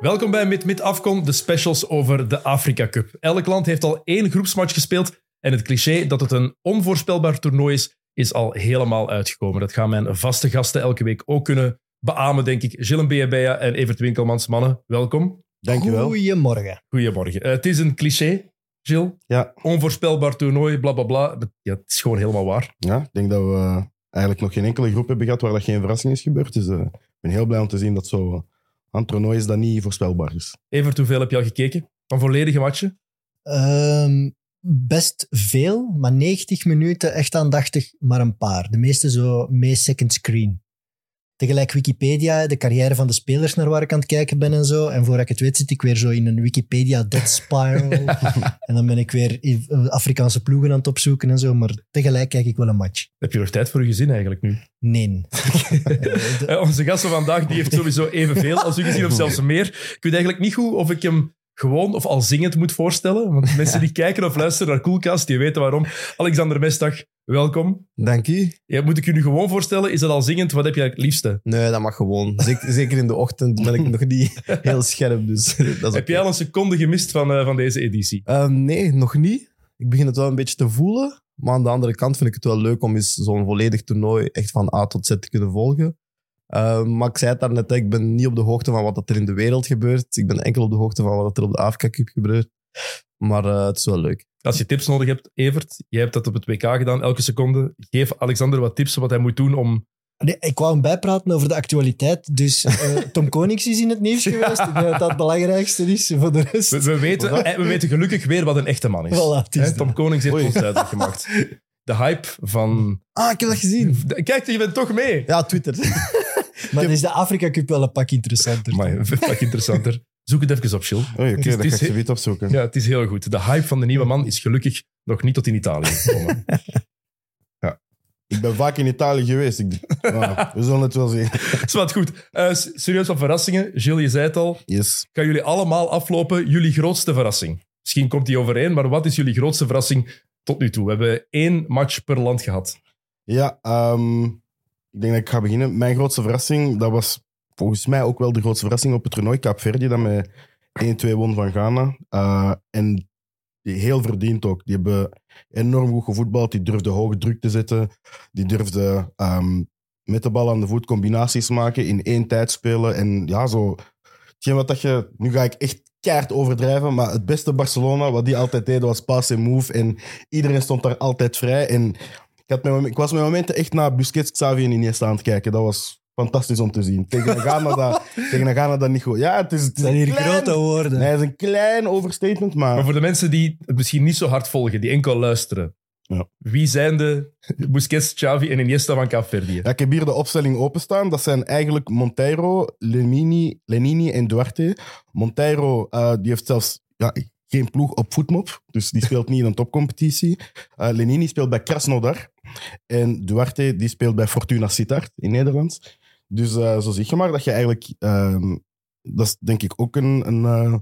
Welkom bij Mid Mid Afcon, de specials over de Afrika Cup. Elk land heeft al één groepsmatch gespeeld en het cliché dat het een onvoorspelbaar toernooi is, is al helemaal uitgekomen. Dat gaan mijn vaste gasten elke week ook kunnen beamen, denk ik. Gilles Beabea en Evert Winkelmans. Mannen, welkom. Dankjewel. Goedemorgen. Goedemorgen. Eh, het is een cliché, Gilles. Ja, Onvoorspelbaar toernooi, bla bla bla. Ja, het is gewoon helemaal waar. ja, ik denk dat we eigenlijk nog geen enkele groep hebben gehad waar dat geen verrassing is gebeurd. Dus eh, ik ben heel blij om te zien dat zo een toernooi is dat niet voorspelbaar is. Evert, hoeveel heb je al gekeken? Van volledige matchen? Ehm, best veel, maar 90 minuten echt aandachtig, maar een paar. De meeste zo mee second screen. Tegelijk Wikipedia, de carrière van de spelers naar waar ik aan het kijken ben en zo. En voordat ik het weet zit ik weer zo in een Wikipedia death spiral. en dan ben ik weer i- Afrikaanse ploegen aan het opzoeken en zo. Maar tegelijk kijk ik wel een match. Heb je nog tijd voor je gezin eigenlijk nu? Nee. Eh, Eh, onze gast van vandaag die heeft sowieso evenveel als u gezien, of zelfs meer. Ik weet eigenlijk niet goed of ik hem gewoon of al zingend moet voorstellen. Want mensen die kijken of luisteren naar Coolcast, die weten waarom. Alexander Mestag, welkom. Dank u. Ja, moet ik u nu gewoon voorstellen? Is dat al zingend? Wat heb jij het liefste? Nee, dat mag gewoon. Zeker, zeker in de ochtend ben ik nog niet heel scherp. Dus dat is Heb jij al een seconde gemist van, eh, van deze editie? Ehm, nee, nog niet. Ik begin het wel een beetje te voelen. Maar aan de andere kant vind ik het wel leuk om eens zo'n volledig toernooi echt van A tot Z te kunnen volgen. Ehm, maar ik zei het daarnet, ik ben niet op de hoogte van wat er in de wereld gebeurt. Ik ben enkel op de hoogte van wat er op de Afrika Cup gebeurt. Maar eh, het is wel leuk. Als je tips nodig hebt, Evert, jij hebt dat op het WK gedaan, elke seconde. Geef Alexander wat tips wat hij moet doen om... Nee, ik wou hem bijpraten over de actualiteit. Dus eh, Tom Konings is in het nieuws geweest. Ik denk dat dat het belangrijkste is voor de rest. We, we weten, eh, we weten gelukkig weer wat een echte man is. Voilà, is. Tom Konings heeft Oei. ons duidelijk gemaakt. De hype van... Ah, ik heb dat gezien. Kijk, je bent toch mee. Ja, Twitter. Maar dan is de Afrika Cup wel een pak interessanter. Maar een pak interessanter. Zoek het even op, Chill. Oei, Oké, is- dat het ga ik zoiets opzoeken. Ja, het is heel goed. De hype van de nieuwe man is gelukkig nog niet tot in Italië gekomen. Ik ben vaak in Italië geweest. Ik, ja, we zullen het wel zien. is wat goed. Eh, s- serieus wat verrassingen. Gilles, je zei het al. Yes. Kan jullie allemaal aflopen jullie grootste verrassing? Misschien komt die overeen, maar wat is jullie grootste verrassing tot nu toe? We hebben één match per land gehad. Ja, ehm, ik denk dat ik ga beginnen. Mijn grootste verrassing, dat was volgens mij ook wel de grootste verrassing op het toernooi. Kaapverdi, dat met 1-2 won van Ghana. Eh, en heel verdiend ook. Die hebben enorm goed gevoetbald. Die durfden hoge druk te zetten. Die durfden ehm, met de bal aan de voet combinaties maken, in één tijd spelen. En ja, zo... Wat dat je... Nu ga ik echt keihard overdrijven, maar het beste Barcelona, wat die altijd deden, was pass en move. En iedereen stond daar altijd vrij. En ik, had mijn, ik was met momenten echt naar Busquets, Xavi en Iniesta aan het kijken. Dat was fantastisch om te zien. Tegen een Ghana dat, tegen een Ghana dat niet goed... Ja, het is, het is Dat zijn hier klein- grote woorden. Nee, het is een klein overstatement, maar... Maar voor de mensen die het misschien niet zo hard volgen, die enkel luisteren. Ja. Wie zijn de Busquets, Xavi en Iniesta van Kaapverdië? Ja, ik heb hier de opstelling openstaan. Dat zijn eigenlijk Monteiro, Lenini, Lenini en Duarte. Monteiro eh, die heeft zelfs ja, geen ploeg op voetmop, dus die speelt niet in een topcompetitie. Eh, Lenini speelt bij Krasnodar. En Duarte die speelt bij Fortuna Sittard in Nederland. Dus eh, zo zie je maar dat je eigenlijk... ehm, dat is denk ik ook een, een, eh,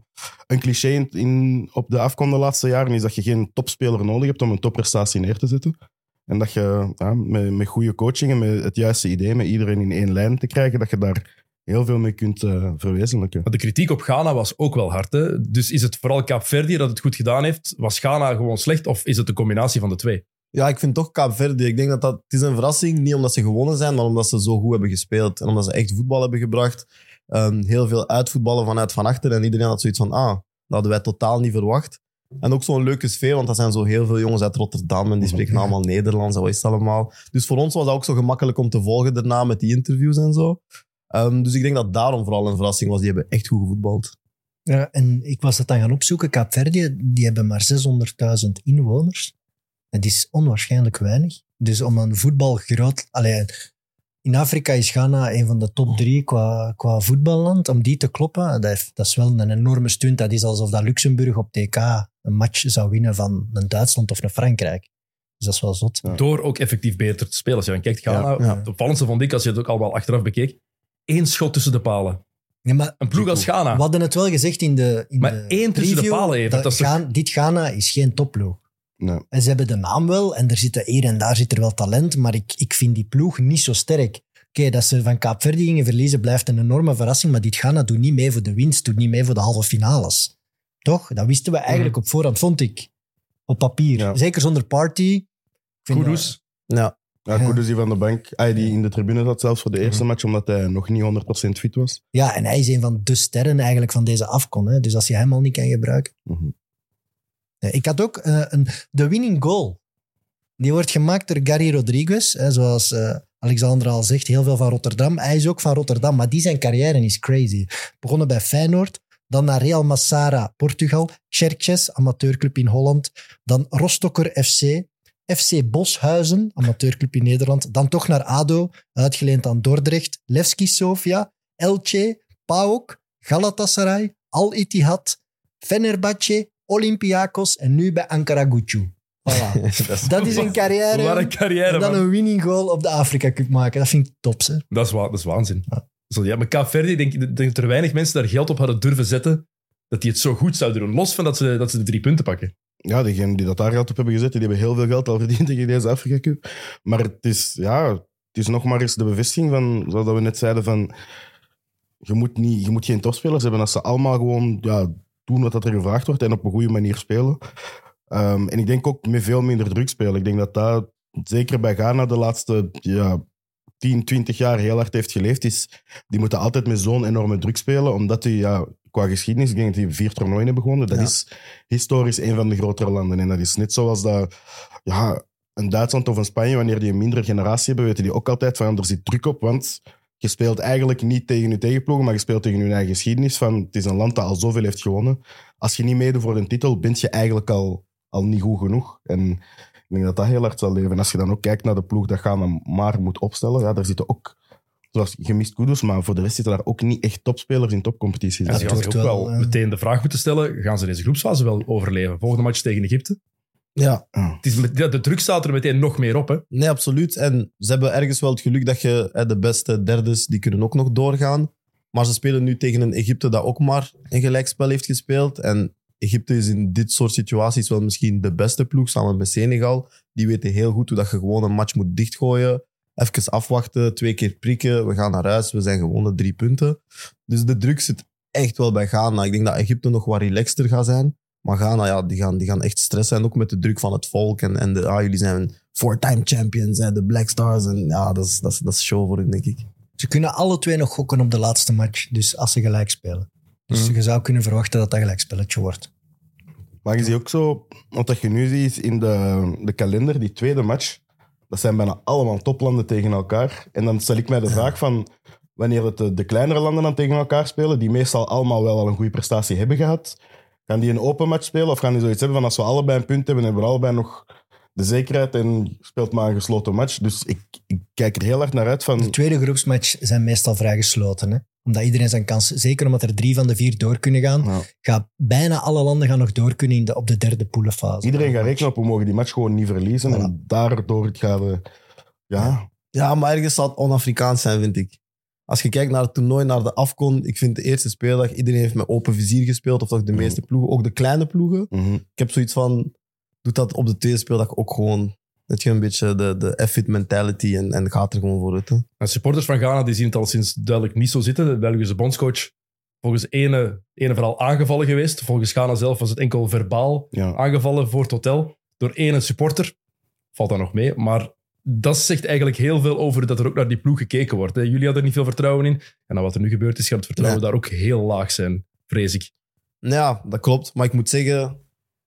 een cliché in, op de afkom de laatste jaren, is dat je geen topspeler nodig hebt om een topprestatie neer te zetten. En dat je met, met goede coaching en met het juiste idee, met iedereen in één lijn te krijgen, dat je daar heel veel mee kunt eh, verwezenlijken. De kritiek op Ghana was ook wel hard. Hè? Dus is het vooral Kaapverdië dat het goed gedaan heeft? Was Ghana gewoon slecht of is het een combinatie van de twee? Ja, ik vind toch Kaapverdi. Ik denk dat dat... Het is een verrassing, niet omdat ze gewonnen zijn, maar omdat ze zo goed hebben gespeeld. En omdat ze echt voetbal hebben gebracht. Ehm, heel veel uitvoetballen vanuit van achter. En iedereen had zoiets van, ah, dat hadden wij totaal niet verwacht. En ook zo'n leuke sfeer, want dat zijn zo heel veel jongens uit Rotterdam en die spreken allemaal Nederlands en wat is het allemaal. Dus voor ons was dat ook zo gemakkelijk om te volgen daarna met die interviews en zo. Ehm, dus ik denk dat daarom vooral een verrassing was. Die hebben echt goed gevoetbald. Ja, en ik was dat dan gaan opzoeken. Kaapverdië, die hebben maar 600.000 inwoners. Dat is onwaarschijnlijk weinig. Dus om een voetbal groot... Allee, in Afrika is Ghana een van de top drie qua, qua voetballand. Om die te kloppen, dat, heeft- dat is wel een enorme stunt. Dat is alsof dat Luxemburg op TK een match zou winnen van een Duitsland of een Frankrijk. Dus dat is wel zot. Ja. Door ook effectief beter te spelen. Als je dan kijkt, Ghana, Ja, ja. het opvallendste vond ik, als je het ook allemaal achteraf bekeek, één schot tussen de palen. Ja, maar Een ploeg als Ghana. we hadden het wel gezegd in de in Maar de één tussen de palen even, dat is toch- Gaan- dit Ghana is geen topploeg. Nee. En ze hebben de naam wel en er zitten hier en daar zit er wel talent, maar ik, ik vind die ploeg niet zo sterk. Oké, dat ze van Kaapverdi gingen verliezen blijft een enorme verrassing, maar dit Ghana doet niet mee voor de winst, doet niet mee voor de halve finales. Toch? Dat wisten we eigenlijk op voorhand, vond ik. Op papier. Ja. Zeker zonder party. Dat- Kudus. Ja, Ja. Kudus die van de bank, ah, die in de tribune zat zelfs voor de eerste Mhm. match, omdat hij nog niet 100% fit was. Ja, en hij is een van de sterren eigenlijk van deze afkon. Hè? Dus als je hem al niet kan gebruiken. Mhm. Nee, ik had ook eh, een, de winning goal. Die wordt gemaakt door Gary Rodriguez. Hè, zoals eh, Alexander al zegt, heel veel van Rotterdam. Hij is ook van Rotterdam, maar die zijn carrière is crazy. Begonnen bij Feyenoord, dan naar Real Massara, Portugal. Xerxes, amateurclub in Holland. Dan Rostocker FC. FC Boshuizen, amateurclub in Nederland. Dan toch naar ADO, uitgeleend aan Dordrecht. Levski Sofia, Elche, PAOK, Galatasaray, Al Ittihad, Fenerbahce, Olympiakos en nu bij Ankara Gucci. Voilà. Dat is een carrière. Wat een carrière, en dan man. een winning goal op de Afrika Cup maken. Dat vind ik top, hè. Dat is, wa- dat is waanzin. Zo, ja, maar Kaapverdi, denk, ik denk dat er weinig mensen daar geld op hadden durven zetten, dat die het zo goed zouden doen. Los van dat ze, dat ze de drie punten pakken. Ja, degenen die dat daar geld op hebben gezet, die hebben heel veel geld al verdiend tegen deze Afrika Cup. Maar het is, ja, het is nog maar eens de bevestiging van, zoals dat we net zeiden, van je moet, niet, je moet geen topspelers hebben als ze allemaal gewoon ja, doen wat dat er gevraagd wordt en op een goede manier spelen. Ehm, en ik denk ook met veel minder druk spelen. Ik denk dat dat zeker bij Ghana de laatste ja, 10, 20 jaar heel hard heeft geleefd. Is, die moeten altijd met zo'n enorme druk spelen, omdat die ja, qua geschiedenis, ik denk dat die vier toernooien hebben gewonnen. Dat Ja. is historisch een van de grotere landen. En dat is net zoals dat ja, een Duitsland of een Spanje, wanneer die een mindere generatie hebben, weten die ook altijd van er zit druk op, want je speelt eigenlijk niet tegen je tegenploegen, maar je speelt tegen je eigen geschiedenis. Van, het is een land dat al zoveel heeft gewonnen. Als je niet meedoet voor een titel, ben je eigenlijk al, al niet goed genoeg. En ik denk dat dat heel hard zal leven. En als je dan ook kijkt naar de ploeg dat Ghana maar moet opstellen, ja, daar zitten ook, zoals gemist Kudus, maar voor de rest zitten daar ook niet echt topspelers in topcompetities. En Ja, ze het gaan zich ook wel, wel, eh, meteen de vraag moeten stellen, gaan ze deze groepsfase wel overleven? Volgende match tegen Egypte. Ja. Het is met, de druk staat er meteen nog meer op. Hè? Nee, absoluut. En ze hebben ergens wel het geluk dat je hè, de beste derdes, die kunnen ook nog doorgaan. Maar ze spelen nu tegen een Egypte dat ook maar een gelijkspel heeft gespeeld. En Egypte is in dit soort situaties wel misschien de beste ploeg, samen met Senegal. Die weten heel goed hoe dat je gewoon een match moet dichtgooien. Even afwachten, twee keer prikken, we gaan naar huis, we zijn gewonnen, drie punten. Dus de druk zit echt wel bij Ghana. Ik denk dat Egypte nog wat relaxter gaat zijn. Maar Ghana, ja, die gaan, die gaan echt stressen. En ook met de druk van het volk. En, en de, ah, jullie zijn four-time champions, hè, de Black Stars. En ja, dat is, dat, is, dat is show voor hen, denk ik. Ze kunnen alle twee nog gokken op de laatste match. Dus als ze gelijk spelen. Dus Mhm. je zou kunnen verwachten dat dat gelijkspelletje wordt. Maar je ziet ook zo, wat je nu ziet in de, de kalender, die tweede match, dat zijn bijna allemaal toplanden tegen elkaar. En dan stel ik mij de vraag van, wanneer het de, de kleinere landen dan tegen elkaar spelen, die meestal allemaal wel al een goede prestatie hebben gehad, gaan die een open match spelen of gaan die zoiets hebben van als we allebei een punt hebben, hebben we allebei nog de zekerheid en speelt maar een gesloten match. Dus ik, ik kijk er heel hard naar uit van... De tweede groepsmatch zijn meestal vrij gesloten. Hè? Omdat iedereen zijn kans, zeker omdat er drie van de vier door kunnen gaan, Ja. gaat bijna alle landen gaan nog door kunnen in de, op de derde poelenfase. Iedereen gaat rekenen op, we mogen die match gewoon niet verliezen. En daardoor gaat we... Ja, Ja, maar ergens zal het on-Afrikaans zijn, vind ik. Als je kijkt naar het toernooi, naar de afkon, ik vind de eerste speeldag, iedereen heeft met open vizier gespeeld, of toch de meeste ploegen, ook de kleine ploegen. mhm. Ik heb zoiets van, doe dat op de tweede speeldag ook gewoon. Dat je een beetje de, de F-fit mentality en, en gaat er gewoon voor hè. En supporters van Ghana die zien het al sinds duidelijk niet zo zitten. De Belgische bondscoach volgens ene, ene vooral aangevallen geweest. Volgens Ghana zelf was het enkel verbaal ja. aangevallen voor het hotel door ene supporter. Valt dat nog mee. Maar dat zegt eigenlijk heel veel over dat er ook naar die ploeg gekeken wordt. hè. Jullie hadden er niet veel vertrouwen in. En dan wat er nu gebeurd is, gaat het vertrouwen daar ook heel laag zijn, vrees ik. Ja, dat klopt. Maar ik moet zeggen,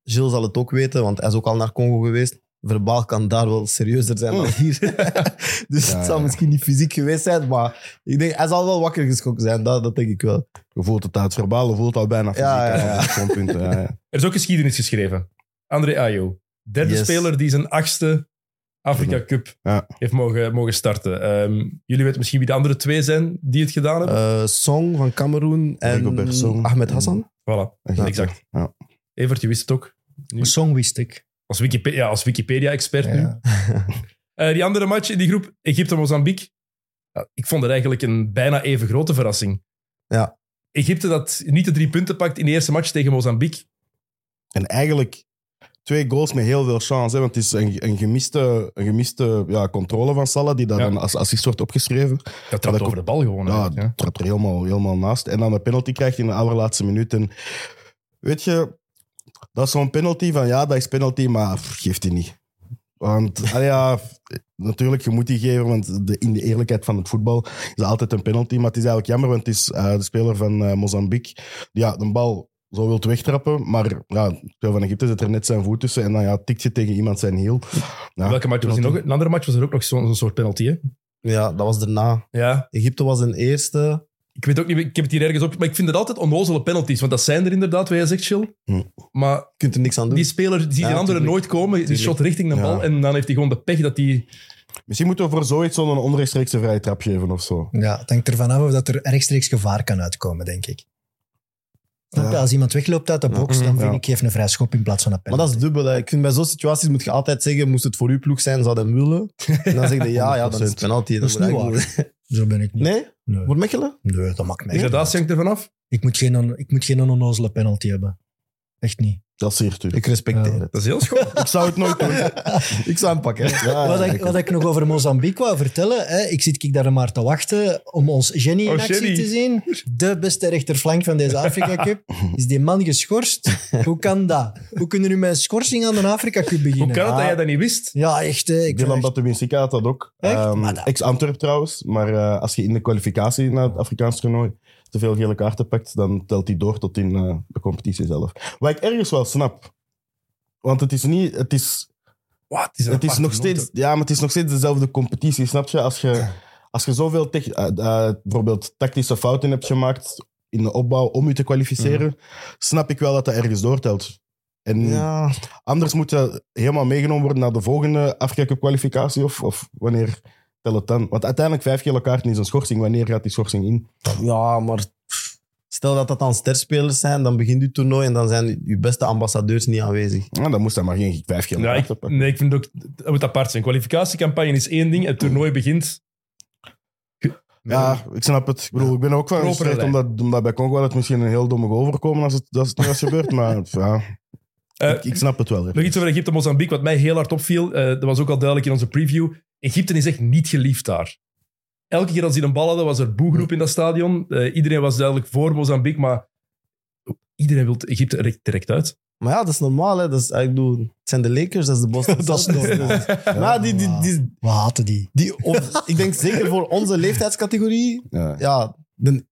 Gilles zal het ook weten, want hij is ook al naar Congo geweest. Verbaal kan daar wel serieuzer zijn dan hier. dus Ja, het zal ja. misschien niet fysiek geweest zijn, maar ik denk, hij zal wel wakker geschrokken zijn. Dat, dat denk ik wel. Je voelt het uit verbaal, je voelt het al bijna fysiek. Ja, ja, hè, ja. op zo'n punt, ja, ja. Er is ook geschiedenis geschreven. André Ayo, derde Yes. speler die zijn achtste Afrika Cup Ja. heeft mogen, mogen starten. Ehm, jullie weten misschien wie de andere twee zijn die het gedaan hebben? Eh, Song van Cameroen en Song. Ahmed Hassan. voilà, Ja. exact. Ja. Evert, je wist het ook. Song wist ik. Als, Wikipedia, ja, als Wikipedia-expert nu. Ja. Eh, die andere match in die groep, Egypte-Mozambique. Ja, ik vond het eigenlijk een bijna even grote verrassing. Ja. Egypte dat niet de drie punten pakt in de eerste match tegen Mozambique. En eigenlijk twee goals met heel veel chance. Hè, want het is een, een gemiste, een gemiste ja, controle van Salah, die daar Ja. dan als assist wordt opgeschreven. Dat trapt over de bal gewoon. Ja, ja. trapt er helemaal, helemaal naast. En dan een penalty krijgt in de allerlaatste minuut. En weet je, dat is zo'n penalty van ja, dat is penalty, maar pff, geeft die niet. Want ja, natuurlijk, je moet die geven, want de, in de eerlijkheid van het voetbal is altijd een penalty. Maar het is eigenlijk jammer, want het is eh, de speler van eh, Mozambique die ja, de bal zo wil wegtrappen. Maar ja, veel van Egypte zet er net zijn voet tussen en dan ja, tikt je tegen iemand zijn hiel. Ja, Welke match was er nog? Een andere match was er ook nog zo'n soort penalty. Hè? Ja, dat was daarna. Ja, Egypte was een eerste. ik weet ook niet, ik heb het hier ergens op, maar ik vind het altijd onnozele penalties, want dat zijn er inderdaad, wat jij zegt, Chill. Hm. Maar Je kunt er niks aan doen. die speler die ziet Ja, die andere tuurlijk. nooit komen, die Tuurlijk. shot richting de Ja. bal en dan heeft hij gewoon de pech dat hij... Misschien moeten we voor zoiets zo'n onrechtstreekse vrije trap geven of zo. Ja, het hangt ervan af of dat er rechtstreeks gevaar kan uitkomen, denk ik. Ja. Als iemand wegloopt uit de box, dan vind ik geef een vrij schop in plaats van een Maar penalty. dat is dubbel. Hè. Ik vind bij zo'n situaties moet je altijd zeggen, moest het voor uw ploeg zijn, zou dat hem willen. En dan zeg je, ja, ja, dat is 100%. penalty. Dat is niet Zo ben ik niet. Nee? Nee, Voor Mechelen? Nee, dat maakt mij niet uit. hangt er vanaf. Ik moet geen, ik moet geen onnozele penalty hebben. Echt niet. Dat is zeer Ik respecteer Ja. het. Dat is heel schoon. Ik zou het nooit doen. Ik zou hem pakken. Ja, wat, ja, ik, wat ik nog over Mozambique wou vertellen, hè, ik zit ik daar maar te wachten om ons Jenny in Oh, actie Jenny. te zien. De beste rechterflank van deze Afrika Cup. Is die man geschorst? Hoe kan dat? Hoe kunnen u met een schorsing aan de Afrika Cup beginnen? Hoe kan het dat jij dat niet wist? Ja, echt. hè. Ik Dylan echt- had dat ook. Dat- Ex-Antwerp trouwens. Maar eh, als je in de kwalificatie naar het Afrikaans toernooi te veel gele kaarten pakt, dan telt hij door tot in eh, de competitie zelf. Wat ik ergens wel snap. Want het is niet... Het is, Wat? Het is, het is nog steeds... Ja, maar het is nog steeds dezelfde competitie, snap je? Als je, als je zoveel eh, eh, bijvoorbeeld tactische fouten hebt gemaakt in de opbouw om je te kwalificeren, snap ik wel dat dat ergens doortelt. En Ja, Anders moet je helemaal meegenomen worden naar de volgende Afrika kwalificatie of, of wanneer tel het dan? Want uiteindelijk vijf gele kaarten is een schorsing. Wanneer gaat die schorsing in? ja, maar stel dat dat dan sterspelers zijn, dan begint uw toernooi en dan zijn uw beste ambassadeurs niet aanwezig. Ja, dan moest hij maar geen vijf gele Ja, kaarten ik, pakken. nee, ik vind ook... Dat moet apart zijn. Kwalificatiecampagne is één ding. Het toernooi begint... Ja, ik snap het. Ik bedoel, ik ben ook van gestreed omdat, omdat bij Congo het misschien een heel domme overkomen als het, als het nu was gebeurd. Maar ja, Eh, ik, ik snap het wel. Nog iets over Egypte en Mozambique, wat mij heel hard opviel. eh, dat was ook al duidelijk in onze preview. Egypte is echt niet geliefd daar. Elke keer als die een bal hadden, was er boegroep in dat stadion. Eh, iedereen was duidelijk voor Mozambique, maar iedereen wil Egypte er direct uit. Maar ja, dat is normaal. Hè. Dat is, ik bedoel, het zijn de Lakers, dat is de Boston Dat is Celtics. normaal. Maar die, die, die, We haten die. die, of- ik denk zeker voor onze leeftijdscategorie, Ja. ja, de,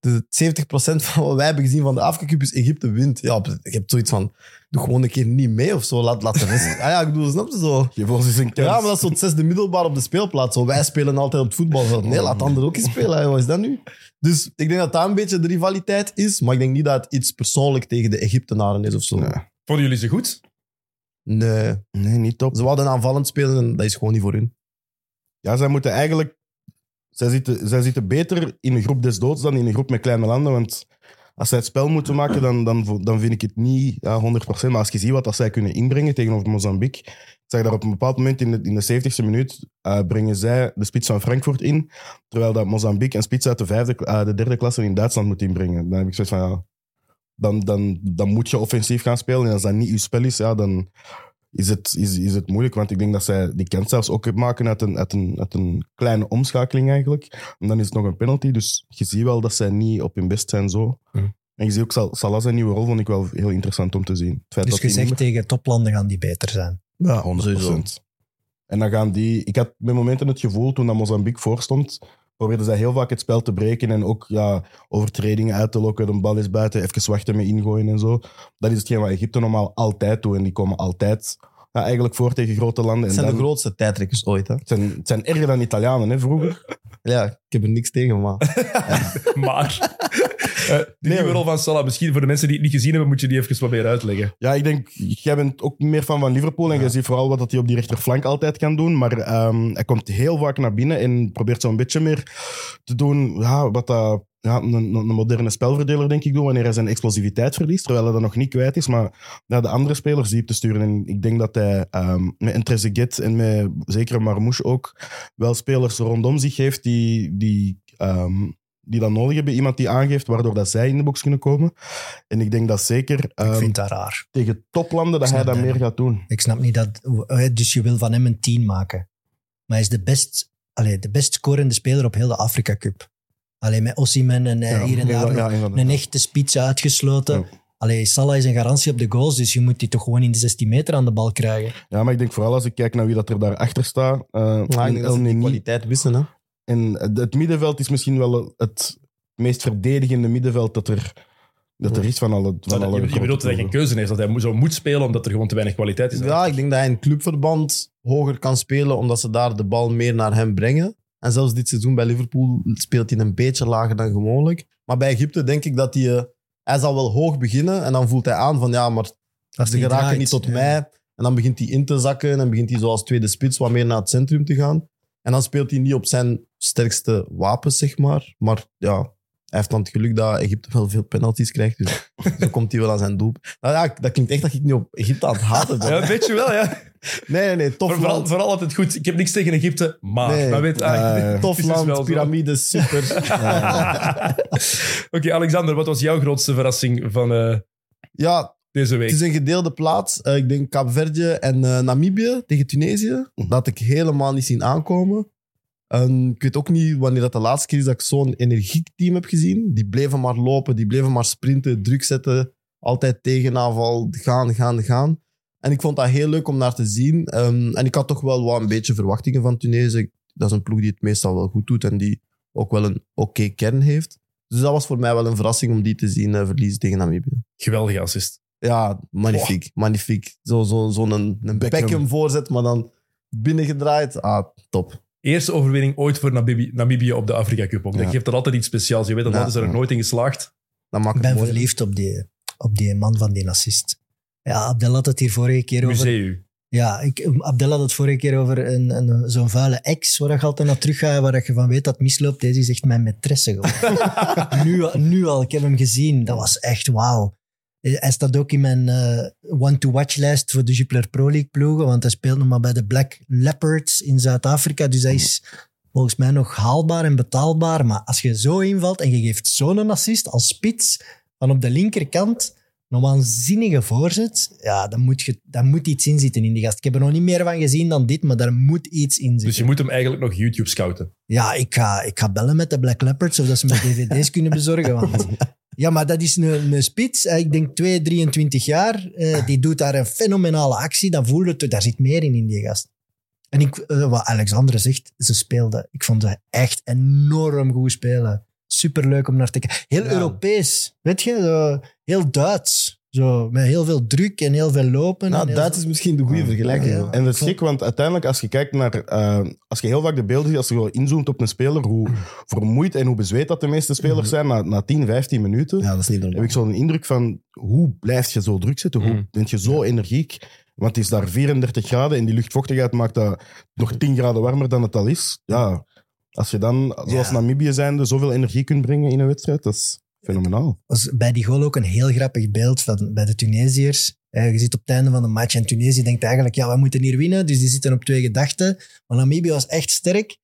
de 70% van wat wij hebben gezien van de Afrika Cup is Egypte wint. Ja, je hebt zoiets van, doe gewoon een keer niet mee of zo. Laat, laat de rest... Ah ja, ik bedoel, snap je zo? Geef ons eens een kans. Ja, maar dat is zo het zesde middelbaar op de speelplaats. Zo, wij spelen altijd op het voetbalveld. Nee, laat anderen ook eens spelen. hè. Wat is dat nu? Dus ik denk dat dat een beetje de rivaliteit is. Maar ik denk niet dat het iets persoonlijk tegen de Egyptenaren is of zo. Nee. Vonden jullie ze goed? Nee. Nee, niet top. Ze wilden aanvallend spelen en dat is gewoon niet voor hun. Ja, zij moeten eigenlijk... Zij zitten, zij beter in een groep des doods dan in een groep met kleine landen. Want als zij het spel moeten maken, dan, dan, dan vind ik het niet ja, 100%. Maar als je ziet wat dat zij kunnen inbrengen tegenover Mozambique... Zag daar op een bepaald moment in de, in de 70ste minuut eh, brengen zij de spits van Frankfurt in. Terwijl dat Mozambique een spits uit de, vijfde, eh, de derde klasse in Duitsland moet inbrengen. Dan heb ik zoiets van, ja... Dan, dan, dan moet je offensief gaan spelen. En als dat niet je spel is, ja, dan is het, is, is het moeilijk. Want ik denk dat zij die kans zelfs ook maken uit een, uit, een, uit een kleine omschakeling eigenlijk. En dan is het nog een penalty. Dus je ziet wel dat zij niet op hun best zijn zo. En je ziet ook Sal- Salah zijn nieuwe rol, vond ik wel heel interessant om te zien. Het feit Dus dat niet meer- tegen toplanden gaan die beter zijn. ja, 100%. En dan gaan die... Ik had met momenten het gevoel, toen dat Mozambique voorstond, probeerden zij heel vaak het spel te breken en ook ja, overtredingen uit te lokken. De bal is buiten, even wachten met ingooien en zo. Dat is hetgeen wat Egypte normaal altijd doet. En die komen altijd ja, eigenlijk voor tegen grote landen. Het En zijn dan, de grootste tijdrekkers ooit. Hè? het, zijn, het zijn erger dan Italianen, hè, vroeger. Ja, ik heb er niks tegen, maar... Maar eh die nieuwe rol van Salah, misschien voor de mensen die het niet gezien hebben, moet je die even proberen uitleggen. Ja, ik denk, jij bent ook meer fan van Liverpool en je ziet vooral wat dat hij op die rechterflank altijd kan doen. Maar ehm, hij komt heel vaak naar binnen en probeert zo'n beetje meer te doen ja, wat dat, ja, een, een moderne spelverdeler, denk ik, doet wanneer hij zijn explosiviteit verliest, terwijl hij dat nog niet kwijt is. Maar naar de andere spelers diep te sturen. En ik denk dat hij ehm, met Trezeguet en met zeker Marmouche ook wel spelers rondom zich heeft die, die, ehm, die dat nodig hebben. Iemand die aangeeft waardoor dat zij in de box kunnen komen. En ik denk dat zeker Ik ehm, vind dat raar. tegen toplanden dat hij dat dat meer gaat doen. Ik snap niet dat... Dus je wil van hem een 10 maken. Maar hij is de best, allee, de best scorende speler op heel de Afrika Cup. Alleen met Osimhen en eh, hier en daar ja, een echte spits uitgesloten. Ja. Allee, Salah is een garantie op de goals, dus je moet die toch gewoon in de 16 meter aan de bal krijgen. Ja, maar ik denk vooral als ik kijk naar wie dat er daarachter staat. eh Maar ik denk dat ze die El-Neni. kwaliteit wissen. Hè. En het middenveld is misschien wel het meest verdedigende middenveld dat er, dat er is van alle, van alle je, je bedoelt dat hij geen keuze heeft, dat hij zo moet spelen omdat er gewoon te weinig kwaliteit is. Ja, ik denk dat hij in clubverband hoger kan spelen, omdat ze daar de bal meer naar hem brengen. En zelfs dit seizoen bij Liverpool speelt hij een beetje lager dan gewoonlijk. Maar bij Egypte denk ik dat hij... eh, hij zal wel hoog beginnen en dan voelt hij aan van ja, maar Als ze die geraken draait, niet tot ja. mij. En dan begint hij in te zakken en begint hij zoals tweede spits wat meer naar het centrum te gaan. En dan speelt hij niet op zijn sterkste wapens, zeg maar. Maar ja, hij heeft dan het geluk dat Egypte wel veel penalties krijgt. Dus zo komt hij wel aan zijn doel. Nou ja, dat klinkt echt dat ik niet op Egypte aan het haten ben. Ja, weet je wel, ja. Nee, nee, nee. Tof vooral, land. vooral altijd goed. Ik heb niks tegen Egypte, maar... Nee. maar weet, Eh, Tof het dus land, piramides, super. Oké, Alexander, wat was jouw grootste verrassing van eh, ja, deze week? het is een gedeelde plaats. Eh, ik denk Kaapverdië en Namibië tegen Tunesië. Dat had ik helemaal niet zien aankomen. En ik weet ook niet wanneer dat de laatste keer is dat ik zo'n energiek team heb gezien. Die bleven maar lopen, die bleven maar sprinten, druk zetten. Altijd tegenaanval, gaan, gaan, gaan. En ik vond dat heel leuk om naar te zien. Ehm, en ik had toch wel wat een beetje verwachtingen van Tunesië. Dat is een ploeg die het meestal wel goed doet en die ook wel een oké kern heeft. Dus dat was voor mij wel een verrassing om die te zien eh, verliezen tegen Namibië. Geweldige assist. Ja, magnifiek. Magnifiek. Zo'n zo, zo een, een Beckham. Beckham voorzet, maar dan binnengedraaid. Ah, top. Eerste overwinning ooit voor Namibië, Namibië op de Afrika Cup. Ook. Dat Ja. geeft er altijd iets speciaals. Je weet dat Ja. hadden ze er nooit in geslaagd. Dat maakt Ik ben mooi. verliefd op die, op die man van die assist. Ja, Abdel had het hier vorige keer over. Museu. Ja, ik, Abdel had het vorige keer over een, een, zo'n vuile ex, waar je altijd naar terug gaat, waar je van weet dat het misloopt. Deze is echt mijn maîtresse geworden. nu, nu al, ik heb hem gezien. Dat was echt wauw. Hij staat ook in mijn eh, one-to-watch-lijst voor de Jupiler Pro League ploegen, want hij speelt nog maar bij de Black Leopards in Zuid-Afrika. Dus hij is volgens mij nog haalbaar en betaalbaar. Maar als je zo invalt en je geeft zo'n assist als spits van op de linkerkant, een waanzinnige voorzet, ja, dan moet, je, dan moet iets in zitten in die gast. Ik heb er nog niet meer van gezien dan dit, maar daar moet iets in zitten. Dus je moet hem eigenlijk nog YouTube scouten. Ja, ik ga, ik ga bellen met de Black Leopards of dat ze me dvd's kunnen bezorgen. Want, ja, maar dat is een, een spits. eh, Ik denk 2, 23 jaar. eh, die doet daar een fenomenale actie. Dan voel je het, daar zit meer in, in die gast. En ik, eh, wat Alexandre zegt, ze speelde. Ik vond ze echt enorm goed spelen. Superleuk om naar te kijken. Heel Ja. Europees, weet je? Zo, heel Duits. Zo, met heel veel druk en heel veel lopen. Nou, en veel- is misschien de goede Ja. vergelijking. Ja. En dat is gek, want uiteindelijk als je kijkt naar... eh, als je heel vaak de beelden ziet, als je gewoon inzoomt op een speler, hoe vermoeid en hoe bezweet dat de meeste spelers zijn na, na 10, 15 minuten, Ja, dat is niet normaal. heb ik zo'n indruk van hoe blijf je zo druk zitten? Hoe Mm. ben je zo energiek? Want het is daar 34 graden en die luchtvochtigheid maakt dat nog 10 graden warmer dan het al is. Ja, als je dan, zoals Ja. Namibië zijnde, zoveel energie kunt brengen in een wedstrijd, dat is fenomenaal. was bij die goal ook een heel grappig beeld van bij de Tunesiërs. Eh, je ziet op het einde van de match en Tunesië denkt eigenlijk, ja, we moeten hier winnen. Dus die zitten op twee gedachten. Maar Namibië was echt sterk.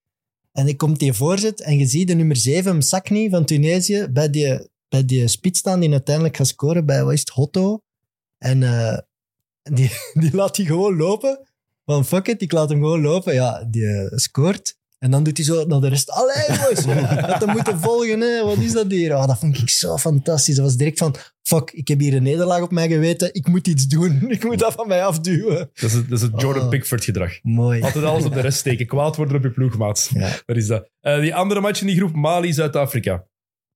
En dan komt die voorzet en je ziet de nummer 7, Msakni van Tunesië, bij die, bij die spits staan die uiteindelijk gaat scoren bij, wat is het, Hotto. En eh, die, die laat hij gewoon lopen. Van fuck it, ik laat hem gewoon lopen. Ja, die eh, scoort. En dan doet hij zo naar de rest. Allee, boys, dat we moeten volgen. Hè. Wat is dat hier? Oh, dat vond ik zo fantastisch. Dat was direct van, fuck, ik heb hier een nederlaag op mij geweten. Ik moet iets doen. Ik moet dat van mij afduwen. Dat is het, dat is het Jordan Oh. Pickford gedrag. Mooi. Altijd alles op de rest steken. Kwaad worden op je ploegmaat. Ja. Dat is dat. Eh, die andere match in die groep, Mali-Zuid-Afrika.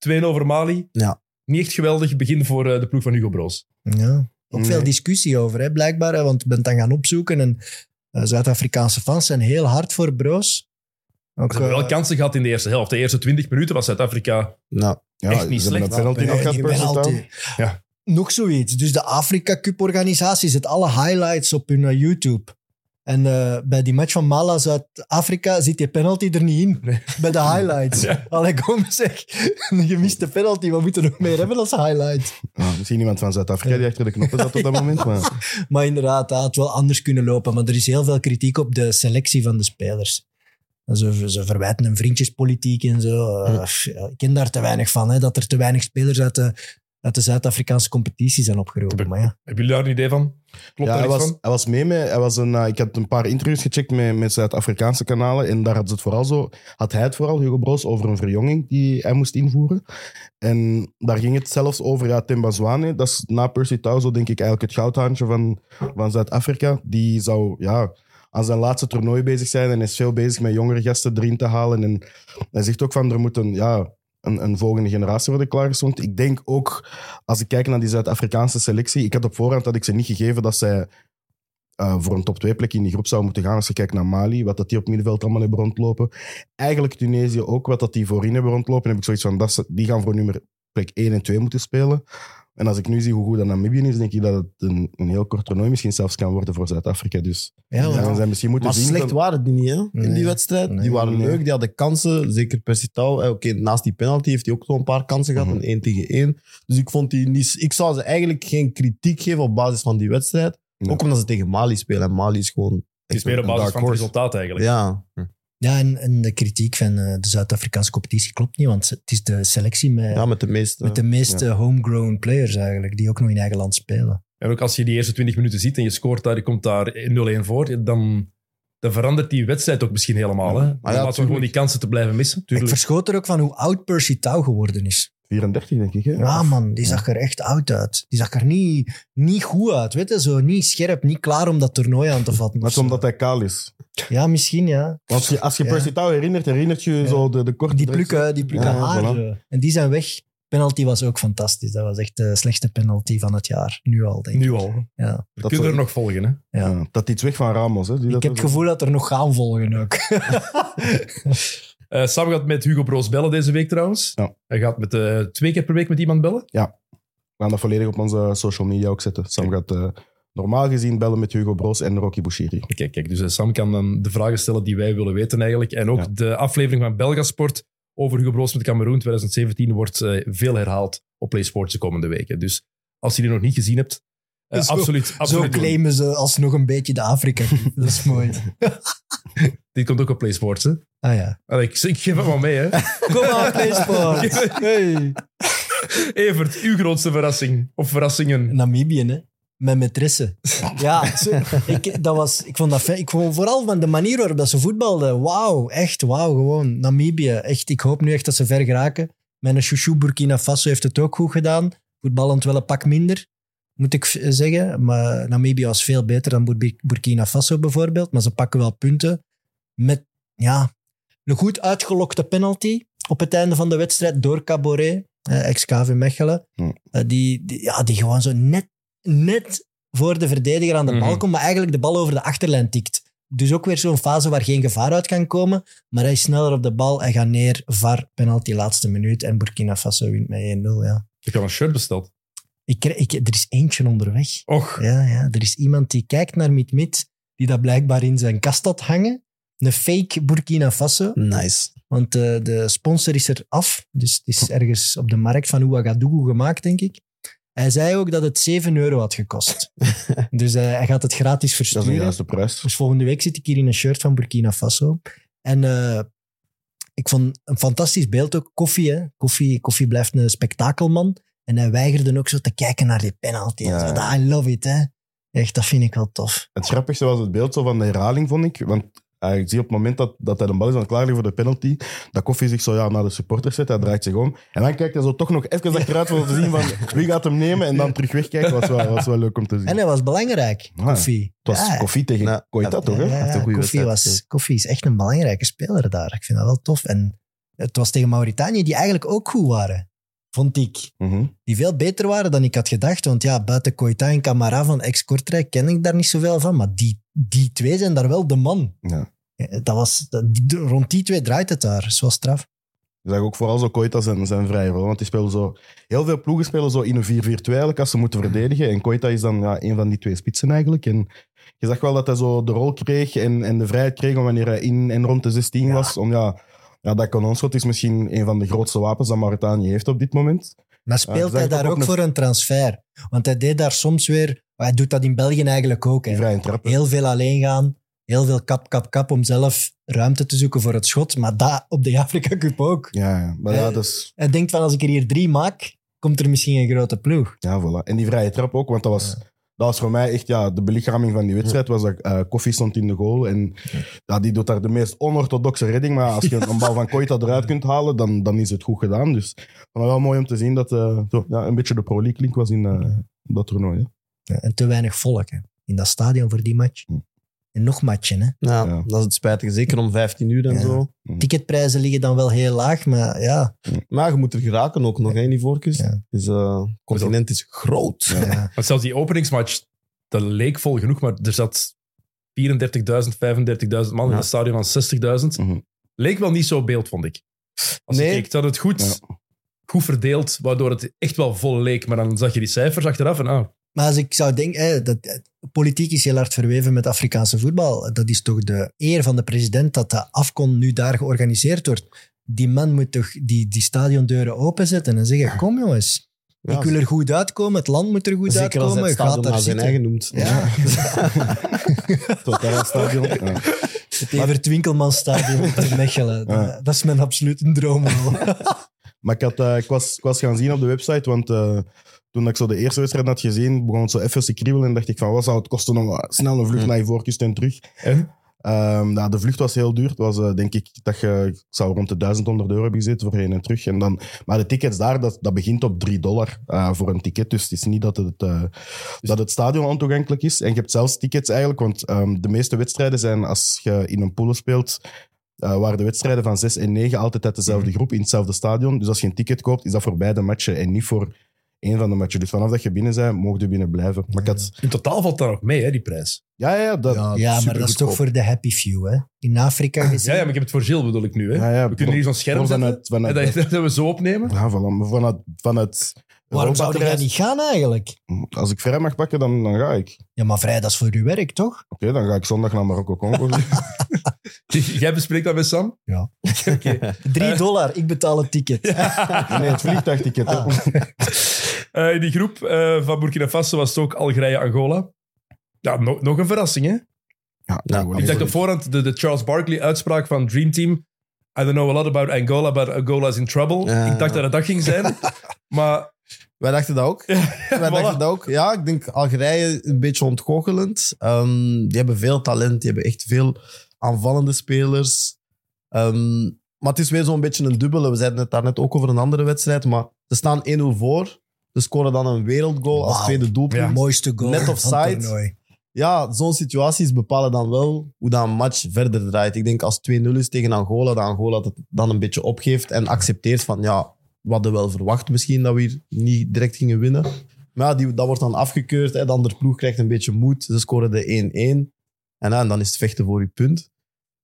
2-0 voor Mali. Ja. Niet echt geweldig begin voor eh, de ploeg van Hugo Broos. Ja. Ook Nee. veel discussie over, hè, blijkbaar. Hè, want ik ben het dan gaan opzoeken. En eh, Zuid-Afrikaanse fans zijn heel hard voor Broos. Ook, Ze hebben wel eh, kansen gehad in de eerste helft. De eerste 20 minuten was Zuid-Afrika Nou, Ja, Echt niet ze hebben slecht. penalty Ja, nog gehad Ja. Nog zoiets. Dus de Afrika Cup organisatie zet alle highlights op hun eh, YouTube. En eh, bij die match van Mala Zuid-Afrika zit die penalty er niet in. Bij de highlights. Ja. Allee, kom zeg. Een gemiste penalty. Wat moeten we nog meer hebben als highlight? Ja, misschien iemand van Zuid-Afrika die achter de knoppen zat op dat moment. Maar Maar inderdaad, dat had wel anders kunnen lopen. Maar er is heel veel kritiek op de selectie van de spelers. Ze, ze verwijten een vriendjespolitiek en zo. Eh, ja, ik ken daar te weinig van, hè, dat er te weinig spelers uit de, uit de Zuid-Afrikaanse competitie zijn opgeroepen. Maar ja, Hebben jullie daar een idee van? Klopt Ja, hij was, van? hij was mee met, hij was een, eh, ik had een paar interviews gecheckt met, met Zuid-Afrikaanse kanalen en daar had, ze het vooral zo, had hij het vooral, Hugo Broos, over een verjonging die hij moest invoeren. En daar ging het zelfs over, ja, Temba Zwane, dat is na Percy Tau zo denk ik eigenlijk het goudhaantje van, van Zuid-Afrika. Die zou, ja, aan zijn laatste toernooi bezig zijn en is veel bezig met jongere gasten erin te halen. En hij zegt ook van, er moet een, ja, een, een volgende generatie worden klaargestoomd. Ik denk ook, als ik kijk naar die Zuid-Afrikaanse selectie, ik had op voorhand had ik ze niet gegeven dat zij eh, voor een top 2 plek in die groep zou moeten gaan. Als je kijkt naar Mali, wat dat die op middenveld allemaal hebben rondlopen. Eigenlijk Tunesië ook, wat dat die voorin hebben rondlopen. heb ik zoiets van, dat ze, die gaan voor nummer plek 1 en 2 moeten spelen. En als ik nu zie hoe goed dat Namibië is, denk ik dat het een, een heel kort toernooi misschien zelfs kan worden voor Zuid-Afrika. Dus ja, ja, zijn misschien moeten Maar zien... slecht dat- waren die niet, hè? In Nee. die wedstrijd. Nee. die waren Nee. leuk, die hadden kansen. Zeker Persitao. Eh, Oké, naast die penalty heeft hij ook zo'n paar kansen gehad. Mhm. Een 1 tegen 1. Dus ik vond die niet... Ik zou ze eigenlijk geen kritiek geven op basis van die wedstrijd. Nee. Ook omdat ze tegen Mali spelen. En Mali is gewoon... Het is echt meer op basis van het resultaat eigenlijk. Ja. Ja en, en de kritiek van eh, de Zuid-Afrikaanse competitie klopt niet, want het is de selectie met, ja, met de meeste... met de meeste homegrown players eigenlijk, die ook nog in eigen land spelen. En ook als je die eerste 20 minuten ziet en je scoort daar, je komt daar 0-1 voor, dan, dan verandert die wedstrijd ook misschien helemaal. Hè? Ja. Maar ja, gewoon die kansen te blijven missen. Ik Tuurlijk. verschoot er ook van hoe oud Percy Tau geworden is. 34, denk ik. Hè? Ja, man, die zag er echt oud uit. Die zag er niet, niet goed uit, weet je? Zo niet scherp, niet klaar om dat toernooi aan te vatten. Dat is omdat hij kaal is. Ja, misschien, ja. Want als je, als je Ja. Percy Tau herinnert, herinnert je Ja. zo de, de korte... Die plukken, die plukken Ja, haar. voilà. En die zijn weg. Penalty was ook fantastisch. Dat was echt de slechtste penalty van het jaar. Nu al, denk ik. Nu al. Ja. Dat kunnen er nog volgen. Hè? Ja. Ja, dat iets weg van Ramos. Hè, die Ik dat heb het gevoel dat er nog gaan volgen ook. Eh, Sam gaat met Hugo Broos bellen deze week trouwens. Ja. Hij gaat met, eh, twee keer per week met iemand bellen. We gaan dat volledig op onze social media ook zetten. Sam gaat eh, normaal gezien bellen met Hugo Broos en Rocky Bouchiri. Kijk, kijk, dus Sam kan dan de vragen stellen die wij willen weten eigenlijk. En ook Ja. de aflevering van Belgasport over Hugo Broos met Cameroen 2017 wordt veel herhaald op PlaySports de komende weken. Dus als je die nog niet gezien hebt, eh, Zo- absoluut, Zo absoluut doen. claimen ze alsnog een beetje de Afrika. dat is mooi. Dit komt ook op PlaySports, hè? Ah ja. Allee, ik, ik geef het maar mee, hè. Kom aan, PlaySport. Hey. Evert, uw grootste verrassing. Of verrassingen. Namibië, hè. Met maîtresse. Ja, zo- ik, dat was, ik vond dat fijn. Ik vond vooral van de manier waarop dat ze voetbalden. Wauw, echt wauw. Gewoon Namibië. Echt, ik hoop nu echt dat ze ver geraken. Mijn chouchou Burkina Faso heeft het ook goed gedaan. Voetballend wel een pak minder, moet ik zeggen. Maar Namibië was veel beter dan Bur- Burkina Faso bijvoorbeeld. Maar ze pakken wel punten. Met ja, een goed uitgelokte penalty op het einde van de wedstrijd door Caboret, eh, ex-KV Mechelen. Hm. Eh, die, die, ja, die gewoon zo net, net voor de verdediger aan de bal Mhm. komt, maar eigenlijk de bal over de achterlijn tikt. Dus ook weer zo'n fase waar geen gevaar uit kan komen. Maar hij is sneller op de bal, hij gaat neer, VAR, penalty laatste minuut en Burkina Faso wint met 1-0. Ja. Ik heb al een shirt besteld. Ik, ik, er is eentje onderweg. Och, Ja, ja, er is iemand die kijkt naar Mit-Mit, die dat blijkbaar in zijn kast had hangen. Een fake Burkina Faso. Nice. Want eh, de sponsor is er af. Dus het is ergens op de markt van Ouagadougou gemaakt, denk ik. Hij zei ook dat het 7 euro had gekost. dus eh, hij gaat het gratis Dat is versturen. juiste prijs. Dus volgende week zit ik hier in een shirt van Burkina Faso. En eh, ik vond een fantastisch beeld ook. Koffie, hè. Koffie, Koffie blijft een spektakelman. En hij weigerde ook zo te kijken naar die penalty. en Ja. zo. Dat- I love it, hè. Echt, dat vind ik wel tof. Het grappigste was het beeld zo van de herhaling, vond ik. Want eh, ik zie op het moment dat, dat hij de bal is aan het klaarleggen voor de penalty, dat Koffie zich zo ja, naar de supporters zet. Hij draait zich om. En dan kijkt hij zo toch nog even achteruit om te zien van wie gaat hem nemen. En dan terug wegkijken. Was wel, was wel leuk om te zien. En hij was belangrijk, Ah, Koffie. het was Ja, Koffie tegen Ja. Koita, Ja, toch? Hè? Ja, Koffie, was. Koffie is echt een belangrijke speler daar. Ik vind dat wel tof. En het was tegen Mauritanië, die eigenlijk ook goed waren, vond ik. Mhm. Die veel beter waren dan ik had gedacht. Want ja, buiten Koita en Camara van ex-Kortrijk ken ik daar niet zoveel van. Maar die, die twee zijn daar wel de man. Ja. Eh, Dat was, dat, rond die twee draait het daar. Zo straf. Ik zag ook vooral zo Koita zijn, zijn vrije rol. Want die spelen zo... Heel veel ploegen spelen zo in een 4-4-2 eigenlijk als ze moeten verdedigen. En Koita is dan ja, een van die twee spitsen eigenlijk. En je zag wel dat hij zo de rol kreeg en, en de vrijheid kreeg om wanneer hij in en rond de 16 Ja. was. Om, ja, ja, dat kanonschot is misschien een van de grootste wapens dat Mauritanië heeft op dit moment. Maar Ja, speelt hij daar ook voor een transfer? Want hij deed daar soms weer... Hij doet dat in België eigenlijk ook. Hè. Heel veel alleen gaan. heel veel kap, kap, kap om zelf ruimte te zoeken voor het schot. Maar dat op de Afrika Cup ook. Ja, ja. maar ja, Eh, dus, Hij denkt van, als ik er hier drie maak, komt er misschien een grote ploeg. ja, voilà. En die vrije trap ook, want dat was, dat was voor mij echt ja, de belichaming van die wedstrijd. Was dat eh Koffie stond in de goal en ja, die doet daar de meest onorthodoxe redding. Maar als je een bal van Koita eruit kunt halen, dan, dan is het goed gedaan. Dus het was wel mooi om te zien dat zo, ja, een beetje de Pro League link was in eh, dat toernooi. Hè. Ja, en te weinig volk hè, in dat stadion voor die match. Hm. En nog matchen. Hè. Ja, Ja. dat is het spijtige. Zeker om 15 uur en Ja. zo. Ticketprijzen liggen dan wel heel laag, maar ja. Maar je moet er geraken ook nog, hè, in die voorkeurs. Ja. Dus eh, het continent is groot. ja. Want zelfs die openingsmatch, dat leek vol genoeg, maar er zat 34.000, 35.000 man in Ja. een stadion van 60.000. Mhm. Leek wel niet zo beeld, vond ik. Als Nee. ze hadden het goed, goed verdeeld, waardoor het echt wel vol leek. Maar dan zag je die cijfers achteraf en ah, Maar als ik zou denken, hè, dat, eh, politiek is heel hard verweven met Afrikaanse voetbal. Dat is toch de eer van de president dat de AFCON nu daar georganiseerd wordt. Die man moet toch die, die stadiondeuren openzetten en zeggen, kom jongens, Ja, ik wil er goed uitkomen, het land moet er goed Zeker als uitkomen, het gaat daar zijn eigen noemt. Ja, Tot daar stadion. Ja. het Evert Winkelman stadion te Mechelen. Ja. Dat is mijn absolute droom. Maar ik, had, eh, ik, was, ik was gaan zien op de website, want eh, toen ik zo de eerste wedstrijd had gezien, begon het zo even te kriebelen en dacht ik van, wat zou het kosten om eh, snel een vlucht naar Ivoorkust en terug? en? Nou, de vlucht was heel duur. Het was, eh, denk ik, dat je ik zou rond de 1100 euro hebben gezeten voor heen en terug. En dan, maar de tickets daar, dat, dat begint op 3 dollar eh, voor een ticket. Dus het is niet dat het, dat het stadion ontoegankelijk is. En je hebt zelfs tickets eigenlijk, want ehm, de meeste wedstrijden zijn als je in een pool speelt, waren de wedstrijden van 6 en 9 altijd uit dezelfde groep in hetzelfde stadion. Dus als je een ticket koopt, is dat voor beide matchen en niet voor één van de matchen. Dus vanaf dat je binnen bent, mogen je binnen blijven. Maar ik had, In totaal valt dat nog mee, hè, die prijs. ja, ja, dat, Ja, Ja, maar dat is toch voor de happy few. Hè? In Afrika gezien. Ja, ja, maar ik heb het voor Gilles bedoel ik nu. Hè. Ja, ja, we kunnen hier zo'n scherm voor zetten vanuit, vanuit, en dat, dat we zo opnemen. Ja, voilà. Maar vanuit, vanuit Waarom zou jij niet gaan eigenlijk? Als ik vrij mag pakken, dan, dan ga ik. Ja, maar vrij, dat is voor uw werk, toch? Oké, dan ga ik zondag naar Marokko Congo. Jij bespreekt dat met Sam? Ja. Oké. Drie dollar, ik betaal het ticket. nee, het vliegtuigticket. Ah. Eh, in die groep eh, van Burkina Faso was het ook Algerije-Angola. Ja, no- nog een verrassing, hè? Ja, gewoon Ik dacht op voorhand de, de Charles Barkley-uitspraak van Dream Team. I don't know a lot about Angola, but Angola is in trouble. Ja. Ik dacht dat het dat ging zijn. maar Wij dachten dat ook. Wij voilà. dachten dat ook. Ja, ik denk Algerije een beetje ontgoochelend. Ehm, die hebben veel talent. Die hebben echt veel aanvallende spelers. Ehm, maar het is weer zo'n beetje een dubbele. We zeiden het daarnet ook over een andere wedstrijd. Maar ze staan 1-0 voor. Ze scoren dan een wereldgoal als tweede doelpunt. Ja. Mooiste goal Net offside. Ja, zo'n situaties bepalen dan wel hoe dat een match verder draait. Ik denk als 2-0 is tegen Angola, dat Angola het dan een beetje opgeeft en accepteert van ja, we hadden wel verwacht misschien dat we hier niet direct gingen winnen. Maar ja, die, dat wordt dan afgekeurd. Hè. De andere ploeg krijgt een beetje moed. Ze scoren de 1-1. En, ja, en dan is het vechten voor je punt.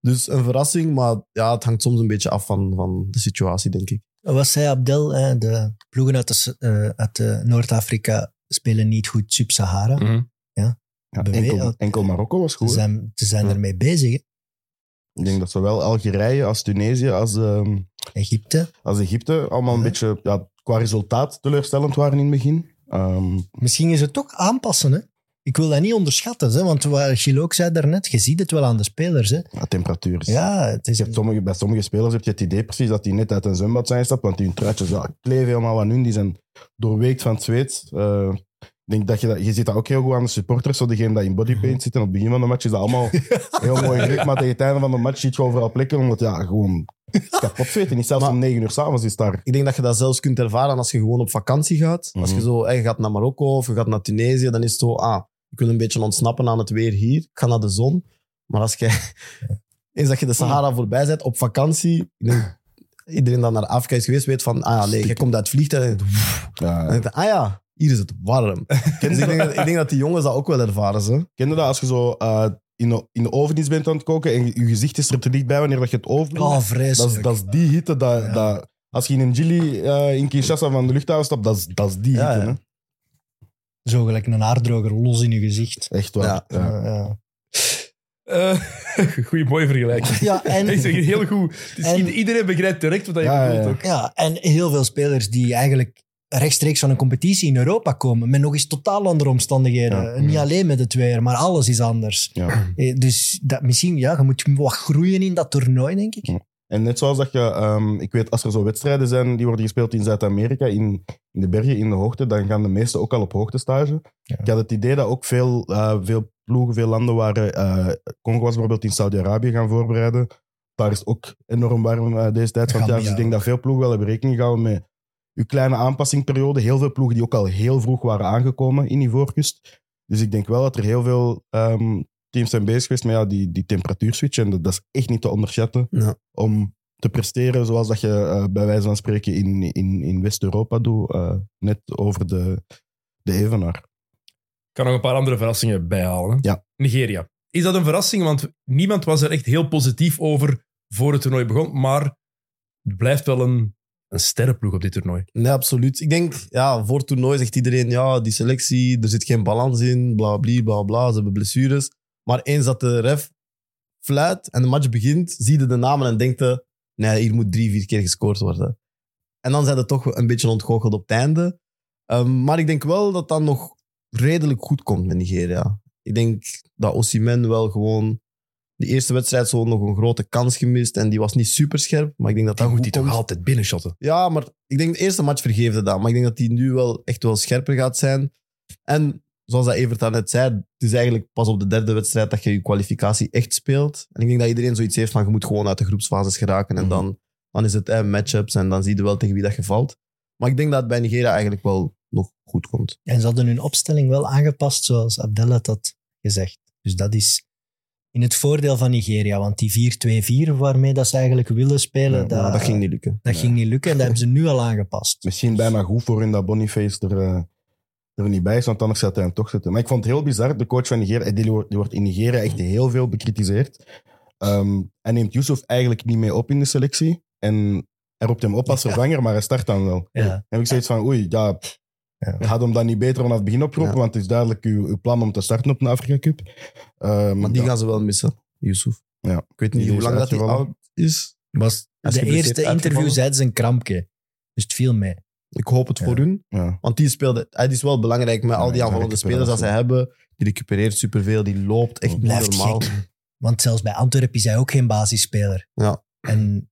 Dus een verrassing, maar ja, het hangt soms een beetje af van, van de situatie, denk ik. Wat zei Abdel? Hè? De ploegen uit, eh, uit eh, Noord-Afrika spelen niet goed Sub-Sahara. Mhm. Ja, enkel, enkel Marokko was Ze goed. hè. zijn, ze zijn Ja. ermee bezig. Hè? Ik denk dat zowel Algerije als Tunesië als, ehm, Egypte. als Egypte allemaal een Ja. beetje ja, qua resultaat teleurstellend waren in het begin. Ehm, Misschien is het toch aanpassen. Hè? Ik wil dat niet onderschatten. Hè? Want wat Gilles ook zei daarnet, je ziet het wel aan de spelers. Hè? ja, temperatuur. is- Ja, het is... Sommige, bij sommige spelers heb je het idee precies dat die net uit een zwembad zijn gestapt, want die truitjes ja, kleven helemaal aan hun. Die zijn doorweekt van het zweet. Eh, denk dat je, dat, je ziet dat ook heel goed aan de supporters. Zo degene dat in bodypaint zitten op het begin van de match is dat allemaal heel mooi gedrukt. Maar tegen het einde van de match ziet je overal plekken, omdat ja, gewoon kapot zweten. Niet zelfs Maar- om negen uur s'avonds is daar. Ik denk dat je dat zelfs kunt ervaren als je gewoon op vakantie gaat. Als je Mhm. zo je gaat naar Marokko of je gaat naar Tunesië, dan is het zo, ah, ik wil een beetje ontsnappen aan het weer hier. Ik ga naar de zon. Maar als je, eens dat je de Sahara voorbij bent op vakantie, iedereen dat naar Afrika is geweest weet van, ah ja, nee, je komt uit het vliegtuig en, Ja, en denkt, ah ja, hier is het warm. Dus ik, denk, dat- ik denk dat die jongens dat ook wel ervaren. Ze. Ken je dat als je zo eh, in, de, in de oven iets bent aan het koken en je, je gezicht is er te dichtbij wanneer dat je het overbrengt? Oh, dat, is, vreselijk. dat is die hitte. Dat, Ja. dat, als je in een Gili eh, in Kinshasa van de luchthaven stapt, dat is, dat is die Ja, hitte. ja. Hè? Zo gelijk een haardroger los in je gezicht. Echt waar. Ja. Ja. Eh, goeie, mooie vergelijking. Ja, en, Ik zeg het heel goed. Het is- En- iedereen begrijpt direct wat je Ja, ja, bedoelt ja. ook. ja, en heel veel spelers die eigenlijk rechtstreeks van een competitie in Europa komen. Met nog eens totaal andere omstandigheden. Ja. Niet alleen met het weer, maar alles is anders. Ja. Eh, Dus dat, misschien, ja, je moet wat groeien in dat toernooi, denk ik. En net zoals dat je, ehm, ik weet, als er zo wedstrijden zijn die worden gespeeld in Zuid-Amerika, in, in de bergen, in de hoogte, dan gaan de meesten ook al op hoogtestage. Ik had het idee dat ook veel, eh, veel ploegen, veel landen waren. eh Congo was bijvoorbeeld in Saudi-Arabië gaan voorbereiden. Daar is het ook enorm warm eh, deze tijd van het jaar. Dus ik denk dat veel ploegen wel hebben rekening gehouden met uw kleine aanpassingperiode. Heel veel ploegen die ook al heel vroeg waren aangekomen in die voorkust. Dus ik denk wel dat er heel veel ehm, teams zijn bezig geweest met ja, die, die temperatuurswitch. En dat, dat is echt niet te onderschatten Ja. om te presteren zoals dat je eh, bij wijze van spreken in, in, in West-Europa doet, eh, net over de, de Evenaar. Ik kan nog een paar andere verrassingen bijhalen. hè. Ja. Nigeria. Is dat een verrassing? Want niemand was er echt heel positief over voor het toernooi begon. Maar het blijft wel een, een sterrenploeg op dit toernooi. Nee, absoluut. Ik denk, ja, voor het toernooi zegt iedereen, ja, die selectie, er zit geen balans in, bla bla bla ze hebben blessures. Maar eens dat de ref fluit en de match begint, zie je de namen en denkt nee, hier moet drie, vier keer gescoord worden. En dan zijn ze toch een beetje ontgoocheld op het einde. Ehm, maar ik denk wel dat dat nog redelijk goed komt met Nigeria. Ik denk dat Osimhen wel gewoon... Die eerste wedstrijd zo nog een grote kans gemist en die was niet super scherp. Maar ik denk dat dat Dan moet goed hij toch altijd binnenshotten. Ja, maar ik denk de eerste match vergeefde dat. Maar ik denk dat hij nu wel echt wel scherper gaat zijn. En zoals dat Evert net zei, het is eigenlijk pas op de derde wedstrijd dat je je kwalificatie echt speelt. En ik denk dat iedereen zoiets heeft van je moet gewoon uit de groepsfases geraken. En Mhm. dan, dan is het eh, matchups en dan zie je wel tegen wie dat je valt. Maar ik denk dat het bij Nigeria eigenlijk wel nog goed komt. En ze hadden hun opstelling wel aangepast, zoals Abdel had gezegd. Dus dat is in het voordeel van Nigeria. Want die 4-2-4 waarmee dat ze eigenlijk willen spelen, Ja, dat, dat ging niet lukken. dat ging niet lukken. En dat hebben ze nu al aangepast. Misschien bijna goed voor hun dat Boniface er, eh, er niet bij is, want anders gaat hij hem toch zitten. Maar ik vond het heel bizar, de coach van Nigeria, die wordt, die wordt in Nigeria echt heel veel bekritiseerd. Ehm hij neemt Yusuf eigenlijk niet mee op in de selectie. En hij roept hem op als Ja. vervanger, maar hij start dan wel. Ja. Dan heb ik zoiets van, oei, ja, Ja. had hem dan niet beter vanaf het begin oproepen, Ja. want het is duidelijk uw, uw plan om te starten op een Afrika Cup. Ehm, Maar die ja, gaan ze wel missen, Yusuf. Ja. Ik weet niet Die hoe lang dat hij oud is. Was de eerste interview zeiden ze een krampje. Dus het viel mee. Ik hoop het Ja. voor hun. ja. Want die speelde, hij is wel belangrijk met al die aanvallende spelers dat zij recuperatie. hebben. Die recupereert superveel, die loopt echt niet normaal. gek. Want zelfs bij Antwerpen is hij ook geen basisspeler. Ja. En,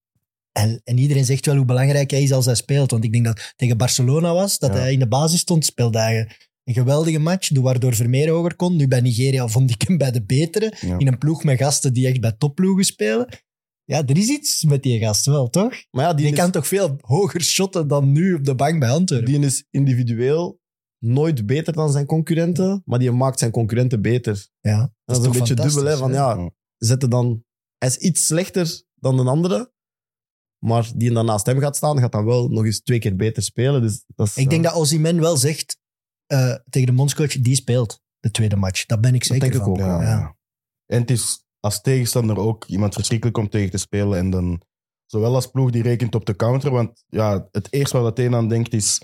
en, en iedereen zegt wel hoe belangrijk hij is als hij speelt. Want ik denk dat tegen Barcelona was, dat Ja. hij in de basis stond, speelde hij een geweldige match, waardoor Vermeer hoger kon. Nu bij Nigeria vond ik hem bij de betere. Ja. In een ploeg met gasten die echt bij topploegen spelen. Ja, er is iets met die gast wel, toch? Maar ja, die, Die is, kan toch veel hoger shotten dan nu op de bank bij Antwerpen. die is individueel nooit beter dan zijn concurrenten, maar die maakt zijn concurrenten beter. Ja, Dat is, een beetje dubbel, hè? Van, ja, zetten dan, hij is iets slechter dan de andere, maar die dan naast hem gaat staan, gaat dan wel nog eens twee keer beter spelen. Dus dat is, Ik denk dat Ozyman wel zegt eh, tegen de bondscoach, die speelt de tweede match. Dat ben ik zeker denk ik van. ook, Ja, Ja. ja. En het is als tegenstander ook iemand verschrikkelijk om tegen te spelen. En dan, zowel als ploeg die rekent op de counter. Want ja, het eerste waar dat een aan denkt is,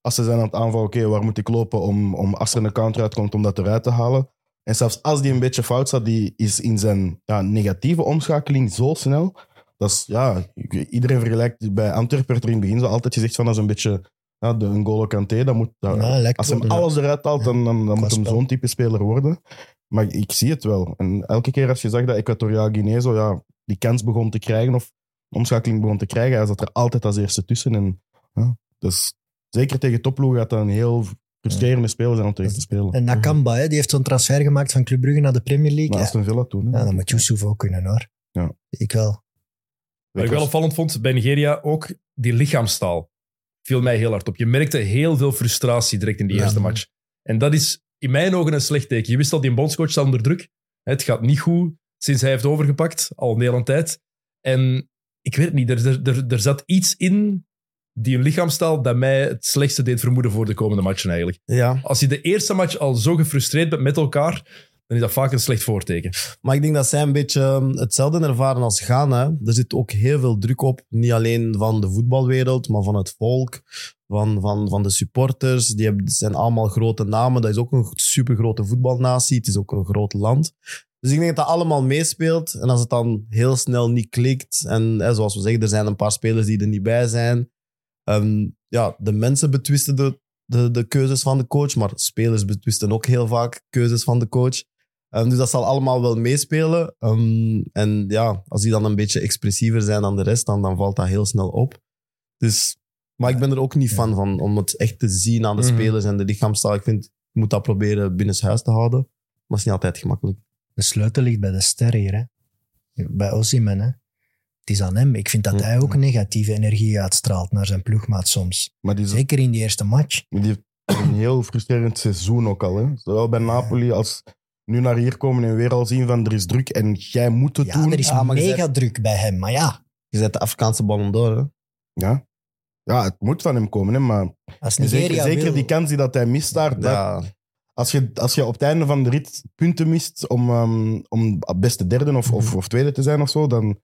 als ze zijn aan het aanvallen, oké, waar moet ik lopen om, om als er een counter uitkomt, om dat eruit te halen. En zelfs als die een beetje fout staat, die is in zijn ja, negatieve omschakeling zo snel. Dat is, ja, iedereen vergelijkt, bij Antwerpen werd er in het begin zo altijd gezegd van, dat is een beetje ja, de N'Golo Kanté. Dat moet, dat, Ja, als hem alles eruit haalt, dan, dan, dan moet hem zo'n type speler worden. Maar ik zie het wel. En elke keer als je zag dat Equatoriaal Guinea zo, ja, die kans begon te krijgen of omschakeling begon te krijgen, hij zat er altijd als eerste tussen. En, ja, dus zeker tegen topploegen gaat dat een heel frustrerende speler zijn om tegen te spelen. En Nakamba, hè, die heeft zo'n transfer gemaakt van Club Brugge naar de Premier League. Maar Aston Villa toen. hè. ja, dan moet Yusuf ook kunnen, hoor. Ja. Ik wel. Wat ik wel opvallend vond bij Nigeria, ook die lichaamstaal viel mij heel hard op. Je merkte heel veel frustratie direct in die Ja. eerste match. En dat is in mijn ogen een slecht teken. Je wist al, die bondscoach staat onder druk. Het gaat niet goed sinds hij heeft overgepakt, al een hele tijd. En ik weet het niet, er, er, er, er zat iets in die lichaamstaal dat mij het slechtste deed vermoeden voor de komende matchen eigenlijk. ja. Als je de eerste match al zo gefrustreerd bent met elkaar, dan is dat vaak een slecht voorteken. Maar ik denk dat zij een beetje um, hetzelfde ervaren als Ghana. Er zit ook heel veel druk op. Niet alleen van de voetbalwereld, maar van het volk, van, van, van de supporters. Die hebben, zijn allemaal grote namen. Dat is ook een supergrote voetbalnatie. Het is ook een groot land. Dus ik denk dat dat allemaal meespeelt. En als het dan heel snel niet klikt, en zoals we zeggen, er zijn een paar spelers die er niet bij zijn. Ehm, ja, de mensen betwisten de, de, de keuzes van de coach, maar spelers betwisten ook heel vaak keuzes van de coach. Ehm, dus dat zal allemaal wel meespelen. Ehm, en ja, als die dan een beetje expressiever zijn dan de rest, dan, dan valt dat heel snel op. Dus, maar ik ben er ook niet Ja. van, van om het echt te zien aan de Mhm. spelers en de lichaamstaal. Ik vind, je moet dat proberen binnenshuis te houden. Maar het is niet altijd gemakkelijk. De sleutel ligt bij de ster hier, hè. Bij Osimhen, hè. Het is aan hem. Ik vind dat hij ook negatieve energie uitstraalt naar zijn ploegmaat soms. Maar die, is- Zeker in die eerste match. die heeft een heel frustrerend seizoen ook al. Hè. Zowel bij Napoli als nu naar hier komen en weer al zien van er is druk en jij moet het Ja, doen. er is Ah, maar je mega druk bij hem. Maar ja, Je zet de Afrikaanse ballon door, hè? Ja. ja, het moet van hem komen. Hè, maar als zeker, Nigeria zeker wil... die kans die dat hij mist daar. dat- Ja, als, je, als je op het einde van de rit punten mist om, ehm, om beste derde of, of, of tweede te zijn of zo, dan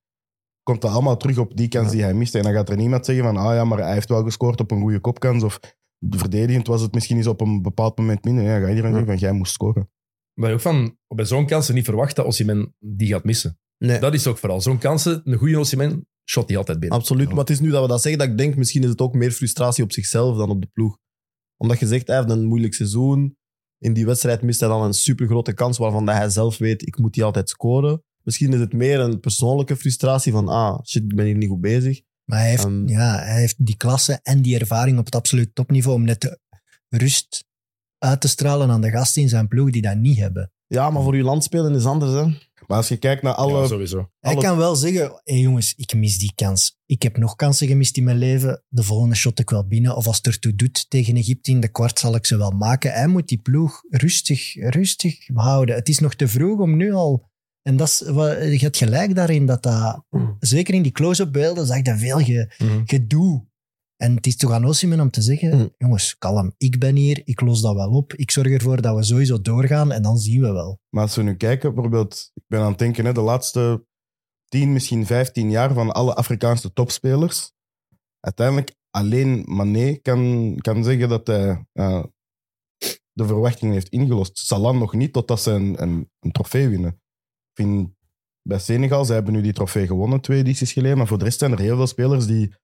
komt dat allemaal terug op die kans Ja. die hij mist. En dan gaat er niemand zeggen van, ah ja, maar hij heeft wel gescoord op een goede kopkans. Of verdedigend was het misschien eens op een bepaald moment minder. Ja, ga iedereen Ja. zeggen van, jij moest scoren. Maar ook van, bij zo'n kansen niet verwacht dat Osimhen die gaat missen. nee. Dat is ook vooral. Zo'n kansen, een goede Osimhen, shot die altijd binnen. Absoluut, maar het is nu dat we dat zeggen dat ik denk, misschien is het ook meer frustratie op zichzelf dan op de ploeg. Omdat je zegt, hij heeft een moeilijk seizoen. In die wedstrijd mist hij dan een supergrote kans waarvan dat hij zelf weet, ik moet die altijd scoren. Misschien is het meer een persoonlijke frustratie van, ah, shit, ik ben hier niet goed bezig. Maar hij heeft, Ehm. ja, hij heeft die klasse en die ervaring op het absoluut topniveau om net de rust uit te stralen aan de gasten in zijn ploeg die dat niet hebben. Ja, maar voor uw land spelen is anders, hè. Maar als je kijkt naar alle... Ja, sowieso. Hij Alle- kan wel zeggen, hé jongens, ik mis die kans. Ik heb nog kansen gemist in mijn leven. De volgende shot ik wel binnen. Of als het ertoe doet tegen Egypte in de kwart, zal ik ze wel maken. Hij moet die ploeg rustig, rustig houden. Het is nog te vroeg om nu al... En dat is, wat- je hebt gelijk daarin, dat dat... Zeker in die close-up beelden zag je veel ge, Mhm. gedoe. En het is toch aan Osimhen om te zeggen, Mm. jongens, kalm, ik ben hier, ik los dat wel op. Ik zorg ervoor dat we sowieso doorgaan en dan zien we wel. Maar als we nu kijken, bijvoorbeeld, ik ben aan het denken, hè, de laatste 10, misschien 15 jaar van alle Afrikaanse topspelers, uiteindelijk alleen Mané kan, kan zeggen dat hij eh, de verwachtingen heeft ingelost. Salah nog niet, totdat ze een, een, een trofee winnen. Ik vind bij Senegal, ze hebben nu die trofee gewonnen twee edities geleden, maar voor de rest zijn er heel veel spelers die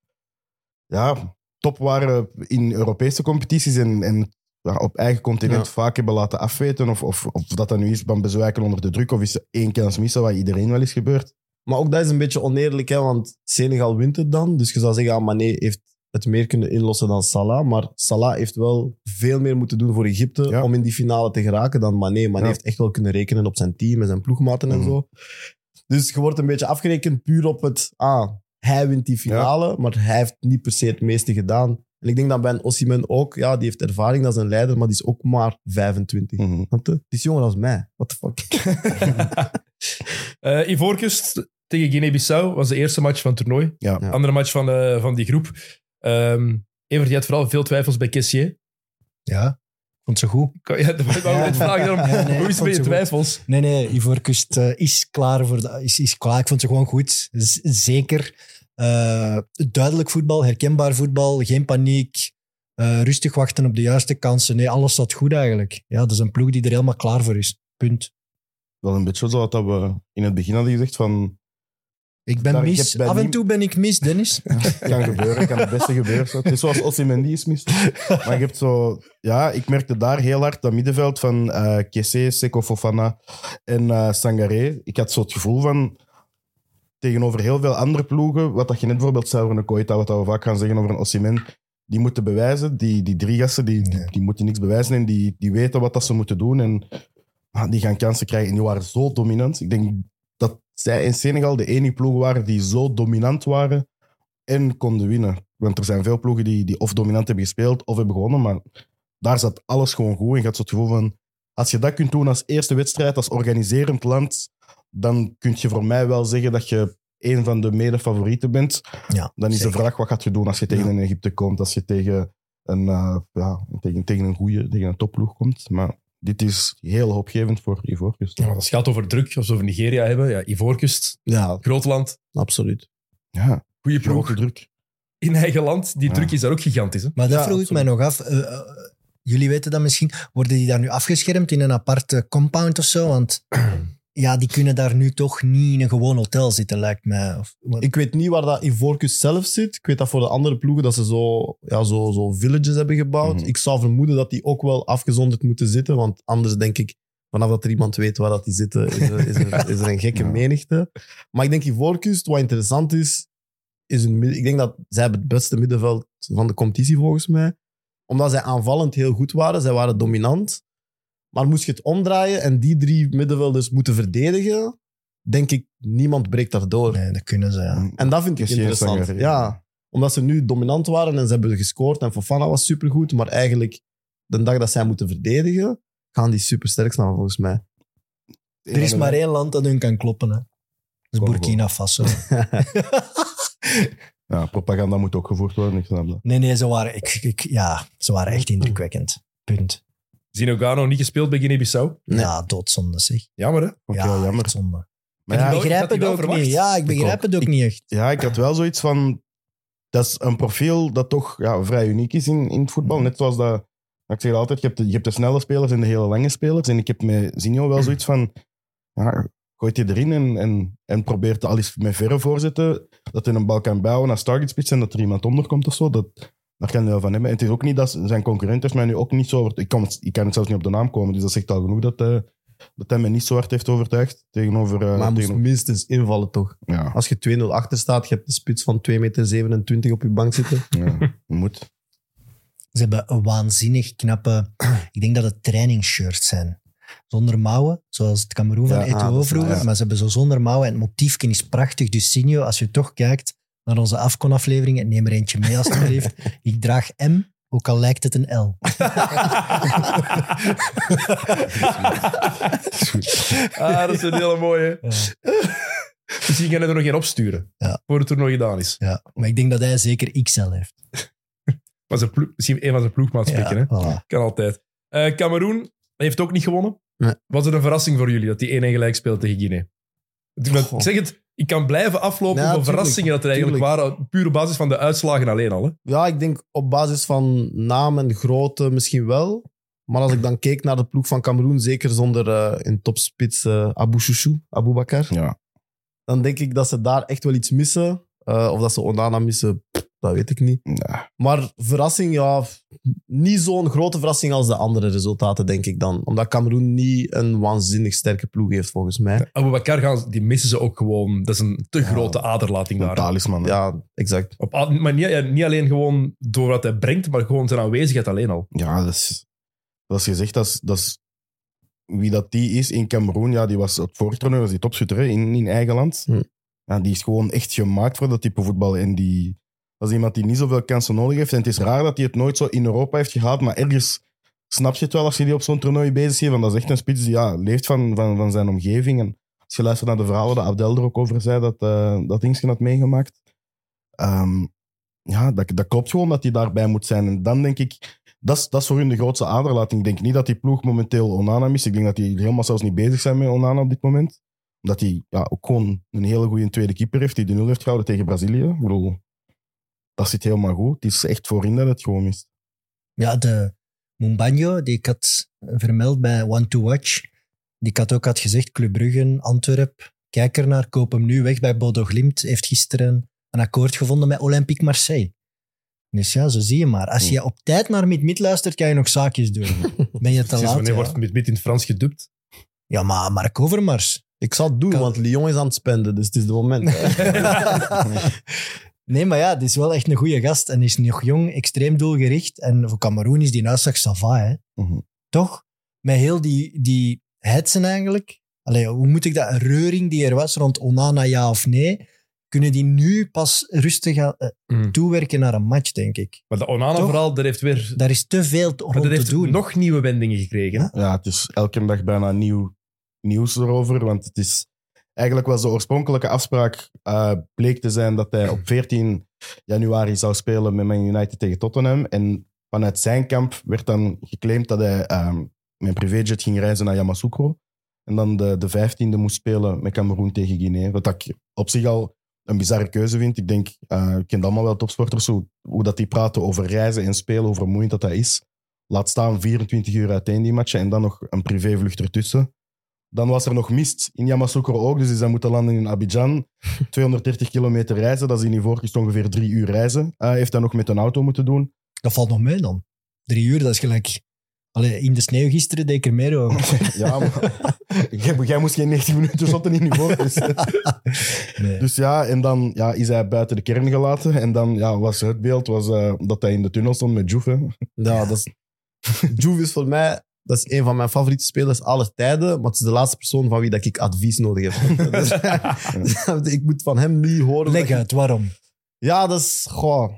ja, top waren in Europese competities en, en ja, op eigen continent Ja. vaak hebben laten afweten. Of, of, of dat dat nu is van bezwijken onder de druk, of is er één kans missen, wat iedereen wel is gebeurd. Maar ook dat is een beetje oneerlijk, hè, want Senegal wint het dan. Dus je zou zeggen, ah, Mané heeft het meer kunnen inlossen dan Salah. Maar Salah heeft wel veel meer moeten doen voor Egypte Ja. om in die finale te geraken dan Mané. Mané heeft echt wel kunnen rekenen op zijn team en zijn ploegmaten en Mhm. zo. Dus je wordt een beetje afgerekend puur op het, ah, hij wint die finale, maar hij heeft niet per se het meeste gedaan. En ik denk dat bij een Osimhen ook, ja, die heeft ervaring, dat is een leider, maar die is ook maar 25. Mhm. Snap je? Die is jonger als mij. What the fuck? Eh Ivoorkust tegen Guinea-Bissau was de eerste match van het toernooi. Ja. Ja. Andere match van, eh, van die groep. Ehm Evert, je had vooral veel twijfels bij Kessier. Ja, ik vond ze goed. Ja, dat wou ik Ja. vragen daarom. Ja, nee, Hoe is het met je goed. twijfels? Nee, nee, Ivoorkust eh, is klaar voor de, is, is klaar. Ik vond ze gewoon goed. Z- zeker. Eh, duidelijk voetbal, herkenbaar voetbal, geen paniek. eh, rustig wachten op de juiste kansen. Nee, alles staat goed eigenlijk. Ja, dat is een ploeg die er helemaal klaar voor is. Punt. Wel een beetje zoals dat we in het begin hadden gezegd van Ik ben Daar- mis. Af en toe ben ik mis, Dennis. kan gebeuren, kan het beste gebeuren. zo. Het is zoals Osimhen is mis. Maar je hebt zo... Ja, ik merkte daar heel hard dat middenveld van eh Kessé, Seko Fofana en eh Sangaré. Ik had zo het gevoel van... Tegenover heel veel andere ploegen, wat dat je net bijvoorbeeld zei over een Koita, wat dat we vaak gaan zeggen over een Osimhen, die moeten bewijzen. Die, die drie gasten, die, die moeten niks bewijzen en die, die weten wat dat ze moeten doen. En ah, die gaan kansen krijgen. En die waren zo dominant. Ik denk dat zij in Senegal de enige ploegen waren die zo dominant waren en konden winnen. Want er zijn veel ploegen die, die of dominant hebben gespeeld of hebben gewonnen, maar daar zat alles gewoon goed. En je had zo het gevoel van, als je dat kunt doen als eerste wedstrijd, als organiserend land, dan kun je voor mij wel zeggen dat je een van de mede-favorieten bent. Ja, Dan is de vraag, wat gaat je doen als je tegen Ja. een Egypte komt, als je tegen een, eh, ja, tegen, tegen een goede, tegen een topploeg komt. Maar dit is heel hoopgevend voor Ivoorkust. Ja, als het gaat over druk, als we over Nigeria hebben, ja, Ivoorkust, Ja, groot land, absoluut. Ja, goede ploeg grote druk. in eigen land. Die Ja. druk is daar ook gigantisch. Hè? Maar dat Ja, vroeg ik absoluut. mij nog af. eh, eh, jullie weten dat misschien. Worden die daar nu afgeschermd in een aparte compound of zo? Want ja, die kunnen daar nu toch niet in een gewoon hotel zitten, lijkt mij. Of, Ik weet niet waar dat Ivorcus zelf zit. Ik weet dat voor de andere ploegen dat ze zo, ja, zo, zo villages hebben gebouwd. Mhm. Ik zou vermoeden dat die ook wel afgezonderd moeten zitten. Want anders denk ik, vanaf dat er iemand weet waar dat die zitten, is er, is er, is er een gekke Ja. menigte. Maar ik denk Ivorcus, wat interessant is, is een, ik denk dat zij hebben het beste middenveld van de competitie volgens mij. Omdat zij aanvallend heel goed waren. Zij waren dominant. Maar moest je het omdraaien en die drie middenvelders moeten verdedigen, denk ik, niemand breekt daardoor. nee, dat kunnen ze, ja. En dat vind ik interessant. Sanger, Ja, omdat ze nu dominant waren en ze hebben gescoord en Fofana was supergoed, maar eigenlijk de dag dat zij moeten verdedigen, gaan die supersterk staan volgens mij. Er is maar één land dat hun kan kloppen, hè. Dat is Congo. Burkina Faso. Ja, propaganda moet ook gevoerd worden, ik snap dat. nee, nee, ze waren, ik, ik, ja, ze waren echt indrukwekkend. Punt. Zinogano niet gespeeld bij Guinea-Bissau. Nee. Ja, doodzonde zeg. Jammer, hè? Ook ja, jammer. zonde. Maar ja, Ik begrijp het ook verwacht. niet. Ja, ik begrijp het ook niet echt. Ja, ik had wel zoiets van... Dat is een profiel dat toch ja, vrij uniek is in, in het voetbal. Net zoals dat... Ik zeg altijd, je hebt, de, je hebt de snelle spelers en de hele lange spelers. En ik heb met Zinho wel zoiets van... Ja, gooit je erin en, en, en probeert al eens met verre voorzetten. Dat hij een bal kan bouwen als targetspits en dat er iemand onderkomt of zo. Dat, daar kan je wel van hebben. En het is ook niet dat zijn concurrent is mij nu ook niet zo... Ik kan, het, ik kan het zelfs niet op de naam komen. Dus dat zegt al genoeg dat, eh, dat hij me niet zo hard heeft overtuigd. Tegenover... eh, maar hij moest minstens invallen toch. ja, Als je 2-0 achter staat, je hebt de spits van 2,27 meter op je bank zitten. ja, moet. Ze hebben een waanzinnig knappe... Ik denk dat het trainingsshirts zijn. Zonder mouwen, zoals het Cameroen van Ja, Eto'o ah, vroeger. Maar ze hebben zo zonder mouwen. En het motiefje is prachtig. Dus Sinjo, als je toch kijkt naar onze Afcon-afleveringen, neem er eentje mee alstublieft. Ik draag M, ook al lijkt het een L. ah, dat is een hele mooie. Ja. Misschien gaan we er nog geen opsturen. Ja. Voor het toernooi gedaan is. Ja, maar ik denk dat hij zeker XL heeft. Maar zijn ploeg- misschien een van zijn ploegmaats pikken, hè? Voilà. Kan altijd. Eh Cameroen heeft ook niet gewonnen. Nee. Was het een verrassing voor jullie dat die 1-1 gelijk speelt tegen Guinea? Ik zeg het, ik kan blijven aflopen Ja, van tuurlijk, verrassingen dat er eigenlijk waren, puur op basis van de uitslagen alleen al. Hè? Ja, ik denk op basis van naam en grootte misschien wel. Maar als ik dan keek naar de ploeg van Cameroen, zeker zonder eh in topspits eh Abu Chouchou, Abu Bakar, Ja. dan denk ik dat ze daar echt wel iets missen. Eh, of dat ze Onana missen, pff, dat weet ik niet. Maar verrassing, ja, niet zo'n grote verrassing als de andere resultaten, denk ik dan. Omdat Cameroen niet een waanzinnig sterke ploeg heeft, volgens mij. Abu Bakar gaan, die missen ze ook gewoon. Dat is een te Ja, grote aderlating daar. talisman. hè. Ja, exact. Op, maar niet, niet alleen gewoon door wat hij brengt, maar gewoon zijn aanwezigheid alleen al. Ja, dat is, dat is gezegd, dat is, dat is wie dat die is in Cameroen. Ja, die was het toernooi was die topschutter in, in eigen land. Hm. Ja, die is gewoon echt gemaakt voor dat type voetbal. En die, dat is iemand die niet zoveel kansen nodig heeft. En het is raar dat hij het nooit zo in Europa heeft gehad, maar ergens snap je het wel als je die op zo'n toernooi bezig ziet. Want dat is echt een spits die ja, leeft van, van, van zijn omgeving. En als je luistert naar de verhalen dat Abdel er ook over zei, dat, eh dat had meegemaakt. Ehm, ja, dat, dat klopt gewoon dat hij daarbij moet zijn. En dan denk ik, dat is, dat is voor hun de grootste aderlating. Ik denk niet dat die ploeg momenteel Onana mist. Ik denk dat die helemaal zelfs niet bezig zijn met Onana op dit moment. Omdat hij ja, ook gewoon een hele goede tweede keeper heeft die de nul heeft gehouden tegen Brazilië. Ik bedoel, dat zit helemaal goed. Het is echt voorin dat het gewoon mist. Ja, de Mumbanjo, die ik had vermeld bij One to Watch, die ik had ook had gezegd, Club Brugge, Antwerp, kijk er naar, koop hem nu weg bij Bodo Glimt, heeft gisteren een akkoord gevonden met Olympique Marseille. Dus ja, zo zie je maar. Als je op tijd naar Mid-Mid luistert, kan je nog zaakjes doen. Ben je te laat? wanneer Ja, wordt met in het Frans gedubt? ja maar Mark Overmars. Ik zal het doen, Kan- want Lyon is aan het spenden, dus het is de moment. nee, maar ja, die is wel echt een goede gast en is nog jong, extreem doelgericht. En voor Cameroen is die uitslag sava, hè. Mhm. Toch? Met heel die, die hetsen eigenlijk. Allee, hoe moet ik dat? Een reuring die er was rond Onana, ja of nee. Kunnen die nu pas rustig gaan, eh, Mhm. toewerken naar een match, denk ik. Maar de Onana-verhaal, dat heeft weer Daar is te veel dat te heeft doen. nog nieuwe wendingen gekregen. hè? Ja, het is elke dag bijna nieuw nieuws erover. Want het is eigenlijk was de oorspronkelijke afspraak eh, bleek te zijn dat hij op 14 januari zou spelen met Man United tegen Tottenham. En vanuit zijn kamp werd dan geclaimd dat hij ehm, met privéjet ging reizen naar Yamoussoukro. En dan de, de 15e moest spelen met Cameroen tegen Guinea. Wat ik op zich al een bizarre keuze vind. Ik denk, eh ik ken allemaal wel topsporters, hoe, hoe dat die praten over reizen en spelen, hoe vermoeiend dat dat is. Laat staan 24 uur uiteen die matchen en dan nog een privévlucht ertussen. Dan was er nog mist in Yamoussoukro ook, dus is hij moeten landen in Abidjan. 230 kilometer reizen, dat is in Ivoorkust ongeveer drie uur reizen. Hij heeft dat nog met een auto moeten doen. Dat valt nog mee dan. Drie uur, dat is gelijk... Allee, in de sneeuw gisteren deed ik er meer over. Ja, maar jij, jij moest geen 90 minuten zotten in Ivoorkust. Nee. Dus ja, en dan ja, is hij buiten de kern gelaten. En dan ja, was het beeld was, eh, dat hij in de tunnel stond met Juve. Ja, dat is... Juve is voor mij... Dat is een van mijn favoriete spelers aller tijden, maar het is de laatste persoon van wie dat ik advies nodig heb. Dus, ik moet van hem niet horen... Leg uit, waarom? Ja, dat is... Goh,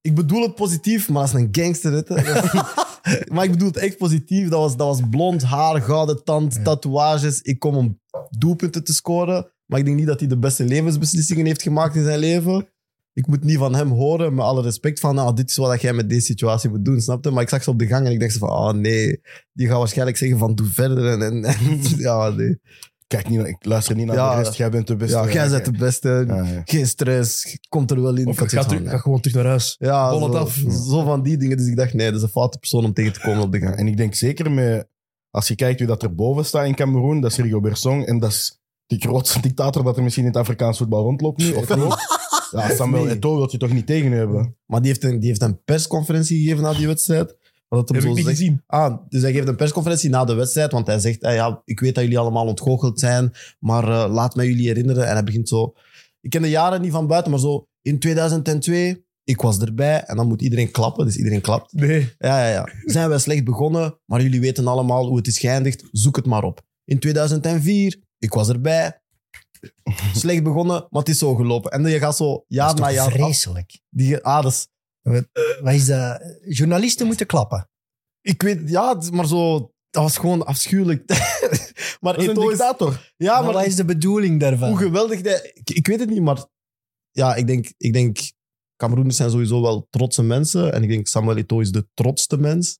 ik bedoel het positief, maar dat is een gangster. maar ik bedoel het echt positief. Dat was, dat was blond haar, gouden tand, tatoeages. Ik kom om doelpunten te scoren. Maar ik denk niet dat hij de beste levensbeslissingen heeft gemaakt in zijn leven. Ik moet niet van hem horen, met alle respect, van nou, dit is wat jij met deze situatie moet doen, snap je? Maar ik zag ze op de gang en ik dacht zo van, oh nee, die gaat waarschijnlijk zeggen van, doe verder. En, en, en- ja, nee. Kijk, niet, ik luister niet naar Ja, de rest. Jij bent de beste. Ja, jij bent de beste. Ja, ja. Geen stress, komt er wel in. Of Ik ga, terug- gewoon terug naar huis. Ja, zo, af. zo van die dingen. Dus ik dacht, nee, dat is een foute persoon om tegen te komen op de gang. en ik denk zeker met, als je kijkt wie dat er boven staat in Cameroen, dat is Rigo Song. En dat is de grootste dictator dat er misschien in het Afrikaans voetbal rondloopt nu. Of niet? Ja, Samuel Nee. Eto'o wil je toch niet tegen hebben? Maar die heeft, een, die heeft een persconferentie gegeven na die wedstrijd. Hem Heb zo ik niet zegt. gezien. Ah, dus hij geeft een persconferentie na de wedstrijd, want hij zegt, eh, ja, ik weet dat jullie allemaal ontgoocheld zijn, maar eh, laat mij jullie herinneren. En hij begint zo... Ik ken de jaren niet van buiten, maar zo in 2002, ik was erbij. En dan moet iedereen klappen, dus iedereen klapt. Nee. Ja, ja, ja. Zijn wij slecht begonnen, maar jullie weten allemaal hoe het is geëindigd. Zoek het maar op. In 2004, ik was erbij. Slecht begonnen, maar het is zo gelopen. En je gaat zo jaar dat na jaar... af. vreselijk. Die, ah, dat is, Wat is dat? Journalisten moeten klappen. ik weet, ja, maar zo... Dat was gewoon afschuwelijk. maar Dat is een is... dictator. Ja, maar maar wat is de bedoeling daarvan? hoe geweldig... ik weet het niet, maar... Ja, ik denk... Ik denk Cameroeners zijn sowieso wel trotse mensen. En ik denk Samuel Eto'o is de trotste mens.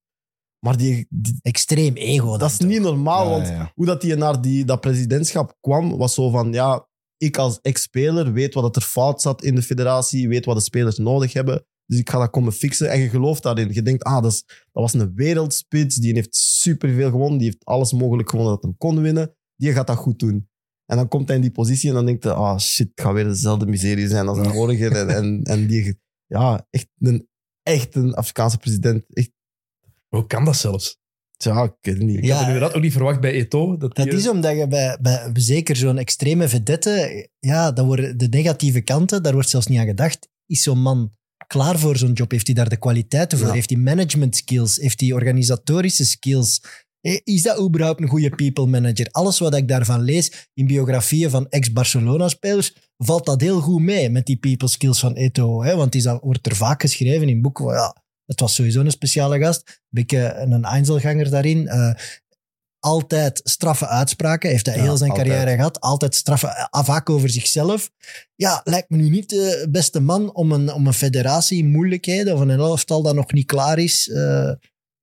Maar die, die- Extreem ego. dan dat is toch? niet normaal, Ja, want ja, ja. hoe dat hij naar die, dat presidentschap kwam, was zo van, ja, ik als ex-speler weet wat dat er fout zat in de federatie, weet wat de spelers nodig hebben, dus ik ga dat komen fixen. En je gelooft daarin. Je denkt, ah, dat, is, dat was een wereldspits, die heeft superveel gewonnen, die heeft alles mogelijk gewonnen dat hem kon winnen, die gaat dat goed doen. En dan komt hij in die positie en dan denkt hij, ah shit, het gaat weer dezelfde miserie zijn als de vorige. En, en, en die, ja, echt een, echt een Afrikaanse president. Echt, Hoe kan dat zelfs? ja, ik weet het niet. Ik Ja. had het inderdaad ook niet verwacht bij Eto. Dat, Dat die- is omdat je bij, bij zeker zo'n extreme vedette, ja, dat worden de negatieve kanten, daar wordt zelfs niet aan gedacht. Is zo'n man klaar voor zo'n job? Heeft hij daar de kwaliteiten voor? Ja. Heeft hij management skills? Heeft hij organisatorische skills? Eh, Is dat überhaupt een goede people manager? Alles wat ik daarvan lees in biografieën van ex-Barcelona-spelers, valt dat heel goed mee met die people skills van Eto'o. Hè? Want die is al- wordt er vaak geschreven in boeken. van, Ja, het was sowieso een speciale gast. Beetje een Einzelganger daarin. Eh, altijd straffe uitspraken. Heeft hij Ja, heel zijn altijd. carrière gehad. Altijd straffe, vaak over zichzelf. Ja, lijkt me nu niet de beste man om een, om een federatie in moeilijkheden of een elftal dat nog niet klaar is, eh,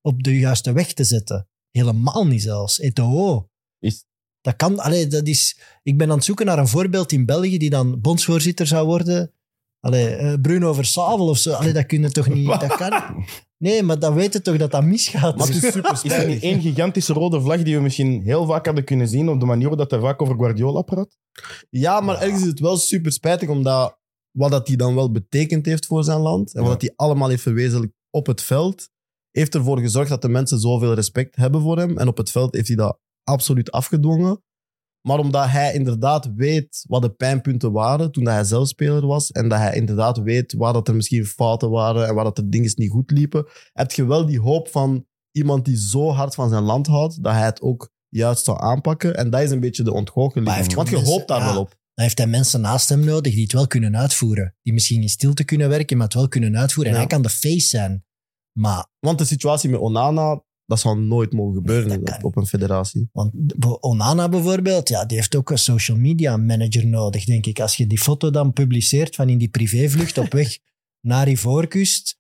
op de juiste weg te zetten. Helemaal niet zelfs. Eto'o. Is- Dat kan, allee, dat is, ik ben aan het zoeken naar een voorbeeld in België die dan bondsvoorzitter zou worden. Allee, eh, Bruno Versavel of zo. Allee, dat kun je toch niet... Dat kan. Nee, maar dan weten toch dat dat misgaat. Maar het is super Is er niet één gigantische rode vlag die we misschien heel vaak hadden kunnen zien op de manier hoe dat hij vaak over Guardiola praat? Ja, maar ergens is het wel super spijtig, omdat wat dat hij dan wel betekend heeft voor zijn land en wat Ja. dat hij allemaal heeft verwezenlijkt op het veld, heeft ervoor gezorgd dat de mensen zoveel respect hebben voor hem. En op het veld heeft hij dat absoluut afgedwongen. Maar omdat hij inderdaad weet wat de pijnpunten waren toen dat hij zelf speler was, en dat hij inderdaad weet waar dat er misschien fouten waren en waar dat er dingen niet goed liepen, heb je wel die hoop van iemand die zo hard van zijn land houdt, dat hij het ook juist zou aanpakken. En dat is een beetje de ontgoocheling. Want je hoopt daar wel op. Dan heeft hij mensen naast hem nodig die het wel kunnen uitvoeren. Die misschien in stilte kunnen werken, maar het wel kunnen uitvoeren. En hij kan de face zijn. Maar Want de situatie met Onana, dat zou nooit mogen gebeuren op, een federatie. Want Onana bijvoorbeeld, ja, die heeft ook een social media manager nodig, denk ik. Als je die foto dan publiceert van in die privévlucht op weg naar Ivoorkust,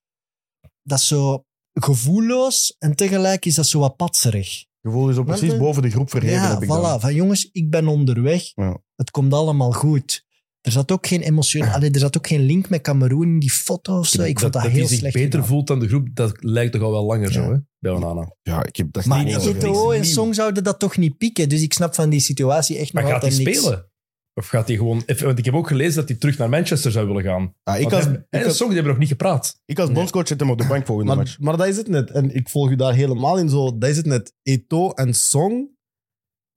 dat is zo gevoelloos en tegelijk is dat zo wat patserig. Gevoel is ook precies eh, boven de groep verheven. ja, heb ik voilà. dan. Van jongens, ik ben onderweg. Ja. Het komt allemaal goed. Er zat ook geen emotie, allee, er zat ook geen link met Cameroen in die foto of zo. Ik vond dat, dat heel hij zich slecht beter gedaan. voelt dan de groep, dat lijkt toch al wel langer zo, hè? Bij Onana. Ja, ik heb dat Maar niet over Eto'o en. Song zouden dat toch niet pieken. Dus ik snap van die situatie echt Maar nog gaat hij altijd niks. spelen? Of gaat hij gewoon... even- Want ik heb ook gelezen dat hij terug naar Manchester zou willen gaan. Ah, ik Want als, hij- ik hij en Song die hebben nog niet gepraat. ik als Nee. bondscoach zet hem op de bank volgende Maar, match. maar dat is het net. En ik volg u daar helemaal in. Zo, dat is het net. Eto en Song,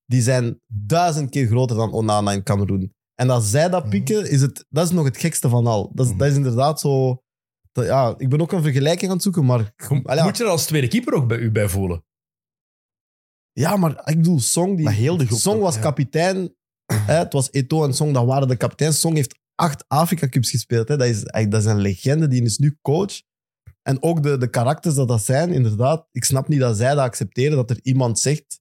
die zijn duizend keer groter dan Onana in Cameroen. En als zij dat pikken, is het, dat is nog het gekste van al. Dat is, Mhm. dat is inderdaad zo... dat- ja, ik ben ook een vergelijking aan het zoeken, maar... Allee, ja, Moet je er als tweede keeper ook bij u bij voelen? ja, maar ik bedoel, Song... Die, Maar heel de groep Song toch, was ja. kapitein. Hè, het was Eto en Song, dat waren de kapiteins. Song heeft acht Afrika Cups gespeeld. Hè. Dat, is, eigenlijk- dat is een legende, die is nu coach. En ook de, de karakters dat dat zijn, inderdaad. Ik snap niet dat zij dat accepteren, dat er iemand zegt...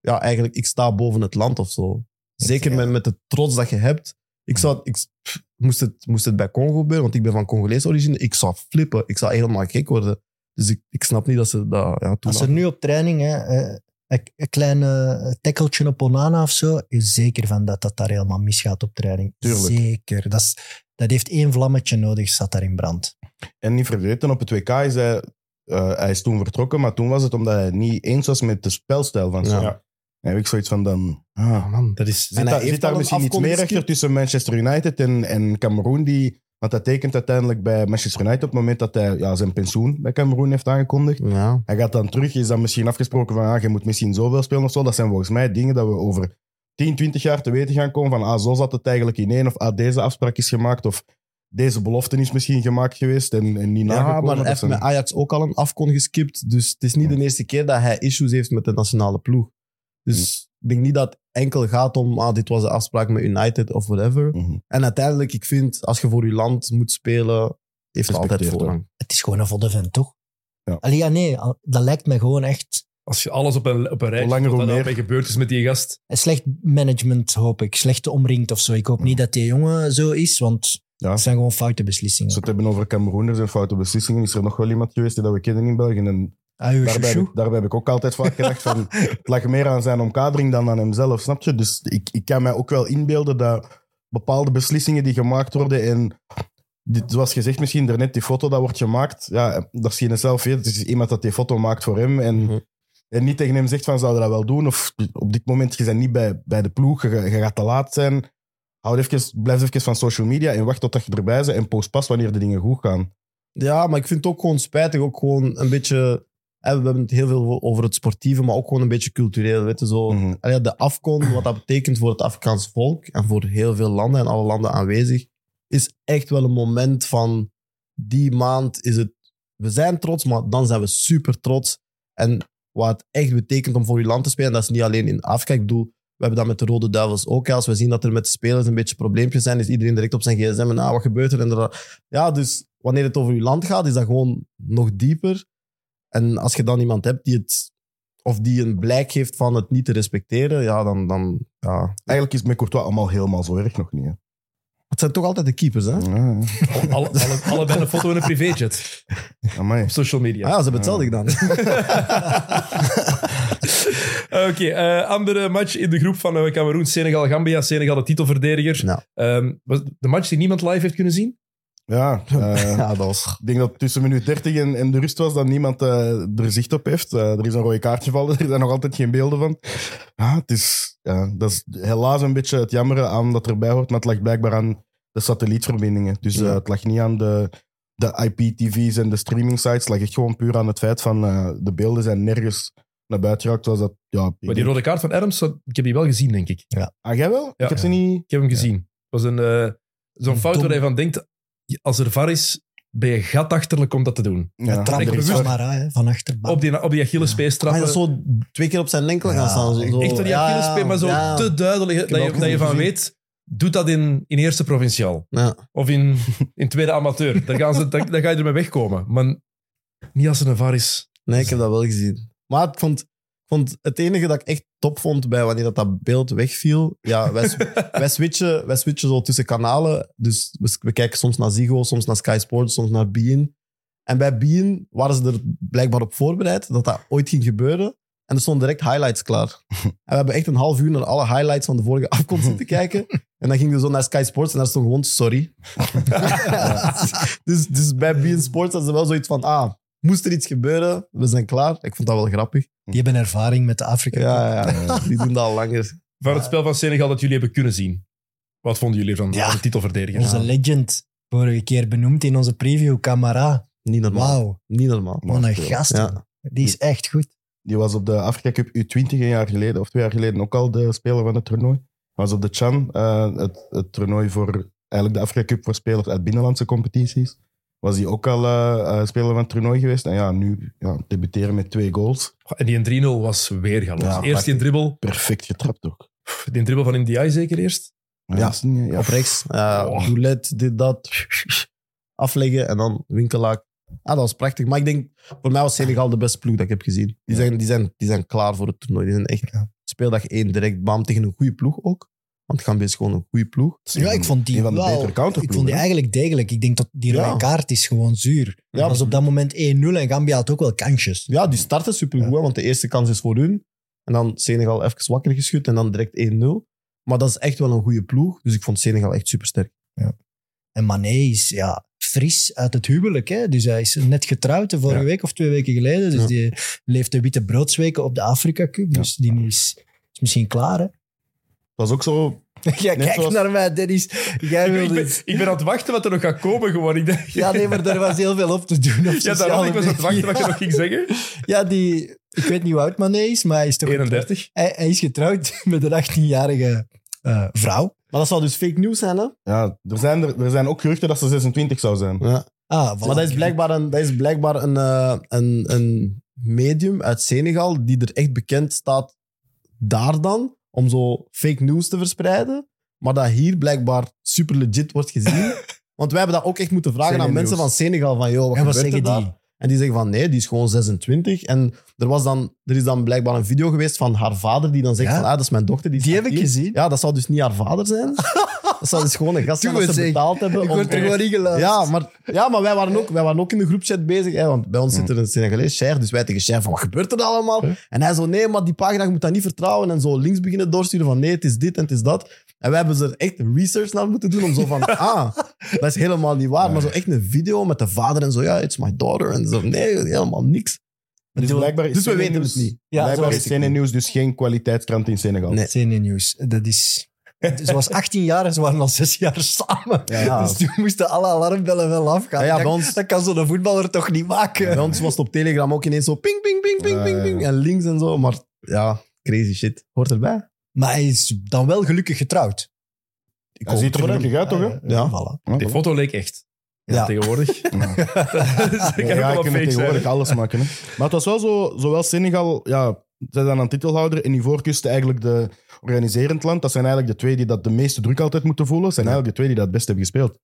Ja, eigenlijk, ik sta boven het land of zo. Zeker met, met de trots dat je hebt. Ik zou, ik, pff, moest, het, moest het bij Congo gebeuren, want ik ben van Congolese origine. Ik zou flippen. Ik zou helemaal gek worden. Dus ik, ik snap niet dat ze dat ja, toen Als er nu op training hè, eh, een, een klein eh, tackeltje op Onana of zo, is zeker van dat dat daar helemaal misgaat op training. Tuurlijk. Zeker. Dat, is, dat heeft één vlammetje nodig, zat daar in brand. En niet vergeten, op het WK is hij, eh, hij is toen vertrokken, maar toen was het omdat hij niet eens was met de spelstijl van. Ja. Dan heb ik zoiets van dan... Ah, man. Dat is... Zit, En daar, zit daar misschien iets meer achter tussen Manchester United en, en Cameroen? Die, want hij tekent uiteindelijk bij Manchester United op het moment dat hij ja, zijn pensioen bij Cameroen heeft aangekondigd. Ja. Hij gaat dan terug, is dan misschien afgesproken van ah, je moet misschien zoveel spelen of zo. Dat zijn volgens mij dingen dat we over 10, 20 jaar te weten gaan komen van ah, zo zat het eigenlijk ineen of ah, deze afspraak is gemaakt of deze belofte is misschien gemaakt geweest en, en niet Ja, nagekomen. maar hij Dat heeft met Ajax ook al een afkon geskipt. Dus het is niet de eerste keer dat hij issues heeft met de nationale ploeg. Dus ik denk niet dat het enkel gaat om, ah, dit was de afspraak met United of whatever. Mhm. En uiteindelijk, ik vind, als je voor je land moet spelen, heeft het altijd Respecteer voorrang. Het is gewoon een volle vent, toch? Ja. Allee, ja, nee, al- dat lijkt me gewoon echt Als je alles op een, op een rijtje... Hoe wat er meer. gebeurd is met die gast... een slecht management, hoop ik. Slecht omringd of zo. Ik hoop niet dat die jongen zo is, want Ja. het zijn gewoon foute Als beslissingen. we het hebben over Cameroeners en foute beslissingen, is er nog wel iemand geweest die dat we kennen in België. En Ah, uw daarbij, heb ik- daarbij heb ik ook altijd vaak gedacht van, het lag meer aan zijn omkadering dan aan hemzelf, snap je? Dus ik, ik kan mij ook wel inbeelden dat bepaalde beslissingen die gemaakt worden en dit, zoals gezegd, misschien daarnet die foto dat wordt gemaakt, ja, dat zie je zelf weet. Het is iemand dat die foto maakt voor hem en, Mhm. en niet tegen hem zegt van, zou je dat wel doen? Of op dit moment, je bent niet bij, bij de ploeg, je, je gaat te laat zijn. Houd even, blijf even van social media en wacht totdat je erbij bent en post pas wanneer de dingen goed gaan. Ja, maar ik vind het ook gewoon spijtig. Ook gewoon een beetje... We hebben het heel veel over het sportieve, maar ook gewoon een beetje cultureel. Weet je, zo. Mhm. De afkon, wat dat betekent voor het Afrikaans volk en voor heel veel landen en alle landen aanwezig, is echt wel een moment van die maand is het. We zijn trots, maar dan zijn we super trots. En wat het echt betekent om voor je land te spelen, dat is niet alleen in Afrika. Ik bedoel, we hebben dat met de Rode Duivels ook. hè. Als we zien dat er met de spelers een beetje probleempjes zijn, is iedereen direct op zijn gsm en ah, wat gebeurt er? En ja, dus wanneer het over je land gaat, is dat gewoon nog dieper. En als je dan iemand hebt die het of die een blijk geeft van het niet te respecteren, ja, dan, dan ja. Eigenlijk is het met Courtois allemaal helemaal zo erg nog niet. Hè? Het zijn toch altijd de keepers, hè? Ja, ja. Alle, alle, allebei een foto in een privéjet. Amai. Op social media. Ah, ja, ze hebben hetzelfde gedaan. Oké, eh, andere match in de groep van eh, Cameroen, Senegal, Gambia. Senegal de titelverdediger. Ehm, was de match die niemand live heeft kunnen zien? Ja, eh, ja, dat was... ik denk dat tussen minuut 30 en, en de rust was dat niemand eh, er zicht op heeft. Eh, er is een rode kaartje gevallen, er zijn nog altijd geen beelden van. Ja, het is, ja, dat is helaas een beetje het jammeren aan dat erbij hoort, maar het lag blijkbaar aan de satellietverbindingen. Dus Ja. het lag niet aan de, de IPTV's en de streaming sites, het lag echt gewoon puur aan het feit van de beelden zijn nergens naar buiten geraakt. Zoals dat, ja, Maar die denk- rode kaart van Adams, ik heb die wel gezien, denk ik. Ah, jij wel? Ja. ik heb ze niet... Ik heb hem gezien. Het was een, eh, zo'n fout waar je van denkt, als er VAR is, ben je gatachterlijk om dat te doen. Ja, Ja, Trap er hè, van achter. Op die, op die Achillespees Hij trappen. is zo twee keer op zijn enkel gaan staan. Zo, zo. Echt door die Achillespees, maar zo ja. te duidelijk dat je, dat je van weet, doet dat in, in eerste provinciaal. Ja. Of in, in tweede amateur. Dan, gaan ze, dan, dan ga je ermee wegkomen. Maar niet als er een VAR is. Nee, ik heb dat wel gezien. Maar ik vond, vond het enige dat ik echt top vond bij wanneer dat, dat beeld wegviel. Ja, wij, wij, switchen, wij switchen zo tussen kanalen. Dus we, we kijken soms naar Ziggo, soms naar Sky Sports, soms naar Bein. En bij Bein waren ze er blijkbaar op voorbereid dat dat ooit ging gebeuren. En er stonden direct highlights klaar. En we hebben echt een half uur naar alle highlights van de vorige afkomst zitten kijken. En dan gingen we zo naar Sky Sports en daar stond gewoon sorry. dus, dus bij Bein Sports hadden ze wel zoiets van, ah, moest er iets gebeuren, we zijn klaar. Ik vond dat wel grappig. Die hebben ervaring met de Afrika. Ja, ja, die doen dat al langer. Van het spel van Senegal dat jullie hebben kunnen zien. Wat vonden jullie van Ja. de titelverdediger? Onze legend, vorige keer benoemd in onze preview, Camara. Niet normaal. Wauw, Niet normaal. wat een gast. Ja. Die is echt goed. Die was op de Afrika Cup U20 een jaar geleden, of twee jaar geleden, ook al de speler van het toernooi. Was op de Chan, eh, het, het toernooi voor eigenlijk de Afrika Cup voor spelers uit binnenlandse competities. Was hij ook al eh, eh, speler van het toernooi geweest. En ja, nu ja, debuteren met twee goals. En die 3-0 was weergaloos. Ja, eerst die dribbel, Perfect getrapt ook. die dribbel van Ndiaye zeker eerst. Ja. Op rechts. Oh. Doulet, dit, dat. Afleggen en dan winkelaak. Ah, dat was prachtig. Maar ik denk, voor mij was Senegal de beste ploeg dat ik heb gezien. Die, Ja. zijn, die, zijn, die zijn klaar voor het toernooi. Die zijn echt Ja. speeldag één direct bam tegen een goede ploeg ook. Want Gambia is gewoon een goede ploeg. Ja, ik vond die Een van de Ik vond die eigenlijk degelijk. Ik denk dat die Ja. rode kaart is gewoon zuur. Ja, dat was op dat moment 1-0 en Gambia had ook wel kansjes. Ja, die starten supergoed, hè, want de eerste kans is voor hun. En dan Senegal even wakker geschud en dan direct 1-0. Maar dat is echt wel een goede ploeg. Dus ik vond Senegal echt supersterk. En Mané is ja, fris uit het huwelijk. Hè? Dus hij is net getrouwd, de vorige Ja. week of twee weken geleden. Dus Ja. die leeft de witte broodsweken op de Afrika Cup. Dus die is, is misschien klaar. Hè? Het was ook zo... Kijk zoals- naar mij, Dennis. Jij Ik, ben, ik ben aan het wachten wat er nog gaat komen gewoon. Ik denk, Ja, nee, maar er was heel veel op te doen op ja, daarom ik was aan het wachten wat je nog ging zeggen. Ja, die... Ik weet niet hoe oud Mané is, maar hij is toch... 31. Hij, hij is getrouwd met een 18-jarige eh, vrouw. Maar dat zou dus fake news zijn, hè? Ja, er zijn, er, er zijn ook geruchten dat ze 26 zou zijn. Ja. Ah, Maar dat is blijkbaar een, dat is blijkbaar een, eh, een, een medium uit Senegal die er echt bekend staat daar dan om zo fake news te verspreiden. Maar dat hier blijkbaar super legit wordt gezien. Want wij hebben dat ook echt moeten vragen aan mensen van Senegal. Van, joh, wat En wat gebeurt er zeggen daar? die? En die zeggen van nee, die is gewoon 26. En er, was dan, er is dan blijkbaar een video geweest van haar vader die dan zegt Ja? van ah, dat is mijn dochter. Die, Die heb ik 18. gezien. Ja, dat zou dus niet haar vader zijn. dat zou dus gewoon een gast zijn dat ze zeg. betaald hebben. Ik om- word er gewoon ingeluisterd. ja, maar, ja, maar wij, waren ook, wij waren ook in de groepchat bezig. Hè, want bij ons zit er een Senegalees, Cher. Dus wij tegen Cher van, wat gebeurt er allemaal? En hij zo, nee, maar die pagina, je moet dat niet vertrouwen. En zo links beginnen doorsturen van, nee, het is dit en het is dat. En wij hebben ze er echt research naar moeten doen om zo van, ah, dat is helemaal niet waar. Maar zo echt een video met de vader en zo, ja, it's my daughter. En zo, nee, helemaal niks. Dus, blijkbaar is dus we weten het niet. Ja, blijkbaar is CNN News dus geen kwaliteitskrant in Senegal. Nee. CNN News. Dat is... Ze was 18 jaar en ze waren al 6 jaar samen. Ja. Dus toen moesten alle alarmbellen wel afgaan. Ja, ja, dat, bij ons- dat kan zo'n voetballer toch niet maken? Bij ons was het op Telegram ook ineens zo ping, ping, ping, ping, ping, ping. En links en zo. Maar ja, crazy shit. Hoort erbij. Maar hij is dan wel gelukkig getrouwd. Ik Hij ziet er gelukkig uit, toch? hè? Ja. voilà. Die foto leek echt. Ja, Ja. tegenwoordig. Ja. fake tegenwoordig zijn. alles maken. Hè. Maar het was wel zo, zowel Senegal, ja, zij zijn aan titelhouder en Ivoorkust eigenlijk de organiserend land. Dat zijn eigenlijk de twee die dat de meeste druk altijd moeten voelen. zijn eigenlijk de twee die dat het best hebben gespeeld.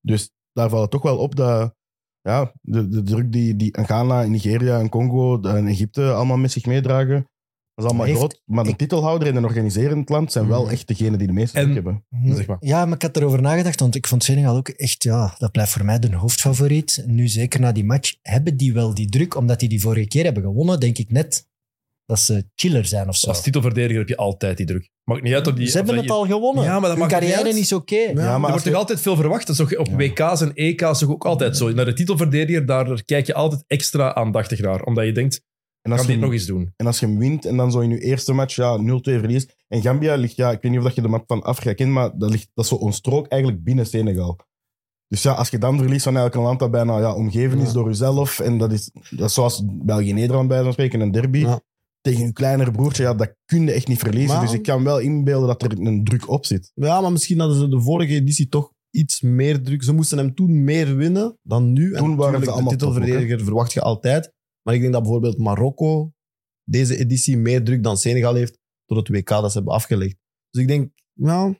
Dus daar valt het toch wel op dat ja, de, de druk die, die Ghana, Nigeria en Congo en Egypte allemaal met zich meedragen, dat is allemaal Heeft- groot. Maar de ik- titelhouder en een organiserend land zijn wel Mhm. echt degenen die de meeste En- druk hebben. Zeg maar. Ja, maar ik had erover nagedacht, want ik vond Senegal ook echt, ja, dat blijft voor mij de hoofdfavoriet. Nu zeker na die match, hebben die wel die druk, omdat die die vorige keer hebben gewonnen, denk ik net dat ze chiller zijn of zo. Als titelverdediger heb je altijd die druk. Maakt niet uit of die... ze hebben of het dat je- al gewonnen. Ja, maar dat Hun maakt niet carrière uit. is oké. Ja, maar er als wordt je- toch altijd veel verwacht. Dat is toch op Ja. WK's en EK's toch ook altijd zo. Naar de titelverdediger, daar kijk je altijd extra aandachtig naar. Omdat je denkt, En als kan je dit hem- nog eens doen. En als je hem wint en dan zo in je eerste match ja, 0-2 verliest. En Gambia ligt, ja, ik weet niet of dat je de map van Afrika kent, maar dat, ligt, dat is zo een strook eigenlijk binnen Senegal. Dus ja, als je dan verliest van eigenlijk een land dat bijna ja, omgeven is Ja. door jezelf. En dat is, dat is zoals België-Nederland bij zo'n spreken, een derby. Ja. Tegen je kleinere broertje, ja, dat kun je echt niet verliezen. Maar- Dus ik kan wel inbeelden dat er een druk op zit. Ja, maar misschien hadden ze de vorige editie toch iets meer druk. Ze moesten hem toen meer winnen dan nu. en Toen waren ze natuurlijk, de allemaal titelverdediger verwacht je altijd. Maar ik denk dat bijvoorbeeld Marokko deze editie meer druk dan Senegal heeft door het WK dat ze hebben afgelegd. Dus ik denk, ja,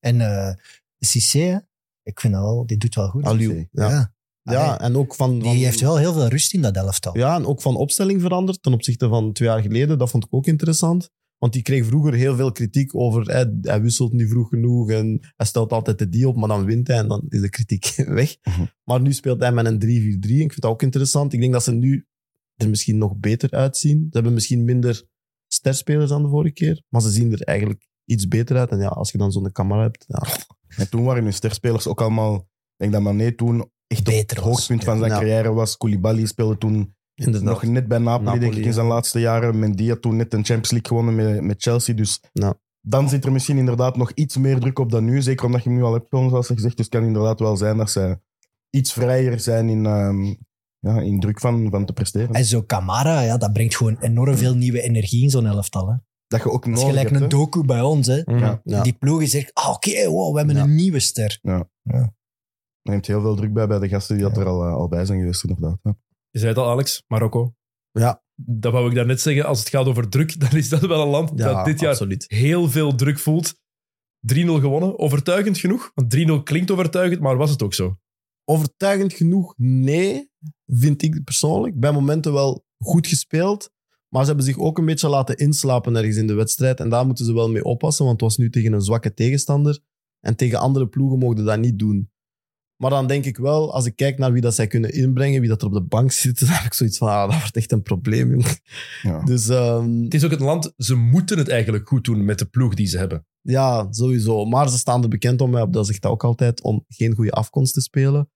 En eh Cissé, hè, ik vind dat wel, die doet wel goed. Aliou. Ja. Ja. En ook van, van, Die heeft wel heel veel rust in dat elftal. ja, en ook van opstelling veranderd ten opzichte van twee jaar geleden. Dat vond ik ook interessant. Want die kreeg vroeger heel veel kritiek over hij, hij wisselt niet vroeg genoeg en hij stelt altijd de die op, maar dan wint hij en dan is de kritiek weg. Mhm. Maar nu speelt hij met een 3-4-3 en ik vind dat ook interessant. Ik denk dat ze nu er misschien nog beter uitzien. Ze hebben misschien minder sterspelers dan de vorige keer, maar ze zien er eigenlijk iets beter uit. En ja, als je dan zo'n camera hebt, ja, En toen waren hun sterspelers ook allemaal... Ik denk dat Mané toen echt op het was. hoogtepunt van zijn Ja. carrière was. Koulibaly speelde toen inderdaad. nog net bij Napoli, Napoli, denk ik, in zijn laatste jaren. Mendy had toen net een Champions League gewonnen met, met Chelsea. Dus Ja. dan zit er misschien inderdaad nog iets meer druk op dan nu. Zeker omdat je hem nu al hebt gewonnen, zoals je gezegd. Dus het kan inderdaad wel zijn dat zij iets vrijer zijn in, ehm, ja, in druk van, van te presteren. En zo Camara, ja, dat brengt gewoon enorm veel nieuwe energie in zo'n elftal. Hè. Dat je ook Dat is nodig gelijk hebt, een hè. doku bij ons. Hè. Mhm. Ja. Ja. Die ploeg is echt, ah, oké, wow, we hebben Ja. een nieuwe ster. Er neemt heel veel druk bij bij de gasten die dat Ja. er al, eh, al bij zijn geweest, inderdaad. Ja. Je zei het al, Alex, Marokko. Ja. Dat wou ik daarnet zeggen. Als het gaat over druk, dan is dat wel een land Ja, dat dit jaar absoluut. heel veel druk voelt. 3-0 gewonnen. Overtuigend genoeg. Want 3-0 klinkt overtuigend, maar was het ook zo? Overtuigend genoeg, nee, vind ik persoonlijk. Bij momenten wel goed gespeeld. Maar ze hebben zich ook een beetje laten inslapen ergens in de wedstrijd. En daar moeten ze wel mee oppassen, want het was nu tegen een zwakke tegenstander. En tegen andere ploegen mogen dat niet doen. Maar dan denk ik wel, als ik kijk naar wie dat zij kunnen inbrengen, wie dat er op de bank zit, dan heb ik zoiets van, ah, dat wordt echt een probleem, jongen. Ja. Dus ehm, Het is ook het land, ze moeten het eigenlijk goed doen met de ploeg die ze hebben. Ja, sowieso. Maar ze staan er bekend om, hè, dat zegt dat ook altijd, om geen goede afkomst te spelen.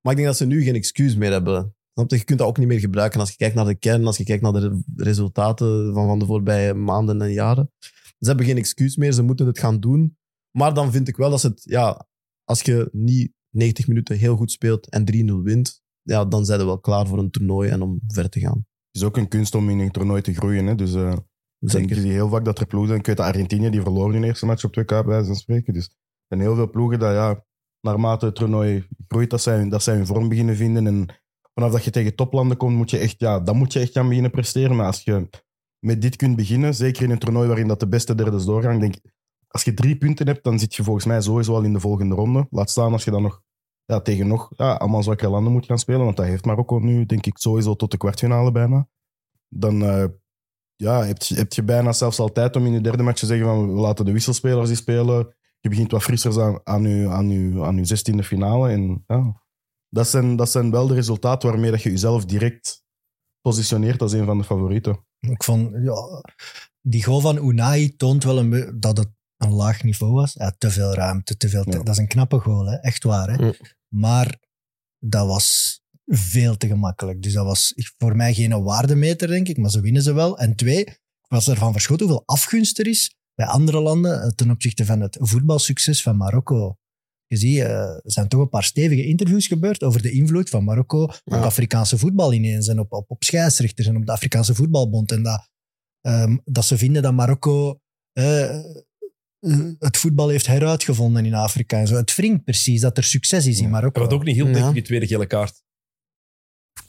Maar ik denk dat ze nu geen excuus meer hebben. Snap je? Je kunt dat ook niet meer gebruiken als je kijkt naar de kern, als je kijkt naar de re- resultaten van, van de voorbije maanden en jaren. Ze hebben geen excuus meer, ze moeten het gaan doen. Maar dan vind ik wel dat ze het, ja, als je niet 90 minuten heel goed speelt en 3-0 wint, ja, dan zijn ze wel klaar voor een toernooi en om ver te gaan. Het is ook een kunst om in een toernooi te groeien. Hè. Dus eh Zeker. je heel vaak dat er ploegen zijn. Ik weet dat Argentinië, die verloor hun eerste match op 2K bij wijze van spreken. Dus er zijn heel veel ploegen dat ja, naarmate het toernooi groeit, dat zij, dat zij hun vorm beginnen vinden. En vanaf dat je tegen toplanden komt, moet je echt, ja, dan moet je echt gaan beginnen presteren. Maar als je met dit kunt beginnen, zeker in een toernooi waarin dat de beste derde is doorgaan, denk als je drie punten hebt, dan zit je volgens mij sowieso al in de volgende ronde. Laat staan als je dan nog ja, tegen nog ja, allemaal zwakke landen moet gaan spelen, want dat heeft Marokko nu, denk ik, sowieso tot de kwartfinale bijna. Dan eh, ja, heb, je, heb je bijna zelfs al tijd om in je derde match te zeggen van we laten de wisselspelers die spelen. Je begint wat frisser aan, aan, je, aan, je, aan je zestiende finale. En, ja, dat, zijn, dat zijn wel de resultaten waarmee dat je jezelf direct positioneert als een van de favorieten. Ik vond, ja, die goal van Unai toont wel een, dat het een laag niveau was. Ja, te veel ruimte, te veel. te- Ja. Dat is een knappe goal, hè? echt waar. Hè? Ja. Maar dat was veel te gemakkelijk. Dus dat was voor mij geen waardemeter, denk ik. Maar ze winnen ze wel. En twee, ik was ervan verschoten hoeveel afgunst er is bij andere landen eh, ten opzichte van het voetbalsucces van Marokko. Je ziet, eh, er zijn toch een paar stevige interviews gebeurd over de invloed van Marokko op Ja. Afrikaanse voetbal ineens en op, op, op scheidsrechters en op de Afrikaanse voetbalbond. En dat, ehm, dat ze vinden dat Marokko eh, het voetbal heeft heruitgevonden in Afrika. En zo. Het wringt precies dat er succes is in Ja. Marokko. Wat ook niet denk Ja. ik, die tweede gele kaart.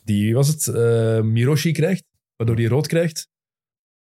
Die, was het, eh, Miroshi krijgt, waardoor hij rood krijgt.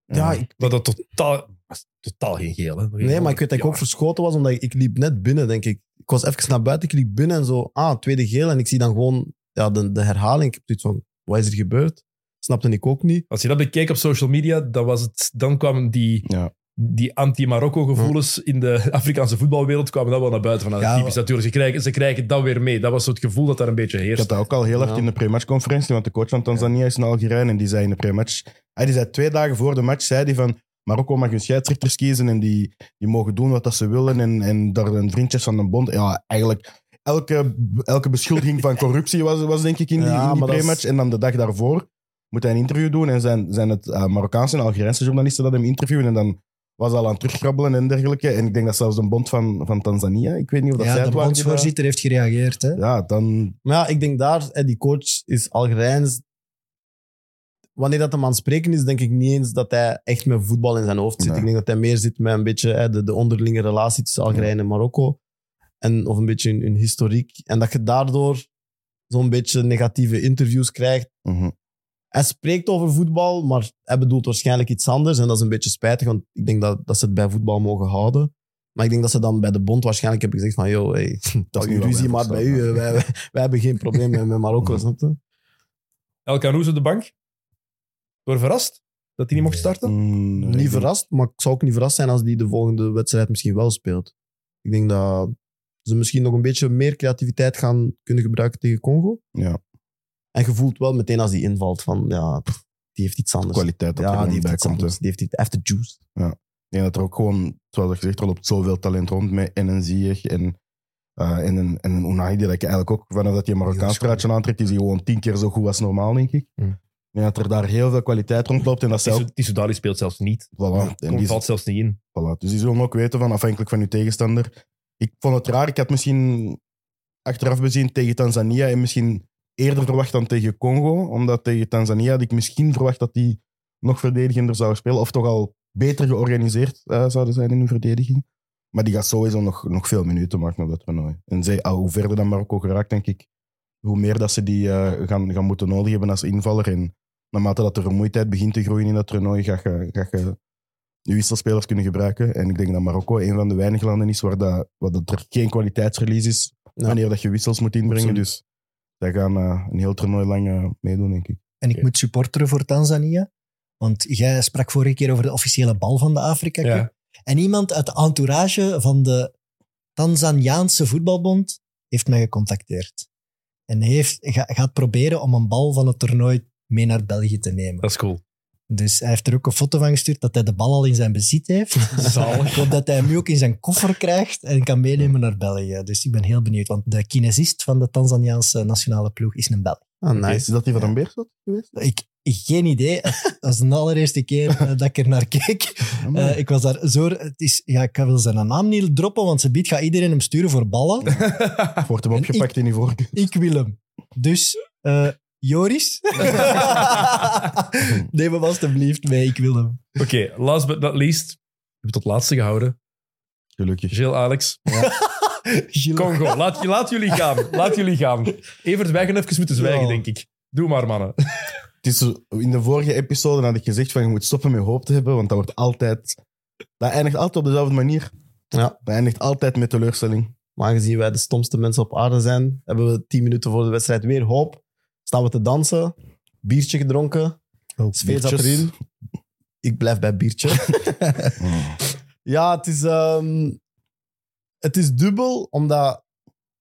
Ja, ik, Wat dat totaal, was totaal geen geel. Hè? Nee, maar ik weet dat ik ook verschoten was, omdat ik, ik liep net binnen, denk ik. Ik was even naar buiten, ik liep binnen en zo, ah, tweede geel. En ik zie dan gewoon ja, de, de herhaling. Ik heb zoiets van, wat is er gebeurd? Snapte ik ook niet. Als je dat bekeek op social media, dan, was het, dan kwamen die, Ja. die anti-Marokko-gevoelens in de Afrikaanse voetbalwereld kwamen dat wel naar buiten. Van, Ja, typisch natuurlijk, ze krijgen, ze krijgen dat weer mee. Dat was het gevoel dat daar een beetje Ik heerst. had dat ook al heel hard Ja. in de pre-matchconferentie, want de coach van Tanzania is een Algerijn en die zei in de pre-match... Hij die zei twee dagen voor de match, zei hij van Marokko mag hun scheidsrechters kiezen en die, die mogen doen wat dat ze willen en, en daar een vriendjes van de bond. Ja, eigenlijk elke, elke beschuldiging van corruptie was, was denk ik in die, Ja, in die pre-match. En dan de dag daarvoor moet hij een interview doen en zijn, zijn het eh, Marokkaanse en Algerijnse journalisten dat hem interviewen en dan was hij al aan het terugkrabbelen en dergelijke. En ik denk dat zelfs de bond van, van Tanzania, ik weet niet of dat zij het de waren die dat- bondsvoorzitter heeft gereageerd. Hè? Ja, dan... Maar ja, ik denk daar, hè, die coach is Algerijns. Wanneer dat hem aan het spreken is, denk ik niet eens dat hij echt met voetbal in zijn hoofd zit. Nee. Ik denk dat hij meer zit met een beetje hè, de, de onderlinge relatie tussen Algerije en Marokko. En, of een beetje hun, hun historiek. En dat je daardoor zo'n beetje negatieve interviews krijgt. mhm. Hij spreekt over voetbal, maar hij bedoelt waarschijnlijk iets anders. En dat is een beetje spijtig, want ik denk dat, dat ze het bij voetbal mogen houden. Maar ik denk dat ze dan bij de bond waarschijnlijk hebben gezegd van, yo, hey, dat is ruzie maar bij u. Wij, wij, wij hebben geen probleem met, met Marokko, snap je? El Canoes op de bank. Door verrast dat hij niet mocht starten. Mm, nee, Niet verrast, maar ik zou ook niet verrast zijn als die de volgende wedstrijd misschien wel speelt. Ik denk dat ze misschien nog een beetje meer creativiteit gaan kunnen gebruiken tegen Congo. Ja, En je voelt wel meteen als die invalt van, ja, pff, die heeft iets anders. kwaliteit dat ja, er die bij iets komt. anders. Die heeft, iets, hij heeft de juice. denk dat er ook gewoon, zoals gezegd, er loopt zoveel talent rond met en een Ziyech en, eh, en, een, en een Unai, die ik eigenlijk ook, vanaf dat hij een Marokkaans straatje aantrekt, is hij gewoon tien keer zo goed als normaal, denk ik. Mm. Denk dat er daar heel veel kwaliteit rondloopt en dat zelf... Tissoudali speelt zelfs niet. Voilà. En die, valt zelfs niet in. voilà. Dus die zullen ook weten van, afhankelijk van je tegenstander. Ik vond het raar, ik had misschien achteraf bezien tegen Tanzania en misschien eerder verwacht dan tegen Congo, omdat tegen Tanzania had ik misschien verwacht dat die nog verdedigender zou spelen, of toch al beter georganiseerd eh, zouden zijn in hun verdediging. Maar die gaat sowieso nog, nog veel minuten maken op dat toernooi. En zij, al hoe verder dan Marokko geraakt, denk ik, hoe meer dat ze die eh, gaan, gaan moeten nodig hebben als invaller. En naarmate dat de vermoeidheid begint te groeien in dat toernooi, ga je, ga je je wisselspelers kunnen gebruiken. En ik denk dat Marokko een van de weinige landen is waar, dat, waar dat er geen kwaliteitsverlies is Ja. wanneer dat je wissels moet inbrengen. Absoluut. Dus zij gaan eh, een heel toernooi lang eh, meedoen, denk ik. En ik moet supporteren voor Tanzania. Want jij sprak vorige keer over de officiële bal van de Afrika Cup. Ja. En iemand uit de entourage van de Tanzaniaanse voetbalbond heeft mij gecontacteerd. En heeft, ga- gaat proberen om een bal van het toernooi mee naar België te nemen. Dat is cool. Dus hij heeft er ook een foto van gestuurd dat hij de bal al in zijn bezit heeft. Zalig. Ik hoop dat hij hem nu ook in zijn koffer krijgt en kan meenemen naar België. Dus ik ben heel benieuwd, want de kinesist van de Tanzaniaanse nationale ploeg is een Belg. Ah, Is nice. dat die van een Beerschot geweest? Ik, geen idee. Dat is de allereerste keer eh, dat ik er naar keek. Eh, ik was daar zo... Het is, ja, ik wil zijn naam niet droppen, want ze biedt gaat iedereen hem sturen voor ballen. Wordt hem En opgepakt in die vork. Ik wil hem. Dus, eh, Joris, neem hem alstublieft mee. Ik wil hem. Oké, last but not least. We hebben tot laatste gehouden. Gelukkig. Gilles, Alex. Gilles. Congo, laat, laat jullie gaan. Laat jullie gaan. Evert, wij gaan even moeten zwijgen, Ja. denk ik. Doe maar, mannen. Het is zo- in de vorige episode had ik gezegd van je moet stoppen met hoop te hebben, want dat wordt altijd... Dat eindigt altijd op dezelfde manier. Ja. Dat eindigt altijd met teleurstelling. Maar aangezien wij de stomste mensen op aarde zijn, hebben we tien minuten voor de wedstrijd weer hoop. Staan we te dansen, biertje gedronken, sfeer zat biertjes. erin. Ik blijf bij biertje. ja, het is, ehm, het is dubbel, omdat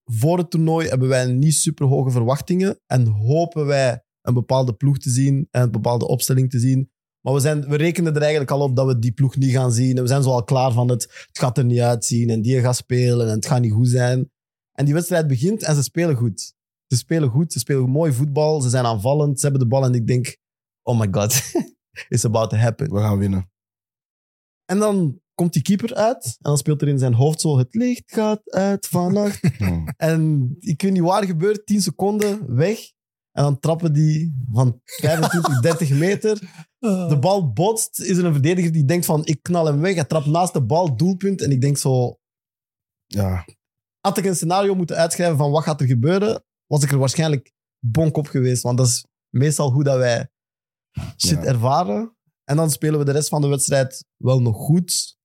voor het toernooi hebben wij niet super hoge verwachtingen en hopen wij een bepaalde ploeg te zien en een bepaalde opstelling te zien. Maar we, zijn, we rekenen er eigenlijk al op dat we die ploeg niet gaan zien. En we zijn zo al klaar van het, het gaat er niet uitzien en die gaat spelen en het gaat niet goed zijn. En die wedstrijd begint en ze spelen goed. Ze spelen goed, ze spelen mooi voetbal, ze zijn aanvallend, ze hebben de bal en ik denk, oh my god, it's about to happen. We gaan winnen. En dan komt die keeper uit en dan speelt er in zijn hoofd zo, het licht gaat uit vannacht. En ik weet niet waar gebeurt, 10 seconden weg. En dan trappen die van 25, 30 meter. De bal botst, is er een verdediger die denkt van, ik knal hem weg. Hij trapt naast de bal, doelpunt. En ik denk zo, Ja, had ik een scenario moeten uitschrijven van wat gaat er gebeuren, was ik er waarschijnlijk bonk op geweest. Want dat is meestal hoe dat wij shit Ja. ervaren. En dan spelen we de rest van de wedstrijd wel nog goed.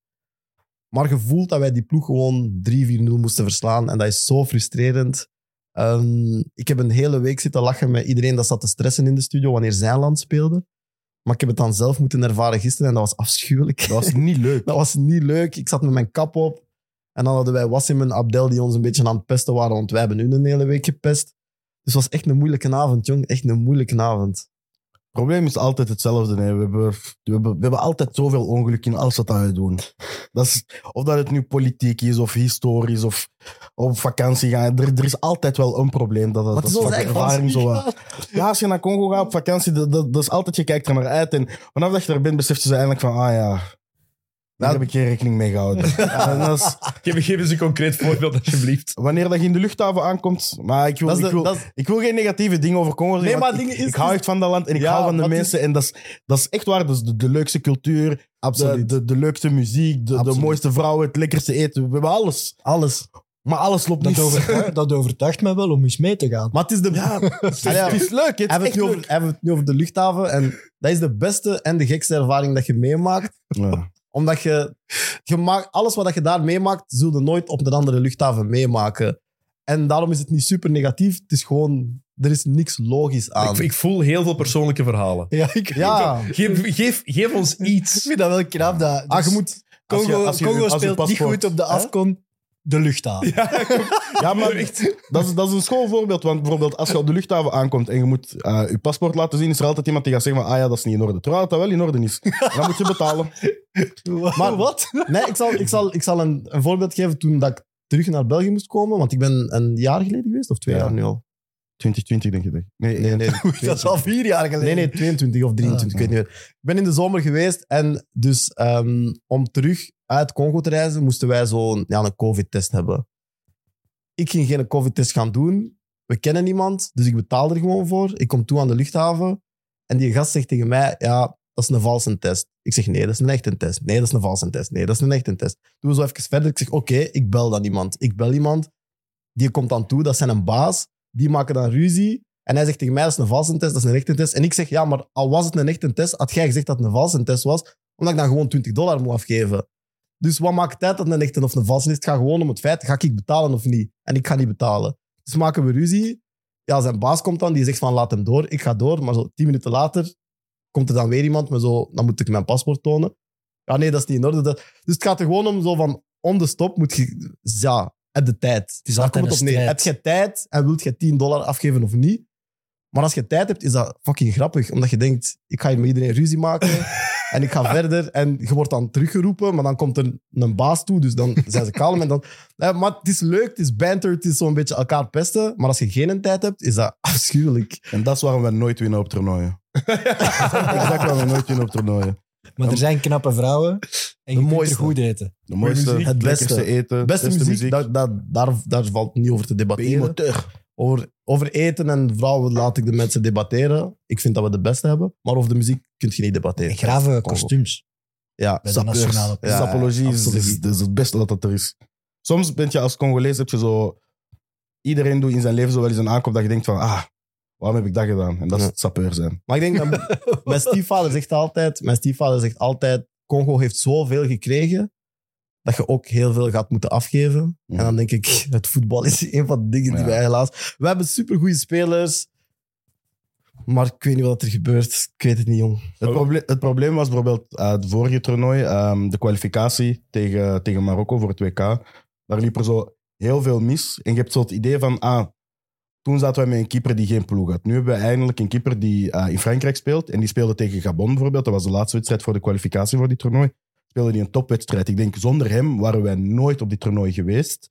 Maar gevoeld dat wij die ploeg gewoon 3-4-0 moesten verslaan. En dat is zo frustrerend. Ehm, ik heb een hele week zitten lachen met iedereen dat zat te stressen in de studio wanneer zijn land speelde. Maar ik heb het dan zelf moeten ervaren gisteren en dat was afschuwelijk. dat was niet leuk. Dat was niet leuk. Ik zat met mijn kap op. En dan hadden wij Wassim en Abdel die ons een beetje aan het pesten waren, want wij hebben hun een hele week gepest. Dus het was echt een moeilijke avond, jong. Echt een moeilijke avond. Het probleem is altijd hetzelfde. Hè. We, hebben, we, hebben, we hebben altijd zoveel ongeluk in alles wat we doen. Dat is, of dat het nu politiek is, of historisch, of op vakantie gaan. Er, er is altijd wel een probleem. Dat, dat, dat onze is eigen ervaring zo. vakantie. Ja, als je naar Congo gaat op vakantie, dat, dat, dat is altijd, je kijkt er naar uit. En vanaf dat je er bent, besef je ze eigenlijk van, ah ja, daar heb ik geen rekening mee gehouden. En dat is, Geef, geef eens een concreet voorbeeld, alsjeblieft. wanneer dat je in de luchthaven aankomt, maar ik wil, Dat is ik, de- wil, dat is- ik wil geen negatieve dingen over Congo zeggen. Nee, maar want dingen ik, is- ik hou echt van dat land en ik Ja, hou van de mensen. En dat is, dat is echt waar. Dat is de, de leukste cultuur, de, Absoluut. de, de leukste muziek, de, de Absoluut. mooiste vrouwen, het lekkerste eten. We hebben alles. Alles. Maar alles loopt Dat, niet. overtuigt, dat overtuigt mij wel om eens mee te gaan. Maar het is de... Ja, het is, ja. het is leuk. Het is Hebben we echt het nu over, leuk. hebben we het nu over de luchthaven. En dat is de beste en de gekste ervaring dat je meemaakt. Ja. Omdat je, je maakt, alles wat je daar meemaakt, zul je nooit op een andere luchthaven meemaken. En daarom is het niet super negatief. Het is gewoon, er is niks logisch aan. Ik, ik voel heel veel persoonlijke verhalen. Ja, ik, ja, Geef, geef, geef ons ik iets. vind dat wel knap. Dat, ah, dus je moet... Als je- Congo, als je- Congo als je speelt niet goed op de afkon. De luchthaven. Ja, maar dat is, dat is een schoolvoorbeeld. Want bijvoorbeeld als je op de luchthaven aankomt en je moet eh, je paspoort laten zien, is er altijd iemand die gaat zeggen van, ah ja, dat is niet in orde. Terwijl dat wel in orde is. Dan moet je betalen. Maar- wat? Nee, ik zal, ik zal, ik zal een, een voorbeeld geven toen dat ik terug naar België moest komen. Want ik ben een jaar geleden geweest, of twee Ja. jaar nu al. 2020 denk je. Nee, Nee, nee. Dat is al vier jaar geleden. Nee, nee, 22 of 23, ik weet niet meer. Ik ben in de zomer geweest en dus ehm, om terug uit Congo te reizen, moesten wij zo ja, een COVID-test hebben. Ik ging geen COVID-test gaan doen. We kennen niemand, dus ik betaal er gewoon voor. Ik kom toe aan de luchthaven en die gast zegt tegen mij, ja, dat is een valse test. Ik zeg, nee, dat is een echte test. Nee, dat is een valse test. Nee, dat is een echte test. Doen we zo even verder. Ik zeg, oké, ik bel dan iemand. Ik bel iemand, die komt dan toe, dat is zijn baas. Die maken dan ruzie. En hij zegt tegen mij, dat is een valse test, dat is een echte test. En ik zeg, ja, maar al was het een echte test, had jij gezegd dat het een valse test was, omdat ik dan gewoon 20 dollar moet afgeven. Dus wat maakt het uit dat het een echte of een valse is? Het gaat gewoon om het feit, ga ik betalen of niet? En ik ga niet betalen. Dus maken we ruzie. Ja, zijn baas komt dan, die zegt van, laat hem door. Ik ga door, maar zo tien minuten later komt er dan weer iemand met zo, dan moet ik mijn paspoort tonen. Ja, nee, dat is niet in orde. Dus het gaat er gewoon om zo van, on the stop moet je, ja, heb de tijd. Het is Daar altijd komt het op neer. Heb je tijd en wilt je 10 dollar afgeven of niet? Maar als je tijd hebt, is dat fucking grappig. Omdat je denkt, ik ga hier met iedereen ruzie maken. en ik ga verder. En je wordt dan teruggeroepen. Maar dan komt er een baas toe. Dus dan zijn ze kalm. En dan, Eh, maar het is leuk, het is banter. Het is zo'n beetje elkaar pesten. Maar als je geen tijd hebt, is dat afschuwelijk. En dat is waarom we nooit winnen op toernooien. exact waarom we nooit winnen op toernooien. Maar er zijn knappe vrouwen en je kunt mooiste. er goed eten. De mooiste, muziek, het beste. lekkerste eten, Beste, muziek, Dat, dat, daar, daar valt niet over te debatteren. Over, over eten en vrouwen laat ik de mensen debatteren. Ik vind dat we de beste hebben. Maar over de muziek kun je niet debatteren. En grave Congo. kostuums. Ja, Ja, Sapologie is, is, is het beste dat dat er is. Soms ben je als Congolees, heb je zo... Iedereen doet in zijn leven zo wel eens een aankoop dat je denkt van... Ah, waarom heb ik dat gedaan? En dat is het sapeur zijn. Maar ik denk dat mijn stiefvader zegt altijd, mijn stiefvader zegt altijd, Congo heeft zoveel gekregen dat je ook heel veel gaat moeten afgeven. Ja. En dan denk ik, het voetbal is een van de dingen die wij helaas... We hebben supergoeie spelers, maar ik weet niet wat er gebeurt. Ik weet het niet, jong. Het, probleem, het probleem was bijvoorbeeld eh, het vorige toernooi, ehm, de kwalificatie tegen, tegen Marokko voor het WK. Daar liep er zo heel veel mis. En je hebt zo het idee van, ah, toen zaten wij met een keeper die geen ploeg had. Nu hebben we eindelijk een keeper die eh, in Frankrijk speelt. En die speelde tegen Gabon bijvoorbeeld. Dat was de laatste wedstrijd voor de kwalificatie voor die toernooi. Speelde die een topwedstrijd. Ik denk, zonder hem waren wij nooit op die toernooi geweest.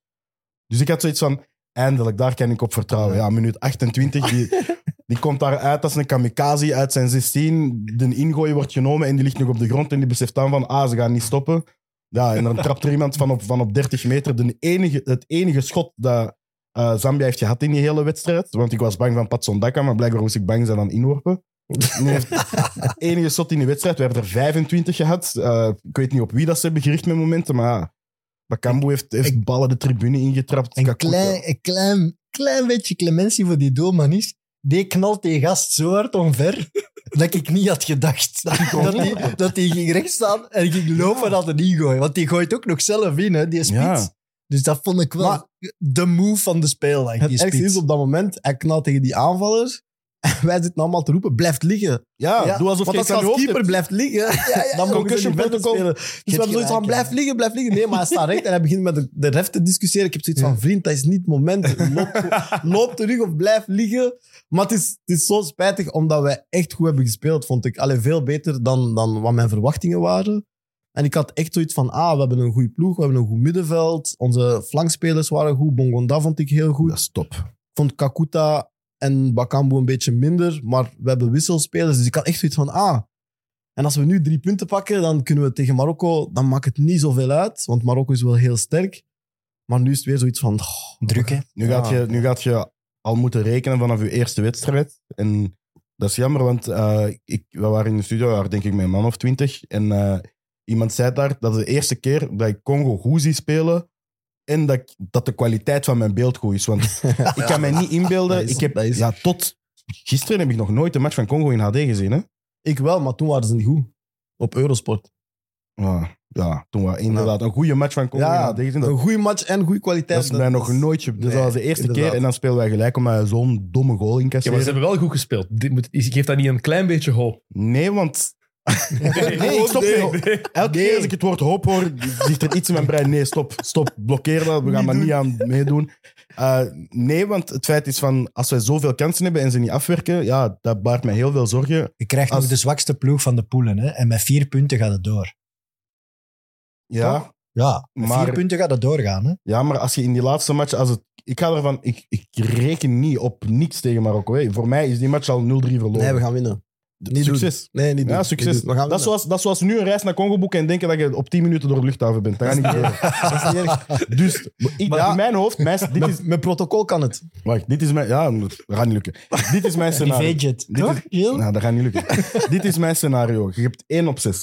Dus ik had zoiets van, eindelijk, daar kan ik op vertrouwen. Ja, minuut 28, die, die komt daar uit als een kamikaze uit zijn 16. De ingooi wordt genomen en die ligt nog op de grond en die beseft dan van, ah, ze gaan niet stoppen. Ja, en dan trapt er iemand van op, van op 30 meter. De enige, het enige schot dat eh, Zambia heeft gehad in die hele wedstrijd. Want ik was bang van Patson Daka, maar blijkbaar moest ik bang zijn aan inworpen. Heeft enige shot in die wedstrijd. We hebben er 25 gehad. Eh, ik weet niet op wie dat ze hebben gericht met momenten, maar Bakambu heeft, heeft ballen de tribune ingetrapt. Een Kakuta. klein, een klein, klein beetje clementie voor die doelman is. Die knalt die gast zo hard omver dat ik niet had gedacht dat die, dat die ging rechtstaan en ging lopen naar de ingooi. Want die gooit ook nog zelf in, hè, die spits. Ja. Dus dat vond ik wel Maar- de move van de speeldag, Het die ergste spits. is op dat moment, hij knalt tegen die aanvaller. En wij zitten allemaal te roepen, blijft liggen. Ja, Ja, doe alsof Want je als aan je je als hoofd keeper hebt. blijft liggen, dan mogen ze concussion niet verder protocol. spelen. Dus we hebben zoiets van, gelijk, blijf ja. liggen, blijf liggen. Nee, maar hij staat recht en hij begint met de, de ref te discussiëren. Ik heb zoiets van, vriend, dat is niet het moment. Loop, loop terug of blijf liggen. Maar het is, het is zo spijtig, omdat wij echt goed hebben gespeeld, vond ik. Allee, veel beter dan, dan wat mijn verwachtingen waren. En ik had echt zoiets van, ah, we hebben een goede ploeg, we hebben een goed middenveld. Onze flankspelers waren goed. Bongonda vond ik heel goed Dat is top. Ik vond Kakuta en Bakambu een beetje minder, maar we hebben wisselspelers, dus ik had echt zoiets van, ah, en als we nu drie punten pakken, dan kunnen we tegen Marokko, dan maakt het niet zoveel uit, want Marokko is wel heel sterk. Maar nu is het weer zoiets van, oh, Druk, hè? Nu, gaat Ja. je, nu gaat je al moeten rekenen vanaf je eerste wedstrijd. En dat is jammer, want eh, ik, we waren in de studio, denk ik met een man of twintig. En eh, iemand zei daar dat de eerste keer dat ik Congo goed zie spelen en dat, ik- dat de kwaliteit van mijn beeld goed is. Want ik kan mij niet inbeelden. Dat is- ik heb, dat is- ja, tot gisteren heb ik nog nooit een match van Congo in HD gezien. Hè? ik wel, maar toen waren ze niet goed. Op Eurosport. Ja, ja, toen was inderdaad een goede match van Congo Ja, in HD gezien. Een goede match en goede kwaliteit. dat is mij nog nooit. Dus Nee, dat was de eerste inderdaad. keer en dan spelen wij gelijk omdat hij zo'n domme goal Ja, incasseren. maar ze hebben wel goed gespeeld. Dit moet, geeft dat niet een klein beetje hoop? Nee, want Nee, ik stop nee. Elke keer als ik het woord hoop hoor, zegt er iets in mijn brein. Nee, stop, stop, blokkeer dat. We gaan maar niet aan meedoen. Eh, nee, want het feit is van, als wij zoveel kansen hebben en ze niet afwerken, ja, dat baart mij heel veel zorgen. Je krijgt Als- nog de zwakste ploeg van de poelen. Hè? En met vier punten gaat het door. Ja, Ja, met Maar- vier punten gaat het doorgaan. Hè? ja, maar als je in die laatste match, als het, ik ga ervan, ik, ik reken niet op niks tegen Marokko. hè. Voor mij is die match al 0-3 verloren. Nee, we gaan winnen. Niet Succes. Doen. Nee, niet doen. Ja, Niet succes. doen. Dat is, zoals, dat is zoals nu een reis naar Congo boeken en denken dat je op 10 minuten door de luchthaven bent. Dat gaat niet gebeuren. Dat is niet erg. Dus ik, Maar ja, in mijn hoofd, mijn, dit is, met protocol kan het. wacht, dit is mijn, ja, dat gaat niet lukken. Dit is mijn scenario. Privéjet. Dit Toch, Gilles? Nou, dat gaat niet lukken. Dit is mijn scenario. Je hebt één op zes.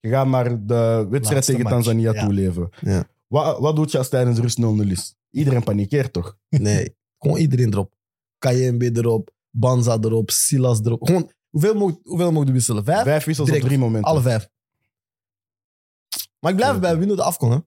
Je gaat maar de wedstrijd Laatste tegen match, Tanzania ja. toeleven. Ja. Wat, wat doe je als tijdens rust 0-0 is? Iedereen panikeert toch? Nee, gewoon iedereen erop. KMB erop, Banza erop, Silas erop. Gewoon, hoeveel mogen hoeveel mogen we wisselen? Vijf? Vijf wissels Direct. op drie momenten. Alle vijf. Maar ik blijf Ja. bij winnen de afkom, hè.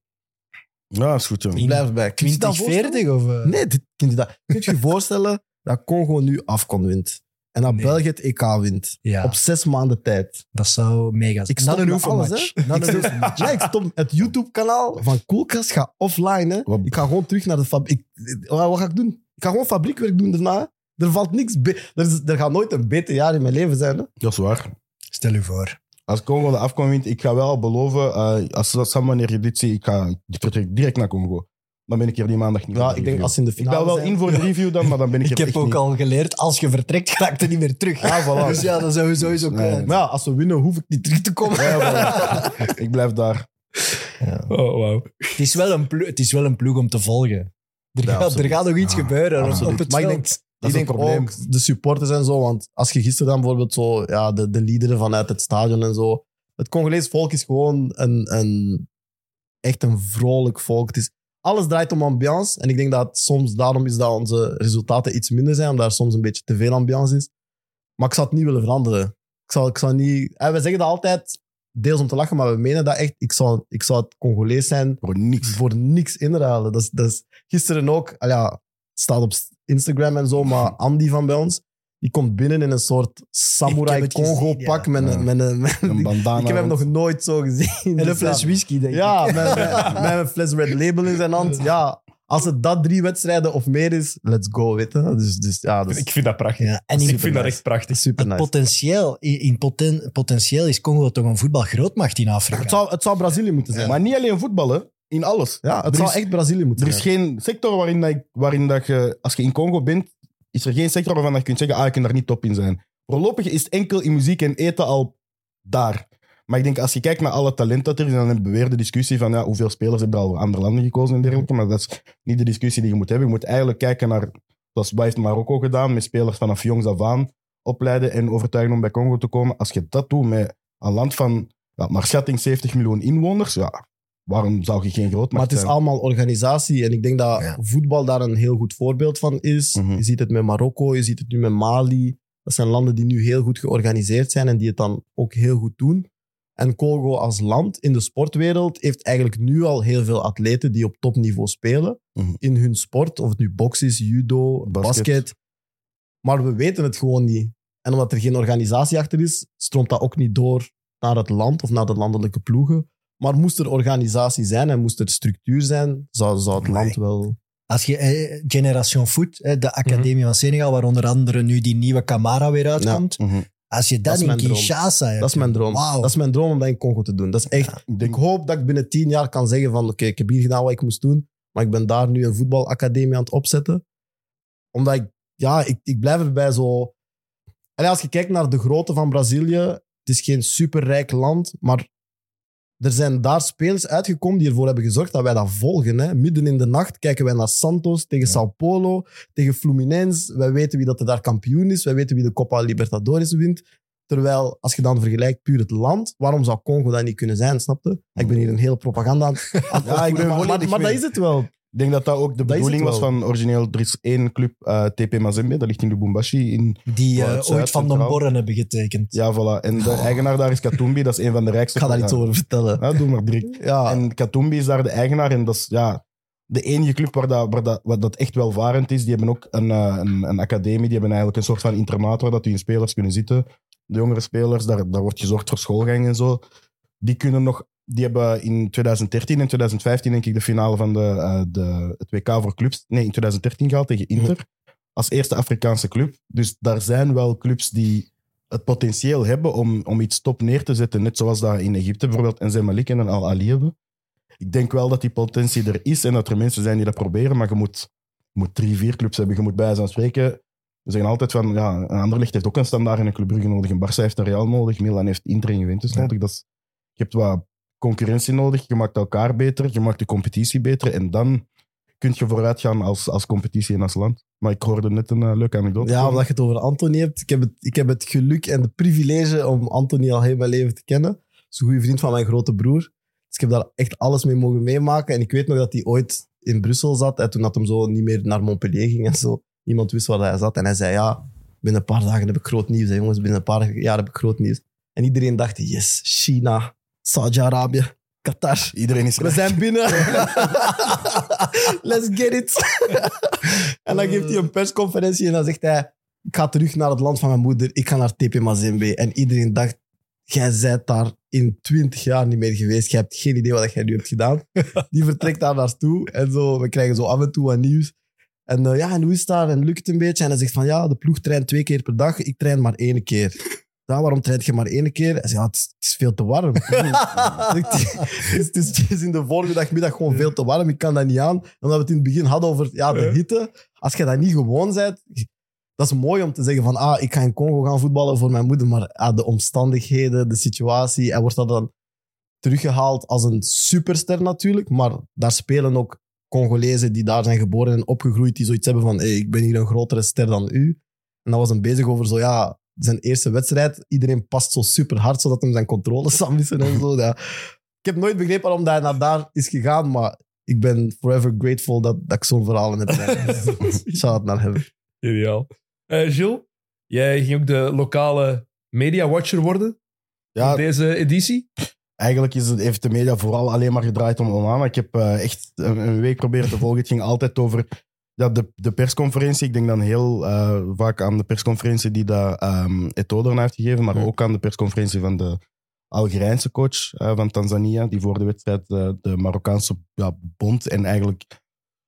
Ja, is goed, Ik jong. blijf erbij. Kun je je dat 20, voorstellen? 40 of... eh? Nee, dit, kun je dat, kun je je voorstellen dat Congo nu afkom wint? En dat Nee. België het EK wint? Ja, Op zes maanden tijd. dat zou mega zijn. Ik stop met alles, hè. Na Ik een stop- oefenmatch. Ja, ik stop het YouTube-kanaal van Koelkast gaat offline. Hè. Wat- Ik ga gewoon terug naar de fabriek. Wat wat ga ik doen? Ik ga gewoon fabriekwerk doen daarna. Er valt niks... be- Er, is- er gaat nooit een beter jaar in mijn leven zijn. Hè. Dat is waar. Stel u voor. Als Congo de afkom wint, ik ga wel beloven, eh, als dat Sam, wanneer je dit ziet, ik ga ik vertrek direct naar Congo. Dan ben ik hier die maandag niet Ja, voor de ik denk review. als ze in de Ik finale bel wel zijn- in voor de review dan, maar dan ben ik Ik er heb echt ook niet. al geleerd, als je vertrekt, ga ik er niet meer terug. Ja, voilà. Dus ja, dat zou sowieso Nee. kwijt. Maar ja, als we winnen, hoef ik niet terug te komen. Ja, voilà. ik blijf daar. Oh, wauw. Het, is wel een ploeg, het is wel een ploeg om te volgen. Er, Ja, gaat, er absoluut. gaat nog iets Ja, gebeuren op- absoluut. op het Maar ik veld. denk, Dat ik is denk ook de supporters en zo. Want als je gisteren dan bijvoorbeeld zo, ja, de, de liederen vanuit het stadion en zo. Het Congolees volk is gewoon een, een, echt een vrolijk volk. Het is, alles draait om ambiance. En ik denk dat soms daarom is dat onze resultaten iets minder zijn. Omdat er soms een beetje te veel ambiance is. Maar ik zou het niet willen veranderen. Ik zou, ik zou niet... En we zeggen dat altijd, deels om te lachen, maar we menen dat echt. Ik zou, ik zou het Congolees zijn Voor niks. voor niks inruilen. Dat is, dat is gisteren ook, al ja, staat op Instagram en zo, maar Andy van bij ons, die komt binnen in een soort samurai Ik heb het gezien, Congo-pak ja. met, Ja. een- met, een- met Een een... bandana. Ik heb hem nog nooit zo gezien. En een Dus fles whisky, denk ik. Ja, met, met, met een fles Red Label in zijn hand. Ja, als het dat drie wedstrijden of meer is, let's go, weet je. Dus, dus ja, is Ik vind dat prachtig. Ja, en in, ik vind dat echt prachtig. super het nice. potentieel, in, in poten, potentieel is Congo toch een voetbalgrootmacht in Afrika. Het zou, het zou Brazilië moeten zijn. Maar niet alleen voetballen, in alles. ja, het er zou is- echt Brazilië moeten Er is zijn. geen sector waarin, dat, ik- waarin dat je, als je in Congo bent, is er geen sector waarvan je kunt zeggen, ah, ik kan daar niet top in zijn. Voorlopig is het enkel in muziek en eten al daar. Maar ik denk, als je kijkt naar alle talent dat er is, dan hebben we weer de discussie van ja, hoeveel spelers hebben er al voor andere landen gekozen en dergelijke. Maar dat is niet de discussie die je moet hebben. Je moet eigenlijk kijken naar, zoals wat heeft Marokko gedaan, met spelers vanaf jongs af aan opleiden en overtuigen om bij Congo te komen. Als je dat doet met een land van, ja, maar schatting 70 miljoen inwoners, ja, waarom zou je geen grootmacht Maar het is zijn? allemaal organisatie. En ik denk dat Ja. voetbal daar een heel goed voorbeeld van is. Mhm. Je ziet het met Marokko, je ziet het nu met Mali. Dat zijn landen die nu heel goed georganiseerd zijn en die het dan ook heel goed doen. En Congo als land in de sportwereld heeft eigenlijk nu al heel veel atleten die op topniveau spelen Mhm. in hun sport. Of het nu box is, judo, Basket. basket. Maar we weten het gewoon niet. En omdat er geen organisatie achter is, stroomt dat ook niet door naar het land of naar de landelijke ploegen. Maar moest er organisatie zijn en moest er structuur zijn, zou, zou het land wel... Als je eh, Generation Foot, eh, de Academie van Senegal, waar onder andere nu die nieuwe Camara weer uitkomt. Mhm. Als je dat, in. Kinshasa hebt. Dat is mijn droom. Dat is mijn droom om dat in Congo te doen. Dat is echt... Ik hoop dat ik binnen tien jaar kan zeggen van oké, ik heb hier gedaan wat ik moest doen, maar ik ben daar nu een voetbalacademie aan het opzetten. Omdat ik, ja, ik, ik blijf erbij zo... En als je kijkt naar de grootte van Brazilië, het is geen superrijk land, maar er zijn daar spelers uitgekomen die ervoor hebben gezorgd dat wij dat volgen. Hè. Midden in de nacht kijken wij naar Santos tegen Sao Paulo, tegen Fluminense. Wij weten wie dat er daar kampioen is, wij weten wie de Copa Libertadores wint. Terwijl, als je dan vergelijkt puur het land, waarom zou Congo dat niet kunnen zijn, snap je? Ik ben hier een hele propaganda aan Ja, ik ben maar, maar, volledig maar dat is het wel. Ik denk dat dat ook de bedoeling was van origineel. Er is één club, eh, TP Mazembe, dat ligt in Lubumbashi. In, Die eh, Zuid, ooit van de centraal. Borren hebben getekend. ja, voilà. En de eigenaar daar is Katumbi, dat is een van de rijkste... Ik ga daar iets over vertellen. Ja, doe maar direct. Ja, En Katumbi is daar de eigenaar en dat is ja, de enige club waar, dat, waar, dat, waar dat echt welvarend is. Die hebben ook een, eh, een, een academie, die hebben eigenlijk een soort van internaat waar dat die spelers kunnen zitten. de jongere spelers, daar, daar wordt gezorgd voor schoolgang en zo. Die kunnen nog... Die hebben in 2013 en 2015 denk ik de finale van de, eh, de, het WK voor clubs... Nee, in 2013 gehaald tegen Inter. Als eerste Afrikaanse club. Dus daar zijn wel clubs die het potentieel hebben om, om iets top neer te zetten. Net zoals dat in Egypte bijvoorbeeld en Zemalik en Al Ali hebben. Ik denk wel dat die potentie er is en dat er mensen zijn die dat proberen, maar je moet, je moet drie, vier clubs hebben. Je moet bij zijn spreken... We zeggen altijd van, ja, een Anderlecht heeft ook een standaard en een Club Brugge nodig. Een Barça heeft een Real nodig. Milan heeft Inter en Juventus nodig. Dat is, je hebt wat concurrentie nodig. Je maakt elkaar beter. Je maakt de competitie beter. En dan kun je vooruit gaan als, als competitie en als land. Maar ik hoorde net een eh, leuke anekdote. Ja, omdat je het over Anthony hebt. Ik heb het, ik heb het geluk en de privilege om Anthony al heel mijn leven te kennen. Dat is een goede vriend van mijn grote broer. Dus ik heb daar echt alles mee mogen meemaken. En ik weet nog dat hij ooit in Brussel zat. En toen dat hem zo niet meer naar Montpellier ging en zo. Niemand wist waar hij zat. En hij zei, ja, binnen een paar dagen heb ik groot nieuws. Hè, jongens, binnen een paar jaar heb ik groot nieuws. En iedereen dacht, yes, China, Saudi-Arabië, Qatar. Iedereen is We zijn binnen. Let's get it. en dan geeft hij een persconferentie en dan zegt hij... Ik ga terug naar het land van mijn moeder. Ik ga naar TP Mazembe. En iedereen dacht... Jij bent daar in twintig jaar niet meer geweest. Je hebt geen idee wat jij nu hebt gedaan. Die vertrekt daar naartoe. En zo, we krijgen zo af en toe wat nieuws. En eh, ja, en hoe is het daar? En lukt het een beetje? En hij zegt van ja, de ploeg traint twee keer per dag. Ik train maar één keer. Waarom traint je maar één keer? Hij zegt, ja, het is, het is veel te warm. het, is, het, is, in de voormiddag, middag gewoon veel te warm. Ik kan dat niet aan. Omdat we het in het begin hadden over ja, de hitte. Als je dat niet gewoon bent, dat is mooi om te zeggen van ah, ik ga in Congo gaan voetballen voor mijn moeder. Maar ah, de omstandigheden, de situatie, hij wordt dat dan teruggehaald als een superster natuurlijk. Maar daar spelen ook Congolezen die daar zijn geboren en opgegroeid, die zoiets hebben van hey, ik ben hier een grotere ster dan u. En dan was hem bezig over zo, ja, zijn eerste wedstrijd. Iedereen past zo super hard, zodat hem zijn controles zou missen en zo. Ja. Ik heb nooit begrepen waarom hij naar daar is gegaan, maar ik ben forever grateful dat, dat ik zo'n verhaal heb. Shout naar hem. Ideaal. Eh Gilles, jij ging ook de lokale media watcher worden Ja, in deze editie. Eigenlijk is het, heeft de media vooral alleen maar gedraaid om Onana. Ik heb eh, echt een, een week proberen te volgen. Het ging altijd over ja, de, de persconferentie. Ik denk dan heel eh, vaak aan de persconferentie die dat, um, Eto'o heeft gegeven, maar Ja. ook aan de persconferentie van de Algerijnse coach eh, van Tanzania, die voor de wedstrijd eh, de Marokkaanse ja, bond en eigenlijk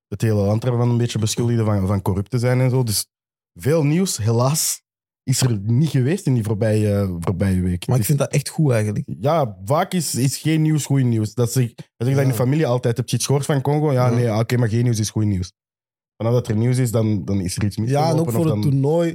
het hele land ervan een beetje beschuldigde van, van corrupt te zijn en zo. Dus veel nieuws, helaas, is er niet geweest in die voorbije, voorbije week. Maar ik is- vind dat echt goed eigenlijk. ja, vaak is, is geen nieuws goed nieuws. Dat zeg, dat zeg ik dat in de familie altijd. Heb je iets gehoord van Congo? Ja, Ja. nee, oké, maar geen nieuws is goed nieuws. Vanaf dat er nieuws is, dan, dan is er iets Ja, misgelopen. en ook voor dan, het toernooi.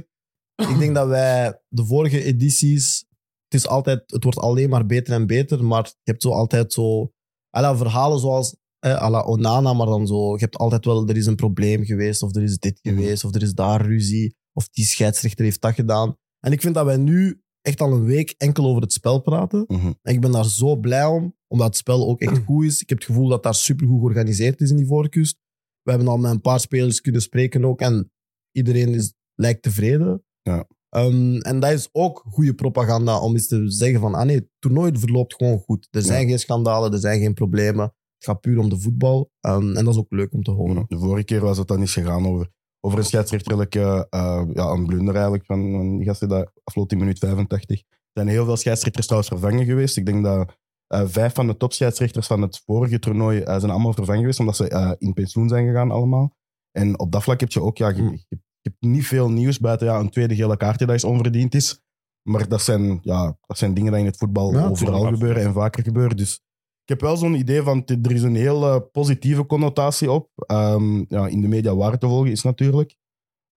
Ik denk dat wij de vorige edities. Het, is altijd, het wordt alleen maar beter en beter. Maar je hebt zo altijd zo. Alla verhalen zoals. Eh, à la Onana, maar dan zo. Je hebt altijd wel. Er is een probleem geweest. Of er is dit Mhm. geweest. Of er is daar ruzie. Of die scheidsrechter heeft dat gedaan. En ik vind dat wij nu echt al een week enkel over het spel praten. Mhm. En ik ben daar zo blij om, omdat het spel ook echt goed is. Ik heb het gevoel dat daar supergoed georganiseerd is in die voorkust. We hebben al met een paar spelers kunnen spreken ook en iedereen is, lijkt tevreden. Ja. Ehm, en dat is ook goede propaganda om eens te zeggen van, ah nee, het toernooi verloopt gewoon goed. Er zijn geen schandalen, er zijn geen problemen. Het gaat puur om de voetbal. Ehm, en dat is ook leuk om te horen. De vorige keer was het dan niet gegaan over, over een scheidsrechterlijke eh, ja, een blunder eigenlijk van, van die gasten dat afloopt in minuut 85. Er zijn heel veel scheidsrechters trouwens vervangen geweest. Ik denk dat eh, vijf van de topscheidsrechters van het vorige toernooi eh, zijn allemaal vervangen geweest, omdat ze eh, in pensioen zijn gegaan allemaal. En op dat vlak heb je ook, ja, je, Hmm. je, je hebt niet veel nieuws buiten ja, een tweede gele kaartje dat is onverdiend is. Maar dat zijn, ja, dat zijn dingen die in het voetbal Ja, overal gebeuren en vaker gebeuren. Dus ik heb wel zo'n idee van, er is een heel positieve connotatie op. Ehm, ja, in de media waar te volgen is natuurlijk.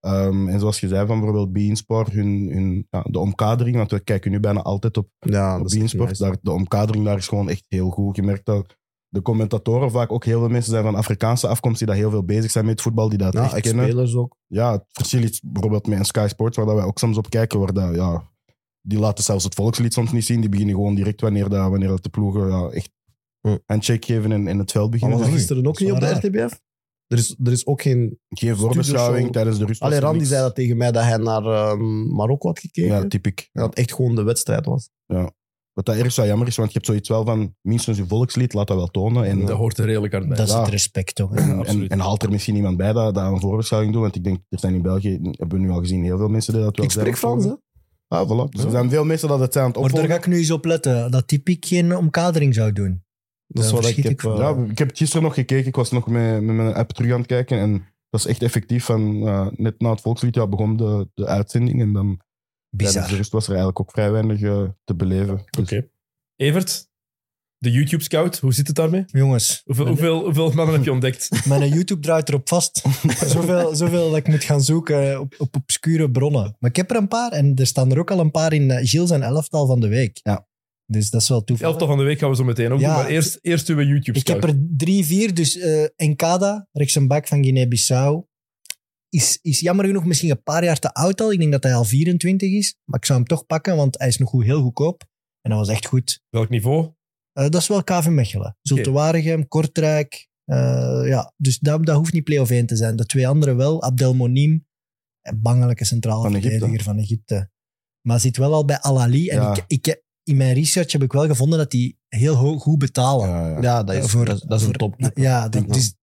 Ehm, en zoals je zei van bijvoorbeeld Beansport, hun, hun, ja, de omkadering, want we kijken nu bijna altijd op, Ja, op nice. Daar, de omkadering daar is gewoon echt heel goed. Je merkt dat de commentatoren vaak ook heel veel mensen zijn van Afrikaanse afkomst die daar heel veel bezig zijn met voetbal, die dat Ja, echt kennen. ex-spelers ook. Ja, het verschil is bijvoorbeeld met een Sky Sports, waar dat wij ook soms op kijken, waar dat, ja, die laten zelfs het volkslied soms niet zien. Die beginnen gewoon direct wanneer, dat, wanneer dat de ploegen ja, echt handshake geven en, en het veld Maar beginnen. was dat zetten. gisteren ook niet op de. RTBF? Er is, er is ook geen... Geen voorbeschouwing tijdens de rust. was Allee, er Randy zei dat tegen mij, dat hij naar ehm, Marokko had gekeken. Ja, typiek. dat het echt gewoon de wedstrijd was. Wat dat erg zo jammer is, want je hebt zoiets wel van minstens je volkslied, laat dat wel tonen. En, Dat hoort er redelijk hard bij. Dat is Ja. het respect toch. en, en, haalt er misschien iemand bij dat, dat een voorbeschouwing doet. Want ik denk, er zijn in België, hebben we nu al gezien, heel veel mensen die dat wel Ik spreek Frans, hè? Ah, voilà. Dus er zijn veel mensen dat het zijn aan het Maar daar opvolgen. ga ik nu eens op letten. Dat Tipic geen omkadering zou doen. Dat is wat ik heb... van. eh, Ja, ik heb het gisteren nog gekeken. Ik was nog met, met mijn app terug aan het kijken. En dat is echt effectief. Van, eh, net na het volkslied ja, begon de, de uitzending. En dan tijdens de Bizar. rust was er eigenlijk ook vrij weinig eh, te beleven. Dus Oké. Evert, de YouTube Scout, hoe zit het daarmee? Jongens, Hoeveel, mijn, hoeveel, hoeveel mannen heb je ontdekt? mijn YouTube draait erop vast. zoveel, zoveel dat ik moet gaan zoeken op, op obscure bronnen. Maar ik heb er een paar en er staan er ook al een paar in Gilles en elftal van de week. Ja. Dus dat is wel toevallig. elftal van de week gaan we zo meteen ook Ja. doen, maar eerst, eerst uw YouTube Ik heb er drie, vier. Dus eh Enkada, rechts een bak van Guinea-Bissau, is, is jammer genoeg misschien een paar jaar te oud al. Ik denk dat hij al 24 is. Maar ik zou hem toch pakken, want hij is nog goed, heel goedkoop. En dat was echt goed. Welk niveau? Eh, dat is wel KV Mechelen. Zulte Waregem, Kortrijk. eh, ja, dus dat, dat hoeft niet play-off 1 te zijn. De twee andere wel. Abdelmonim, een bangelijke centrale Van Egypte. verdediger van Egypte. Maar zit wel al bij Al-Ali. En Ja. ik, ik, in mijn research heb ik wel gevonden dat die heel ho- goed betalen. ja, ja. Ja, dat is, Voor- dat, is- dat is een voor- topclub. Ja, dat- Ja. dus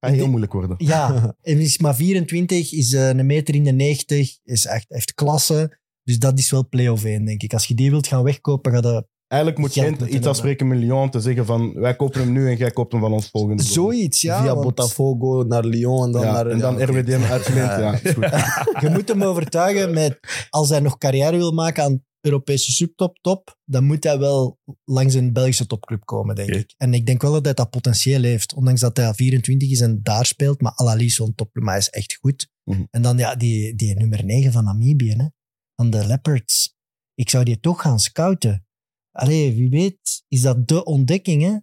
Gaat heel moeilijk worden. ja, en is maar 24, is eh, een meter in de 90, is echt, heeft klasse. Dus dat is wel play-off 1, denk ik. Als je die wilt gaan wegkopen, ga dat Eigenlijk moet moeten iets afspreken met Lyon te zeggen van wij kopen hem nu en jij koopt hem van ons volgende zoiets, ja. Via want Botafogo naar Lyon en dan Ja, naar... en dan ja. RWDM uitgeleend. Ja. Is. Je moet hem overtuigen met, als hij nog carrière wil maken aan Europese subtop, top, dan moet hij wel langs een Belgische topclub komen, denk ik. En ik denk wel dat hij dat potentieel heeft, ondanks dat hij al 24 is en daar speelt. Maar Alali is zo'n topclub, maar hij is echt goed. Mhm. En dan ja, die, die nummer 9 van Namibië, hè, van de Leopards. Ik zou die toch gaan scouten. Allee, wie weet is dat de ontdekking, hè?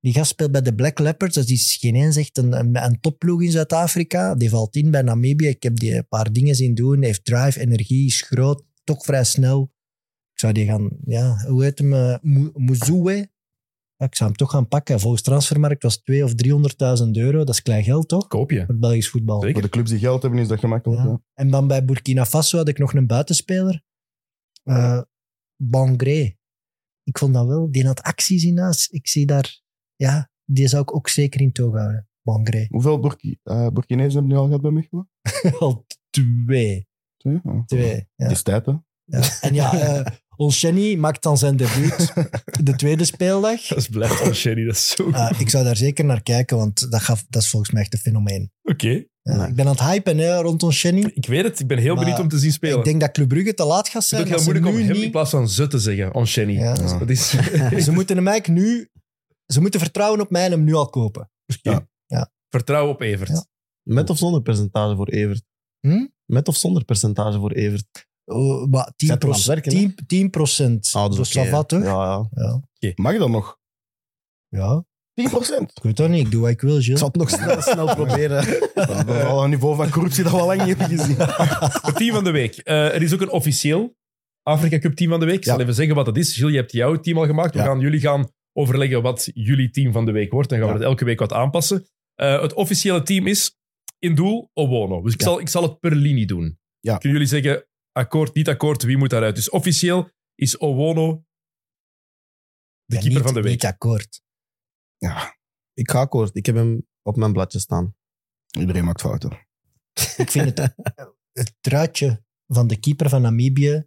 Die gast speelt bij de Black Leopards. Dat is geen eens echt een, een, een topploeg in Zuid-Afrika. Die valt in bij Namibië. Ik heb die een paar dingen zien doen. Hij heeft drive, energie, is groot, toch vrij snel. Ik zou die gaan, ja, hoe heet hem? Ja, ik zou hem toch gaan pakken. Volgens Transfermarkt was 2 of 300.000 euro. Dat is klein geld, toch? Koop je. Voor het Belgisch voetbal. Zeker. Voor de clubs die geld hebben is dat gemakkelijk. Ja. Ja. En dan bij Burkina Faso had ik nog een buitenspeler. Eh Bangré. Ik vond dat wel. Die had acties in huis. Ik zie daar... Ja, die zou ik ook zeker in toog houden. Bangré. Hoeveel Burki eh Burkinezen hebben nu al gehad bij Mechelen? Al twee. Twee. Ja. Twee, ja. Het is tijd, hè? Ja. En ja, eh Olshenny maakt dan zijn debuut de tweede speeldag. Dat is blijft al Sherry, dat is zo goed. Eh, ik zou daar zeker naar kijken, want dat, gaf, dat is volgens mij echt een fenomeen. Oké. Ja, Nee. Ik ben aan het hypen hè, rond. Ik weet het, ik ben heel Maar benieuwd om te zien spelen. Ik denk dat Club Brugge te laat gaat het is zijn. ook heel moeilijk om hem niet- in plaats van ze te zeggen, on Shenny. Ja. Dat is... Ze moeten hem eigenlijk nu... Ze moeten vertrouwen op mij en hem nu al kopen. Oké. Ja. Vertrouw op Evert. Ja. Met of zonder percentage voor Evert? Hm? Met of zonder percentage voor Evert? Oh, maar 10 Zet hem aan het werken, hè? 10, 10 procent. Ah, dat dat oké, wat, toch? Ja, ja. Ja. Mag dat nog? 10%. ja. Ik weet dat niet. Ik doe wat ik wil, Ik Gilles. zal het nog snel, snel proberen. Dat is al een niveau van corruptie dat we al lang niet hebben gezien. Het team van de week. Eh, er is ook een officieel Afrika Cup team van de week. Ik zal Ja. even zeggen wat het is. Gilles, je hebt jouw team al gemaakt. We Ja. gaan jullie gaan overleggen wat jullie team van de week wordt. Dan gaan we Ja. het elke week wat aanpassen. Eh, het officiële team is in doel Owono. Dus ik, Ja. zal, ik zal het per linie doen. Ja. Kunnen jullie zeggen, akkoord, niet akkoord, wie moet daaruit? Dus officieel is Owono de Ja, keeper niet- van de week. Niet akkoord. Ja, Ik ga akkoord. Ik heb hem op mijn bladje staan. iedereen maakt fouten. Ik vind het, het truitje van de keeper van Namibië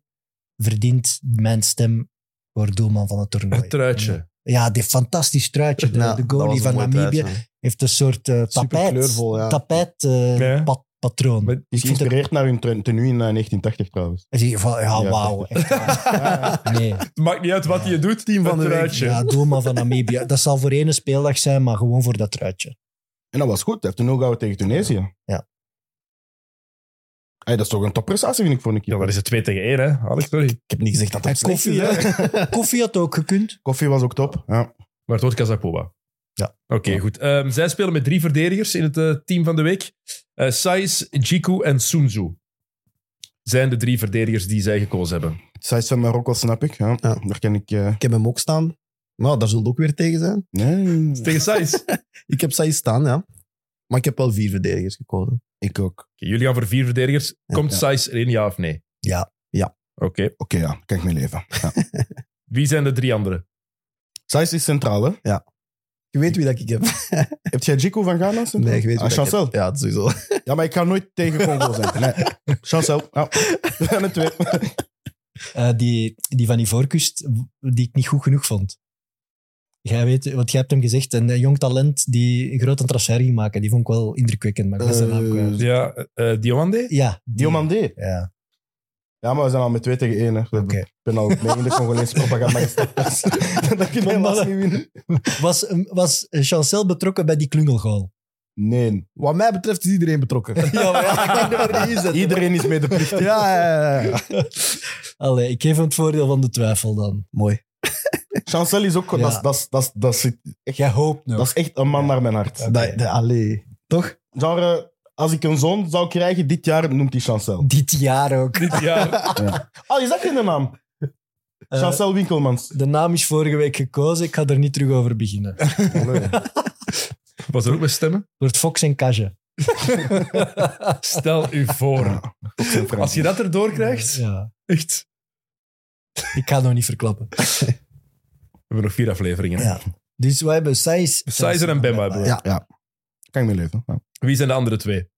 verdient mijn stem voor doelman van het toernooi. Het truitje. Ja, die fantastisch truitje. De, Ja, de dat goalie van Namibië heeft een soort tapijt, kleurvol, ja. tapijt eh, Ja. pat- patroon. Maar- Is het- geïnspireerd naar hun ten- tenue in eh, 1980 trouwens. En zie je van, ja, Ja, wauw. echt waar. Nee. Het maakt niet uit wat je doet, team van de week. truitje. Ja, doelman van Namibië. Dat zal voor één speeldag zijn, maar gewoon voor dat truitje. En dat was goed. Hij heeft een 0 gehouden tegen Tunesië. Ja. Hey, dat is toch een topprestatie, vind ik, voor een Ja, keeper. maar is het 2 tegen 1, hè? Alex, sorry. Ik heb niet gezegd dat En het slecht koffie, is. hè. hè? Koffie had ook gekund. Koffie was ook top. Ja. Maar het wordt Kazapoba. Ja. Oké, goed. Ehm, zij spelen met drie verdedigers in het eh, team van de week. Eh Sais, Jiku en Sunzu zijn de drie verdedigers die zij gekozen hebben. Size van Marokko snap ik. Ja. Ja. Daar ken ik... eh, Ik heb hem ook staan. Maar daar zult ook weer tegen zijn. Nee, Tegen Sais. Oké, Ik heb Saïs staan, ja. Maar ik heb wel vier verdedigers gekozen. ik ook. jullie gaan voor vier verdedigers. Ja, Komt ja. Sais erin, ja of nee? Ja. Oké. Oké, ja. Ik mee leven. Ja. Wie zijn de drie anderen? Size is centraal, hè? Je weet wie dat ik heb. Heb jij Jiku van Ghana? Nee, je weet ah, wie ik heb. Ja, sowieso. Ja, maar ik ga nooit tegen Congo zijn. Nee. Chancel. Ja. We zijn er twee. Eh, die, die van Ivoorkust, die ik niet goed genoeg vond. Jij weet, want jij hebt hem gezegd, een jong talent die een grote transfer ging maken. Die vond ik wel indrukwekkend, maar ik was zijn naam Eh, kwijt. Ja, eh Diomande? Ja, die- Diomandé. Ja, Ja, maar we zijn al met twee tegen één. Hè. oké. Ik ben al mee in de Congolese propaganda gestapt. Dat kun je helaas niet winnen. Was, was Chancel betrokken bij die klungelgoal? Nee. Wat mij betreft is iedereen betrokken. Ja, maar ja, ik denk dat we die inzetten. Iedereen is medeplichtig. ja, ja, ja, ja. Allee, ik geef hem het voordeel van de twijfel dan. Mooi. Chancel is ook... Ja. Dat, is, dat, dat, dat, is echt, Jij hoopt nog. dat is echt een man naar mijn hart. Dat, dat, allee. Toch? Genre, als ik een zoon zou krijgen dit jaar, noemt hij Chancel. Dit jaar ook. Dit jaar. Oh, is dat geen naam? Eh, Chancel Winkelmans. de naam is vorige week gekozen. Ik ga er niet terug over beginnen. Was er ook met stemmen? Wordt Fox en Kaja. Stel u voor. Als je dat erdoor krijgt, Ja. echt. Ik ga het nog niet verklappen. We hebben nog vier afleveringen. Ja. Dus wij hebben Saiz... Saizer en Bemba hebben we. Ja, ja. Kan ik mee leven. Ja. Wie zijn de andere twee?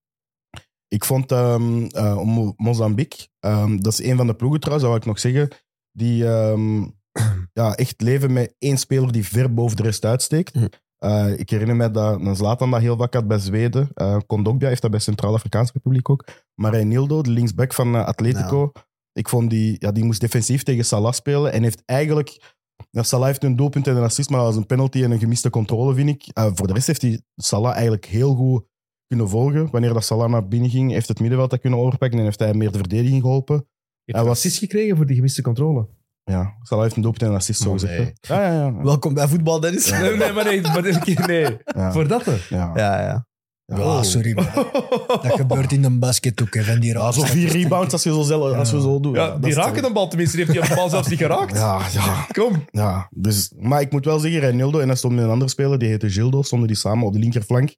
Ik vond ehm eh, Mo- Mozambique, ehm, dat is een van de ploegen trouwens, dat wil ik nog zeggen, die ehm, ja, echt leven met één speler die ver boven de rest uitsteekt. Hm. Eh, ik herinner me dat een Zlatan dat heel vaak had bij Zweden. Eh Kondogbia heeft dat bij Centraal-Afrikaanse Republiek ook. Maar Reinildo, de linksback van Atletico, ik vond die, ja, die moest defensief tegen Salah spelen en heeft eigenlijk... Ja, Salah heeft een doelpunt en een assist, maar dat was een penalty en een gemiste controle, vind ik. Eh, voor de rest heeft hij Salah eigenlijk heel goed kunnen volgen. Wanneer dat Salah naar binnen ging, heeft het middenveld dat kunnen overpakken en heeft hij meer de verdediging geholpen. Je hebt Hij een was- assist gekregen voor die gemiste controle. Ja, Salah heeft een doelpunt en een assist, zo Oh, gezegd. nee. Ja, ja, ja. Welkom bij voetbal, Dennis. Ja. Nee, nee, maar nee. Maar nee, nee. ja. Voor dat er. ja. Ja, ja. Ah, sorry, maar dat gebeurt in een basket ook. Hè, van die Ja, zo vier rebounds als je zo, zelf, als je zo doet. Ja, die raken de bal tenminste. Die heeft die bal zelfs niet geraakt. Ja, ja, Kom. ja. Dus, maar ik moet wel zeggen, Reinildo en hij stond een andere speler, die heette Gildo, stonden die samen op de linkerflank.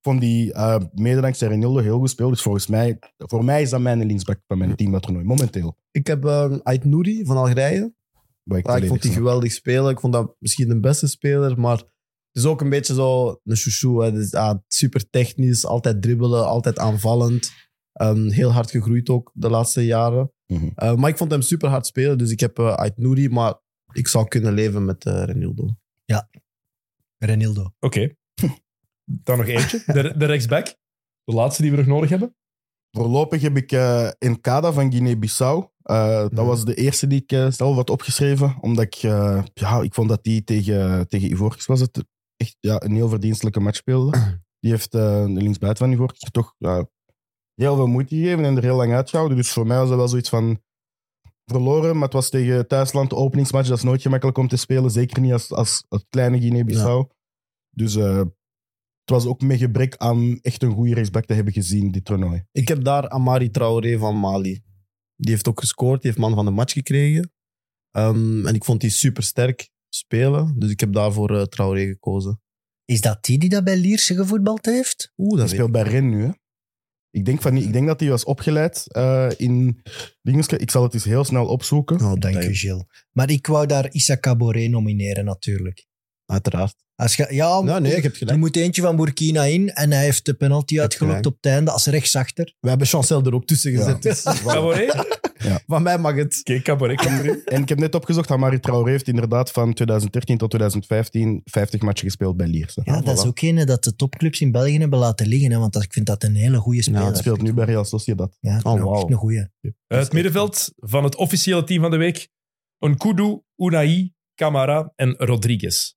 Vond die, uh, mede dankzij Reinildo, heel goed spelen. Dus volgens mij, voor mij is dat mijn linksback van mijn team dat toernooi, momenteel. Ik heb uh, Ait Nouri van Algerije. Ik ik vond die geweldig spelen. Ik vond dat misschien de beste speler, maar het is ook een beetje zo een chouchou. Hè. Dus, ja, super technisch, altijd dribbelen, altijd aanvallend. Ehm, heel hard gegroeid ook de laatste jaren. Mhm. Eh, maar ik vond hem super hard spelen, dus ik heb uh, Ait Nouri, maar ik zou kunnen leven met uh, Renildo. Renildo. Oké. Dan nog eentje. De, de rechtsback. De laatste die we nog nodig hebben. Voorlopig heb ik eh Enkada van Guinea-Bissau. Eh, Dat Mhm. was de eerste die ik eh, zelf had opgeschreven. Omdat ik, eh, ja, ik vond dat die tegen, tegen Ivorcus was het echt ja, een heel verdienstelijke match speelde. Die heeft eh, de linksbuiten van er toch ja, heel veel moeite gegeven en er heel lang uitgehouden. Dus voor mij was dat wel zoiets van verloren. Maar het was tegen Thuisland de openingsmatch. Dat is nooit gemakkelijk om te spelen. Zeker niet als, als kleine Guinea-Bissau. Dus eh, het was ook met gebrek aan echt een goede rechtsback te hebben gezien, dit toernooi. Ik heb daar Amari Traoré van Mali. Die heeft ook gescoord, die heeft man van de match gekregen. Ehm, en ik vond die super sterk spelen, dus ik heb daarvoor uh, Traoré gekozen. Is dat die die dat bij Lierse gevoetbald heeft? Oeh, Hij dat speelt bij Rennes nu. Hè? Ik, denk van, niet- ik denk dat hij was opgeleid eh, in dingeske. Ik zal het eens heel snel opzoeken. Oh, Dank u, Gilles. Maar ik wou daar Issa Caboret nomineren, natuurlijk. Uiteraard. Als je, ja, Ja, nee, je hebt er gelijk. moet eentje van Burkina in en hij heeft de penalty uitgelokt op het einde als rechtsachter. We hebben Chancel er ook tussen Ja. gezet. dus Cabaret? Van mij mag het. Cabaret erin. En ik heb net opgezocht, Amari Traoré heeft inderdaad van 2013 tot 2015 50 matchen gespeeld bij Lierse. Ja, dat is ook een dat de topclubs in België hebben laten liggen. Hè, want dat, ik vind dat een hele goede speler. Ja, het speelt nu bij Real Sociedad. Ja, Oh, nou, echt een goeie. Uh, het middenveld van het officiële team van de week. Nkudu, Unai, Camara en Rodriguez.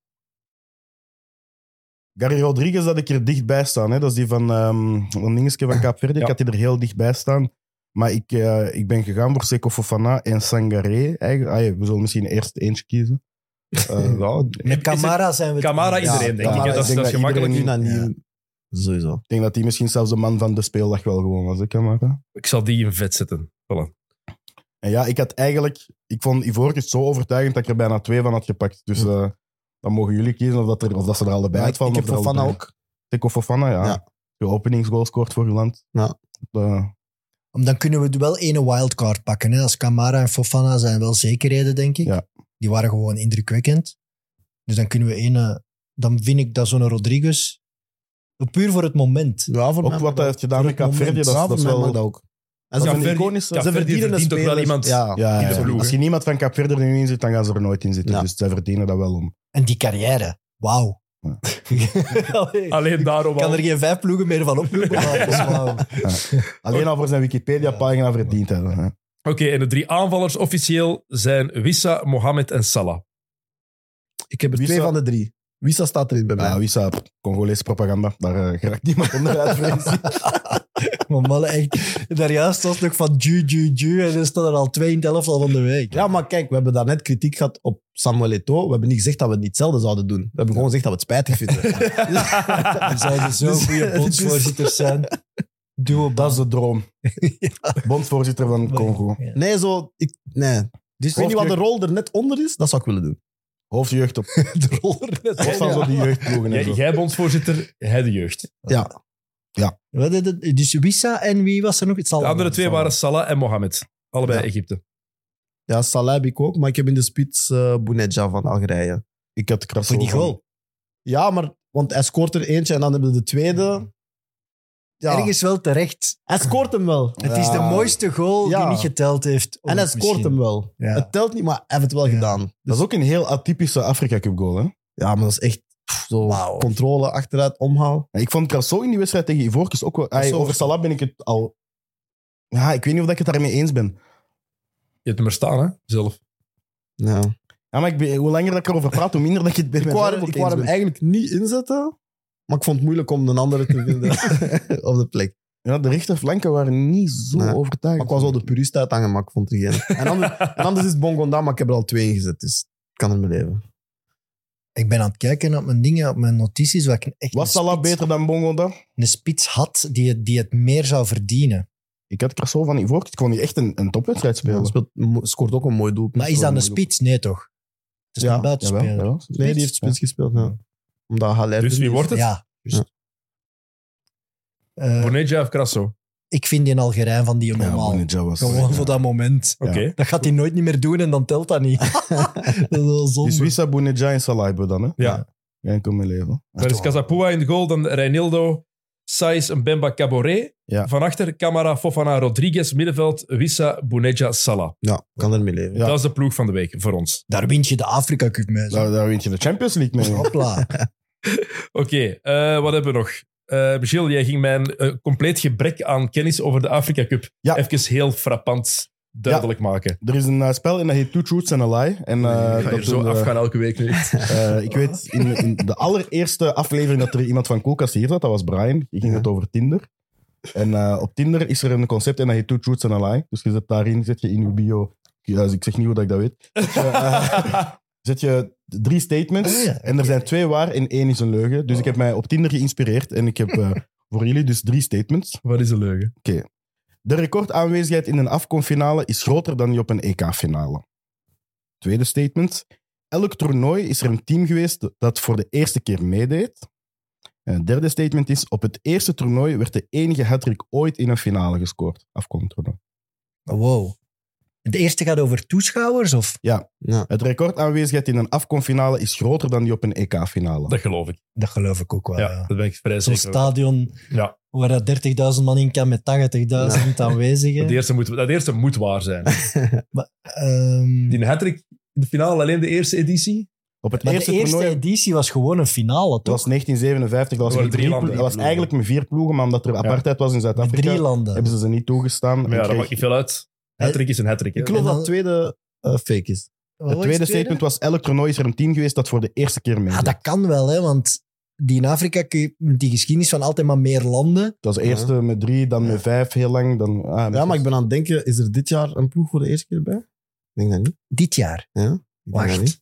Gary Rodriguez had ik er dichtbij staan. Hè? Dat is die van, ehm van Dingeske van. Ik had die er heel dichtbij staan. Maar ik, eh, ik ben gegaan voor Seko Fofana en Sangaré. Eigenlijk. Ah, ja, we zullen misschien eerst eentje kiezen. Eh, ja, Met Camara zijn we... Camara Ja, iedereen, denk ik. ja, hè. ik Dat is, denk dat gemakkelijk. iedereen-. Sowieso. ik denk dat hij misschien zelfs de man van de speeldag wel gewoon was. Hè, Camara? Ik zal die in vet zetten. Voilà. En ja, ik had eigenlijk... Ik vond Ivorcus zo overtuigend dat ik er bijna twee van had gepakt. Dus eh, dan mogen jullie kiezen of dat, er, of dat ze er allebei ik, uitvallen. ik heb of Fofana ook. Seko Fofana, ja. Ja. De openingsgoal scoort voor uw land. Ja. Eh, Dan kunnen we wel ene wildcard pakken. Hè. Als Camara en Fofana zijn wel zekerheden, denk ik. Ja. Die waren gewoon indrukwekkend. Dus dan kunnen we ene... Dan vind ik dat zo'n Rodriguez... Puur voor het moment. Ja, voor ook wat hij dat. heeft gedaan met moment. dat, dat is wel... dat ook. En ze Dat is een verdienen- ze verdient toch wel iemand- Ja. Ja, in de ja. ploeg, als je niemand van Capverde er nu in zit, dan gaan ze er nooit in zitten. Ja. Dus zij verdienen dat wel om. En die carrière. Wauw. Ja. Alleen daarom kan al. er geen vijf ploegen meer van wauw. Alleen al voor zijn Wikipedia-pagina verdiend hebben. Oké, en de drie aanvallers officieel zijn Wissa, Mohamed en Salah. Ik heb er twee van de drie. Wissa staat erin bij mij. Ja, Wissa, Congolese propaganda. Daar uh, geraakt niemand onderuit. vrees. Maar mannen, echt, daar juist was het nog van ju, ju, ju. En er staan er al twee in het elftal van de week. Ja, maar kijk, we hebben daarnet kritiek gehad op Samuel Eto'o. We hebben niet gezegd dat we het niet hetzelfde zouden doen. We hebben gewoon gezegd dat we het spijtig vinden. Er zouden zo Dus- goede bondsvoorzitters zijn. Duo Dat is de droom. Bondsvoorzitter van Congo. Ja. Nee, zo... Ik, nee. Dus ik weet niet wat de rol er net onder is. Dat zou ik willen doen. Hoofdjeugd op. De rol er net Of van zo die jeugdploegen en Jij, zo. jij bondsvoorzitter, hij de jeugd. Ja. Wat is het? Dus Wissa en wie was er nog? Het zal De andere twee waren Salah en Mohamed. Allebei Ja. Egypte. Ja, Salah heb ik ook. Maar ik heb in de spits eh Bounedja van Algerije. Ik had Voor die goal. Ja, maar... Want hij scoort er eentje en dan hebben we de tweede. Ja. Ergens wel terecht. Hij scoort hem wel. Het is de mooiste goal Ja. die niet geteld heeft. En hij scoort misschien. hem wel. Ja. Het telt niet, maar hij heeft het wel Ja. gedaan. Dat is ook een heel atypische Afrika Cup goal. Hè? Ja, maar dat is echt pff, zo controle, achteruit, omhaal. Ik vond Krasso in die wedstrijd tegen Ivoorkust ook wel... Ay, over Salah ben ik het al... Ja, ik weet niet of ik het daarmee eens ben. Je hebt hem er staan, hè? Zelf. Ja. Ja, maar ik ben, hoe langer dat ik erover praat, hoe minder dat ik het bij Ik ik wou hem eigenlijk niet inzetten, maar ik vond het moeilijk om een andere te vinden op de plek. Ja, de rechterflanken waren niet zo Nee. overtuigend. Maar ik was al de purist uithangen, maar ik vond er geen. En anders, en anders is het Bongonda, maar ik heb er al twee ingezet, dus ik kan er mee leven. Ik ben aan het kijken op mijn dingen, op mijn notities, waar ik echt Was Salah beter dan Bongo dan? een spits had die het, die het meer zou verdienen. Ik had Krasso van Ivoorkust. Ik kon die echt een, een topwedstrijd Ja, spelen. speelt, mo- scoort ook een mooi doel. Maar is dat een spits? Nee, toch? Het is Ja, een buitenspeler. Nee, die heeft spits gespeeld. Ja. Omdat Haller Dus wie wordt het? Ja. Ja. Eh, of Krasso? ik vind die Algerijn van die normaal. Was... Gewoon ja. voor dat moment. Oké. Dat gaat hij nooit niet meer doen en dan telt dat niet. dat is wel zonde. Dus Wissa, Bonedja en we dan, hè? Ja. Ja, ik kom mee leven. Dan is Casapua in de goal, dan Reinildo, Sais, Mbemba, Caboret. Ja. Van achter Camara, Fofana, Rodriguez, middenveld, Wissa, Bounedja, Salah. Ja, kan er mee leven. Ja. Dat is de ploeg van de week voor ons. Daar wint je de Afrika Cup mee. Daar, daar wint je de Champions League mee. Hopla. Oké, eh, wat hebben we nog? Eh Michiel, jij ging mijn eh, compleet gebrek aan kennis over de Afrika Cup Ja. even heel frappant duidelijk maken. Er is een eh, spel en dat heet Two Truths and a Lie. En, eh, Ik ga dat zo eh, afgaan elke week nu. eh, ik weet, in, in de allereerste aflevering dat er iemand van Koelkast hier zat, dat was Brian. Die ging Ja. het over Tinder. En op Tinder is er een concept en dat heet Two Truths and a Lie. Dus je zet daarin, zet je in je bio... Ja, ik zeg niet hoe dat ik dat weet. Zet je, eh, zet je drie statements Oh ja, en er zijn twee waar en één is een leugen. Dus ik heb mij op Tinder geïnspireerd en ik heb voor jullie dus drie statements. Wat is een leugen? De recordaanwezigheid in een AFCON-finale is groter dan die op een EK-finale. Tweede statement. Elk toernooi is er een team geweest dat voor de eerste keer meedeed. En het derde statement is, op het eerste toernooi werd de enige hattrick ooit in een finale gescoord. AFCON-toernooi. Wow. De eerste gaat over toeschouwers? Of? Ja. Het recordaanwezigheid in een AFCON-finale is groter dan die op een EK-finale. Dat geloof ik. Dat geloof ik ook wel. Ja, Ja. dat ben ik vrij Zo'n stadion Ja, waar dat 30.000 man in kan met 80.000 aanwezigen. dat eerste, moet, dat eerste moet waar zijn. Ehm, Die hattrick in de finale alleen de eerste editie. Op het maar eerste, de eerste toernooi editie was gewoon een finale, dat toch? was 1957. Dat was, met drie drie landen, dat was eigenlijk met vier ploegen, maar omdat er apartheid was in Zuid-Afrika, drie landen. hebben ze ze niet toegestaan. Maar ja, dat maakt niet veel uit. Hattrick is een hattrick. Ik geloof dat het tweede eh, fake is. Wat Het tweede statement was, elk toernooi is er een team geweest dat voor de eerste keer meedeed. Ah, dat kan wel, hè, want die in Afrika, kun je- die geschiedenis van altijd maar meer landen. Het was eerst eh, met drie, dan met vijf, heel lang. Dan, ah, met Ja, maar zes. ik ben aan het denken, is er dit jaar een ploeg voor de eerste keer bij? Ik denk dat niet. Dit jaar. Ja? Ik denk dat niet. Wacht.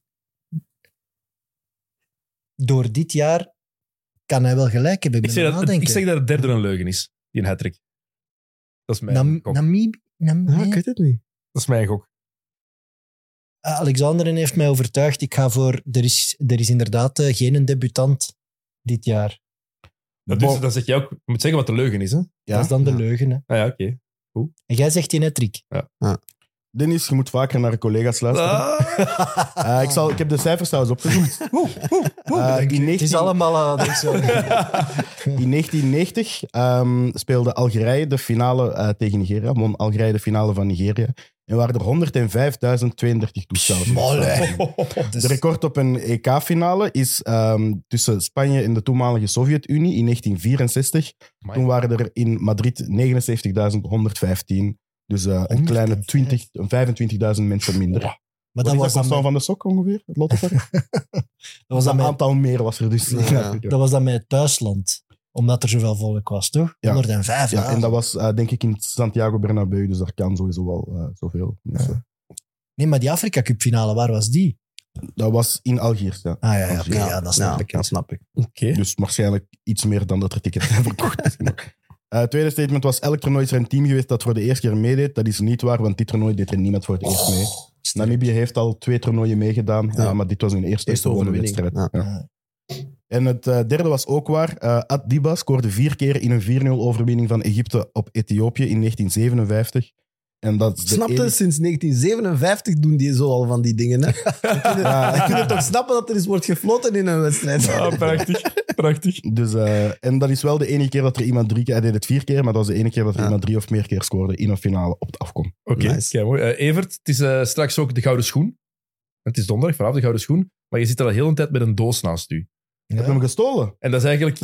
Door dit jaar kan hij wel gelijk hebben. Ik Ik ben zeg, aan dat, het ik zeg dat het derde een leugen is, die een hattrick. Dat is mijn Nam- gok. Namibië? Ja, nee. ik weet het niet. Dat is mijn gok. Ah, Alexanderen heeft mij overtuigd. Ik ga voor... Er is, er is inderdaad eh, geen debutant dit jaar. Dat dus, dan zeg je ook, je moet zeggen wat de leugen is. Hè? Ja? Dat is dan de Ja. leugen. Hè. Ah ja, oké. En jij zegt die net, Rick. Dennis, je moet vaker naar collega's luisteren. Ah. Eh, ik, zal, ik heb de cijfers trouwens opgezocht. Eh, in, Het is 19, allemaal... eh, zo. in 1990 ehm, speelde Algerije de finale eh, tegen Nigeria. Won Algerije de finale van Nigeria. En waren er 105.032 toeschouwers. De record op een EK-finale is ehm, tussen Spanje en de toenmalige Sovjet-Unie in 1964. Amai. Toen waren er in Madrid 79.115. Dus eh, een kleine 20, 25.000 mensen minder. Maar dat is was, dat met, van de sok ongeveer? Het lottopark? dat, was Een met, aantal meer was er dus. Ja. dat was dan met Thuisland. Omdat er zoveel volk was, toch? Ja. 105, Ja, en dat was eh, denk ik in Santiago Bernabeu, dus daar kan sowieso wel eh, zoveel. mensen. Nee, maar die Afrika Cup finale, waar was die? Dat was in Algiers, ja. Ah ja, ja, Ja, ja, dat snap ik. Dat snap ik. Oké. Dus waarschijnlijk iets meer dan dat er tickets zijn verkocht. Eh tweede statement was, elk toernooi is er een team geweest dat voor de eerste keer meedeed. Dat is niet waar, want dit toernooi deed er niemand voor het eerst mee. Namibië heeft al twee toernooien meegedaan, Ja. maar dit was hun eerste, Eerste wedstrijd. Ja. Ja. En het eh, derde was ook waar. Ad Diba scoorde vier keer in een 4-0 overwinning van Egypte op Ethiopië in 1957. En dat is de Snap je, enige- sinds 1957 doen die zo al van die dingen. Hè? Dan kun je, Ja. dan kun je toch snappen dat er eens wordt gefloten in een wedstrijd. Ah, prachtig. prachtig. Dus, eh, en dat is wel de enige keer dat er iemand drie keer... Hij deed het vier keer, maar dat was de enige keer dat er Ja. iemand drie of meer keer scoorde in een finale op de afkom. Oké, Nice. kijk, mooi. Eh, Evert, het is eh, straks ook de Gouden Schoen. Het is donderdag, vanaf de Gouden Schoen. Maar je zit al de hele tijd met een doos naast u. Heb je hem gestolen? En dat is eigenlijk...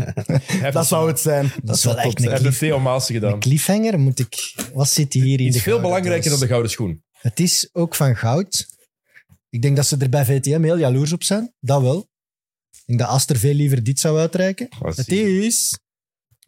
Dat zou het zijn. Dat is wel echt zijn. een, Hij heeft cliff, een Theo Maas een gedaan. cliffhanger. Moet ik, wat zit hier in Iets de veel belangrijker dan de Gouden Schoen. Het is ook van goud. Ik denk dat ze er bij VTM heel jaloers op zijn. Dat wel. Ik denk dat Aster veel liever dit zou uitreiken. Wat Het is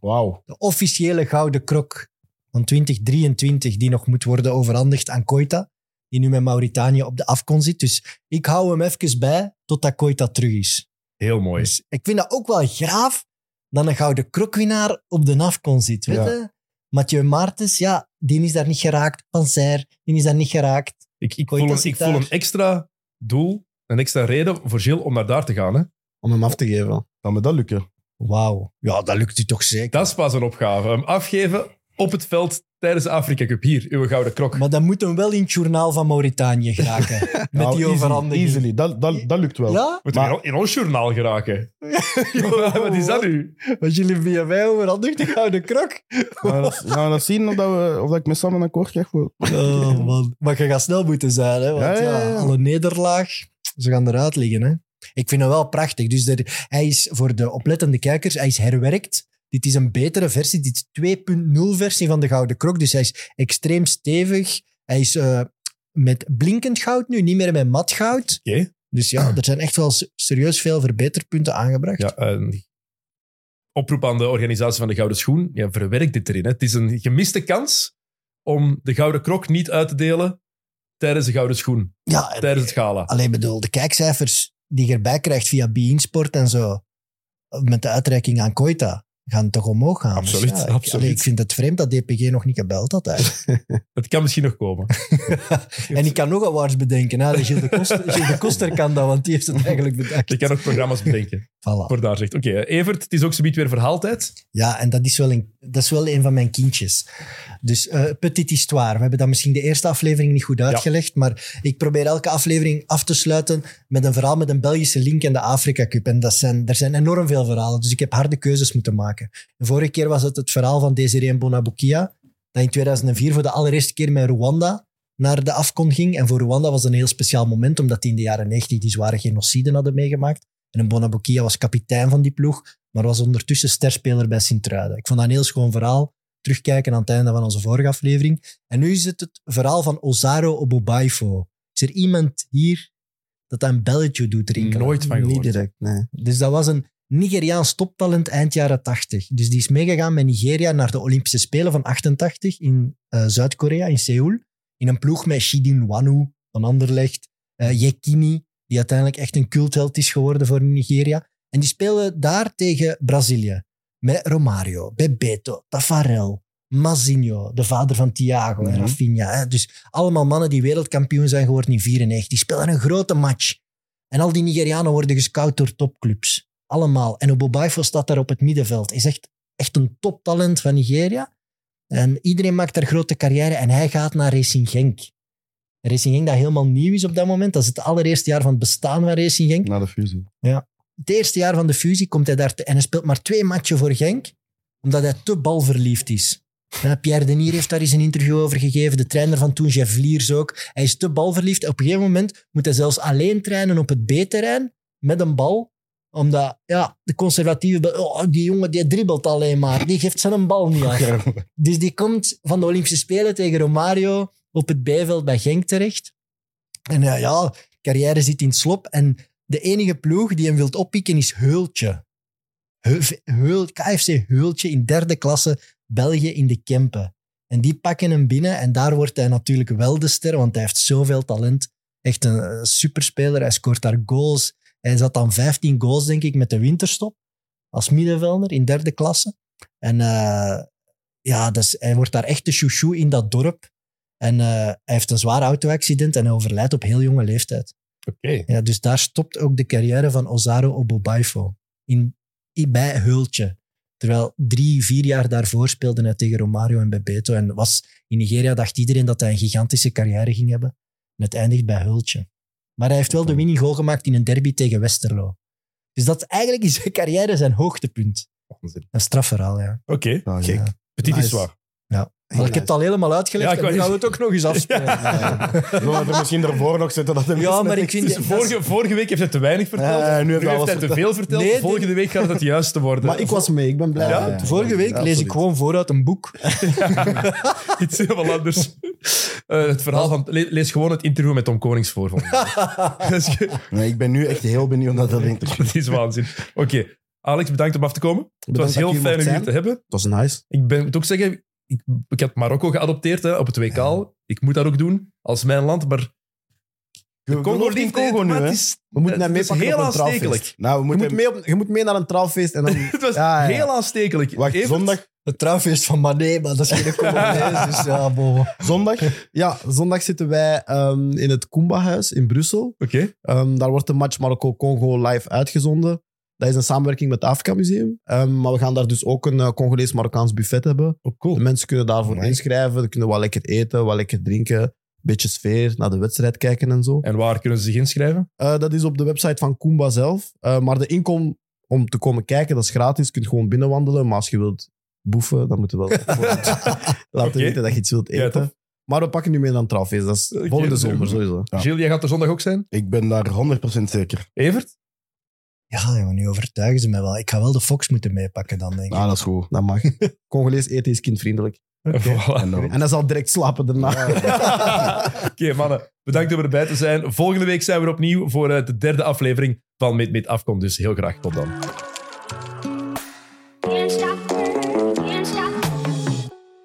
Wauw. de officiële gouden krok van 2023 die nog moet worden overhandigd aan Koita. Die nu met Mauritanië op de afkon zit. Dus ik hou hem even bij totdat Koita terug is. Heel mooi. Dus ik vind dat ook wel graaf dat een gouden krokwinnaar op de afkon zit. Weet Ja. Mathieu Maartens, ja, die is daar niet geraakt. Van Zijr, die is daar niet geraakt. Ik, ik, voel, een, zit ik voel daar. een extra doel, een extra reden voor Gilles om naar daar te gaan. Hè. Om hem af te geven. Kan me dat lukken? Wauw. Ja, dat lukt u toch zeker. Dat is pas een opgave. Hem afgeven op het veld tijdens de Afrika Cup. Hier, uw Gouden Krok. Maar dan moet hem wel in het journaal van Mauritanië geraken. Met Nou, die overhandiging. Easily. Dat, dat, dat lukt wel. Ja? Moet Maar- in, in ons journaal geraken. Wat is dat nu? Was jullie via mij overhandigd, de gouden krok? Gaan we dat, dat zien of, dat we, of dat ik met Sam een akkoord krijg? voor- Oh, man. Maar je gaat snel moeten zijn, hè? Want Ja, ja, ja, ja. alle nederlaag, ze gaan eruit liggen, hè? Ik vind hem wel prachtig. Dus er, hij is voor de oplettende kijkers, hij is herwerkt. Dit is een betere versie. Dit is 2.0 versie van de Gouden Krok. Dus hij is extreem stevig. Hij is eh, met blinkend goud nu, niet meer met mat goud. Oké. Dus ja, er zijn echt wel serieus veel verbeterpunten aangebracht. Ja, een oproep aan de organisatie van de Gouden Schoen. Ja, verwerk dit erin. Hè. Het is een gemiste kans om de Gouden Krok niet uit te delen tijdens de Gouden Schoen. Ja, en- Tijdens het gala. Alleen bedoel, de kijkcijfers die je erbij krijgt via Bein Sport en zo, met de uitreiking aan Koita, gaan toch omhoog gaan. Dus Absoluut, ik, absoluut. allee, ik vind het vreemd dat DPG nog niet gebeld had. eigenlijk. Het kan misschien nog komen. en ik kan nog awards bedenken. Hè. Gilles, de Koster, Gilles de Koster kan dat, want die heeft het eigenlijk bedacht. Je kan nog programma's bedenken. Voilà. Voor daar zegt. Oké, Evert, het is ook zometeen weer verhaaltijd. Ja, en dat is, wel een, dat is wel een van mijn kindjes. Dus eh Petit Histoire. We hebben dat misschien de eerste aflevering niet goed uitgelegd, maar ik probeer elke aflevering af te sluiten met een verhaal met een Belgische link en de Afrika Cup. En dat zijn, er zijn enorm veel verhalen, dus ik heb harde keuzes moeten maken. De vorige keer was het het verhaal van Desiree Bonabukia, dat in 2004 voor de allereerste keer met Rwanda naar de afkon ging. En voor Rwanda was het een heel speciaal moment, omdat die in de jaren 90 die zware genocide hadden meegemaakt. En een Bonabukia was kapitein van die ploeg, maar was ondertussen sterspeler bij Sint-Truiden. Ik vond dat een heel schoon verhaal. Terugkijken aan het einde van onze vorige aflevering. En nu is het het verhaal van Ozaro Obobaifo. Is er iemand hier dat een belletje doet rinkelen? Nooit van gehoord. Niet direct, nee. Dus dat was een Nigeriaans toptalent eind jaren 80. Dus die is meegegaan met Nigeria naar de Olympische Spelen van 88 in eh, Zuid-Korea, in Seoul. In een ploeg met Shidin Wanu van Anderlecht, eh Yekini, die uiteindelijk echt een cultheld is geworden voor Nigeria. En die speelden daar tegen Brazilië. Met Romario, Bebeto, Tafarel, Mazinho, de vader van Thiago en Mhm. Rafinha. Hè. Dus allemaal mannen die wereldkampioen zijn geworden in 94. Die spelen een grote match. En al die Nigerianen worden gescout door topclubs. Allemaal. En Obobaifo staat daar op het middenveld. Hij is echt, echt een toptalent van Nigeria. En iedereen maakt daar grote carrière en hij gaat naar Racing Genk. Racing Genk dat helemaal nieuw is op dat moment. Dat is het allereerste jaar van het bestaan van Racing Genk. Na de fusie. Het eerste jaar van de fusie komt hij daar te, en hij speelt maar twee matchen voor Genk, omdat hij te balverliefd is. Ja, Pierre Denier heeft daar eens een interview over gegeven. De trainer van toen, Jeff Vliers ook. Hij is te balverliefd. Op een gegeven moment moet hij zelfs alleen trainen op het B-terrein met een bal. Omdat ja, de conservatieve... Oh, die jongen die dribbelt alleen maar. Die geeft zijn bal niet af. Dus die komt van de Olympische Spelen tegen Romario op het bijveld bij Genk terecht. En ja, ja, carrière zit in slop. En de enige ploeg die hem wilt oppikken is Heultje. Heu- Heul, KFC Heultje in derde klasse België in de Kempen. En die pakken hem binnen en daar wordt hij natuurlijk wel de ster, want hij heeft zoveel talent. Echt een, eh, superspeler. Hij scoort daar goals. Hij zat dan 15 goals, denk ik, met de winterstop. Als middenvelder in derde klasse. En eh, ja, dus hij wordt daar echt de chouchou in dat dorp. En eh, hij heeft een zwaar auto-accident en hij overlijdt op heel jonge leeftijd. Oké. Ja, dus daar stopt ook de carrière van Ozaro Obobaifo. In, in, bij Hultje. Terwijl drie, vier jaar daarvoor speelde hij tegen Romario en Bebeto. En was, in Nigeria dacht iedereen dat hij een gigantische carrière ging hebben. En het eindigt bij Hultje. Maar hij heeft wel de winning goal gemaakt in een derby tegen Westerlo. Dus dat eigenlijk is zijn carrière zijn hoogtepunt. Onzin. Een strafverhaal, ja. Oké. Ja, Gek. ja. Petit Nice. is waar. Maar ik heb het al helemaal uitgelegd Ja, ik en nu gaan we het ook nog eens afspelen. Zullen we er misschien ervoor nog zetten dat Ja, maar ik vind... Dus is- vorige, vorige week heeft hij te weinig verteld. Ja, nu heeft hij heeft alles hij te veel verteld. Nee, Volgende week gaat het het juiste worden. Maar ik was mee, ik ben blij. Ja? Vorige week Ja, lees ik gewoon vooruit een boek. Iets helemaal anders. Eh, het verhaal van... le- Lees gewoon het interview met Tom Konings voor. Nee, ik ben nu echt heel benieuwd naar dat interview. Dat is waanzin. Oké. Alex, bedankt om af te komen. Het was heel fijn om hier te hebben. Het was nice. Ik ben, moet ook zeggen, ik, ik heb Marokko geadopteerd hè, op het WK. Ik moet dat ook doen als mijn land, maar Je Congo gelooft in Congo nu, hè? het is, We moeten het hem is meepakken heel op een trouwfeest. aanstekelijk. Nou, we Je moeten moet, mee op, je moet mee naar een trouwfeest en dan... Het was Ja, ja. heel aanstekelijk. Wacht, Evert? zondag, Het trouwfeest van Mané, maar dat is geen Congolese, dus ja, zondag Ja, zondag zitten wij ehm, in het Kumba-huis in Brussel. Oké. Ehm, daar wordt de match Marokko-Congo live uitgezonden. Dat is een samenwerking met het Afrika Museum. Ehm, maar we gaan daar dus ook een eh, Congolees-Marokkaans buffet hebben. Oh, cool. De mensen kunnen daarvoor inschrijven. Ze kunnen wat lekker eten, wat lekker drinken. Een beetje sfeer, naar de wedstrijd kijken en zo. En waar kunnen ze zich inschrijven? Eh, dat is op de website van Kumba zelf. Eh, maar de inkom om te komen kijken, dat is gratis. Je kunt gewoon binnenwandelen. Maar als je wilt boefen, dan moet je wel laten weten dat je iets wilt Ja, eten. tof. maar we pakken nu mee een trouwfeest. Dat is volgende zomer sowieso. Ja. Gilles, jij gaat er zondag ook zijn? Ik ben daar 100% zeker. Evert? Ja, jongen, nu overtuigen ze me wel. Ik ga wel de Fox moeten meepakken dan, denk ik. Ah, dat is goed. Dat mag. Congolees eten is kindvriendelijk. En dan zal direct slapen daarna. Oké, mannen. Bedankt om erbij te zijn. Volgende week zijn we er opnieuw voor eh, de derde aflevering van Meet Meet Afkom. Dus heel graag tot dan.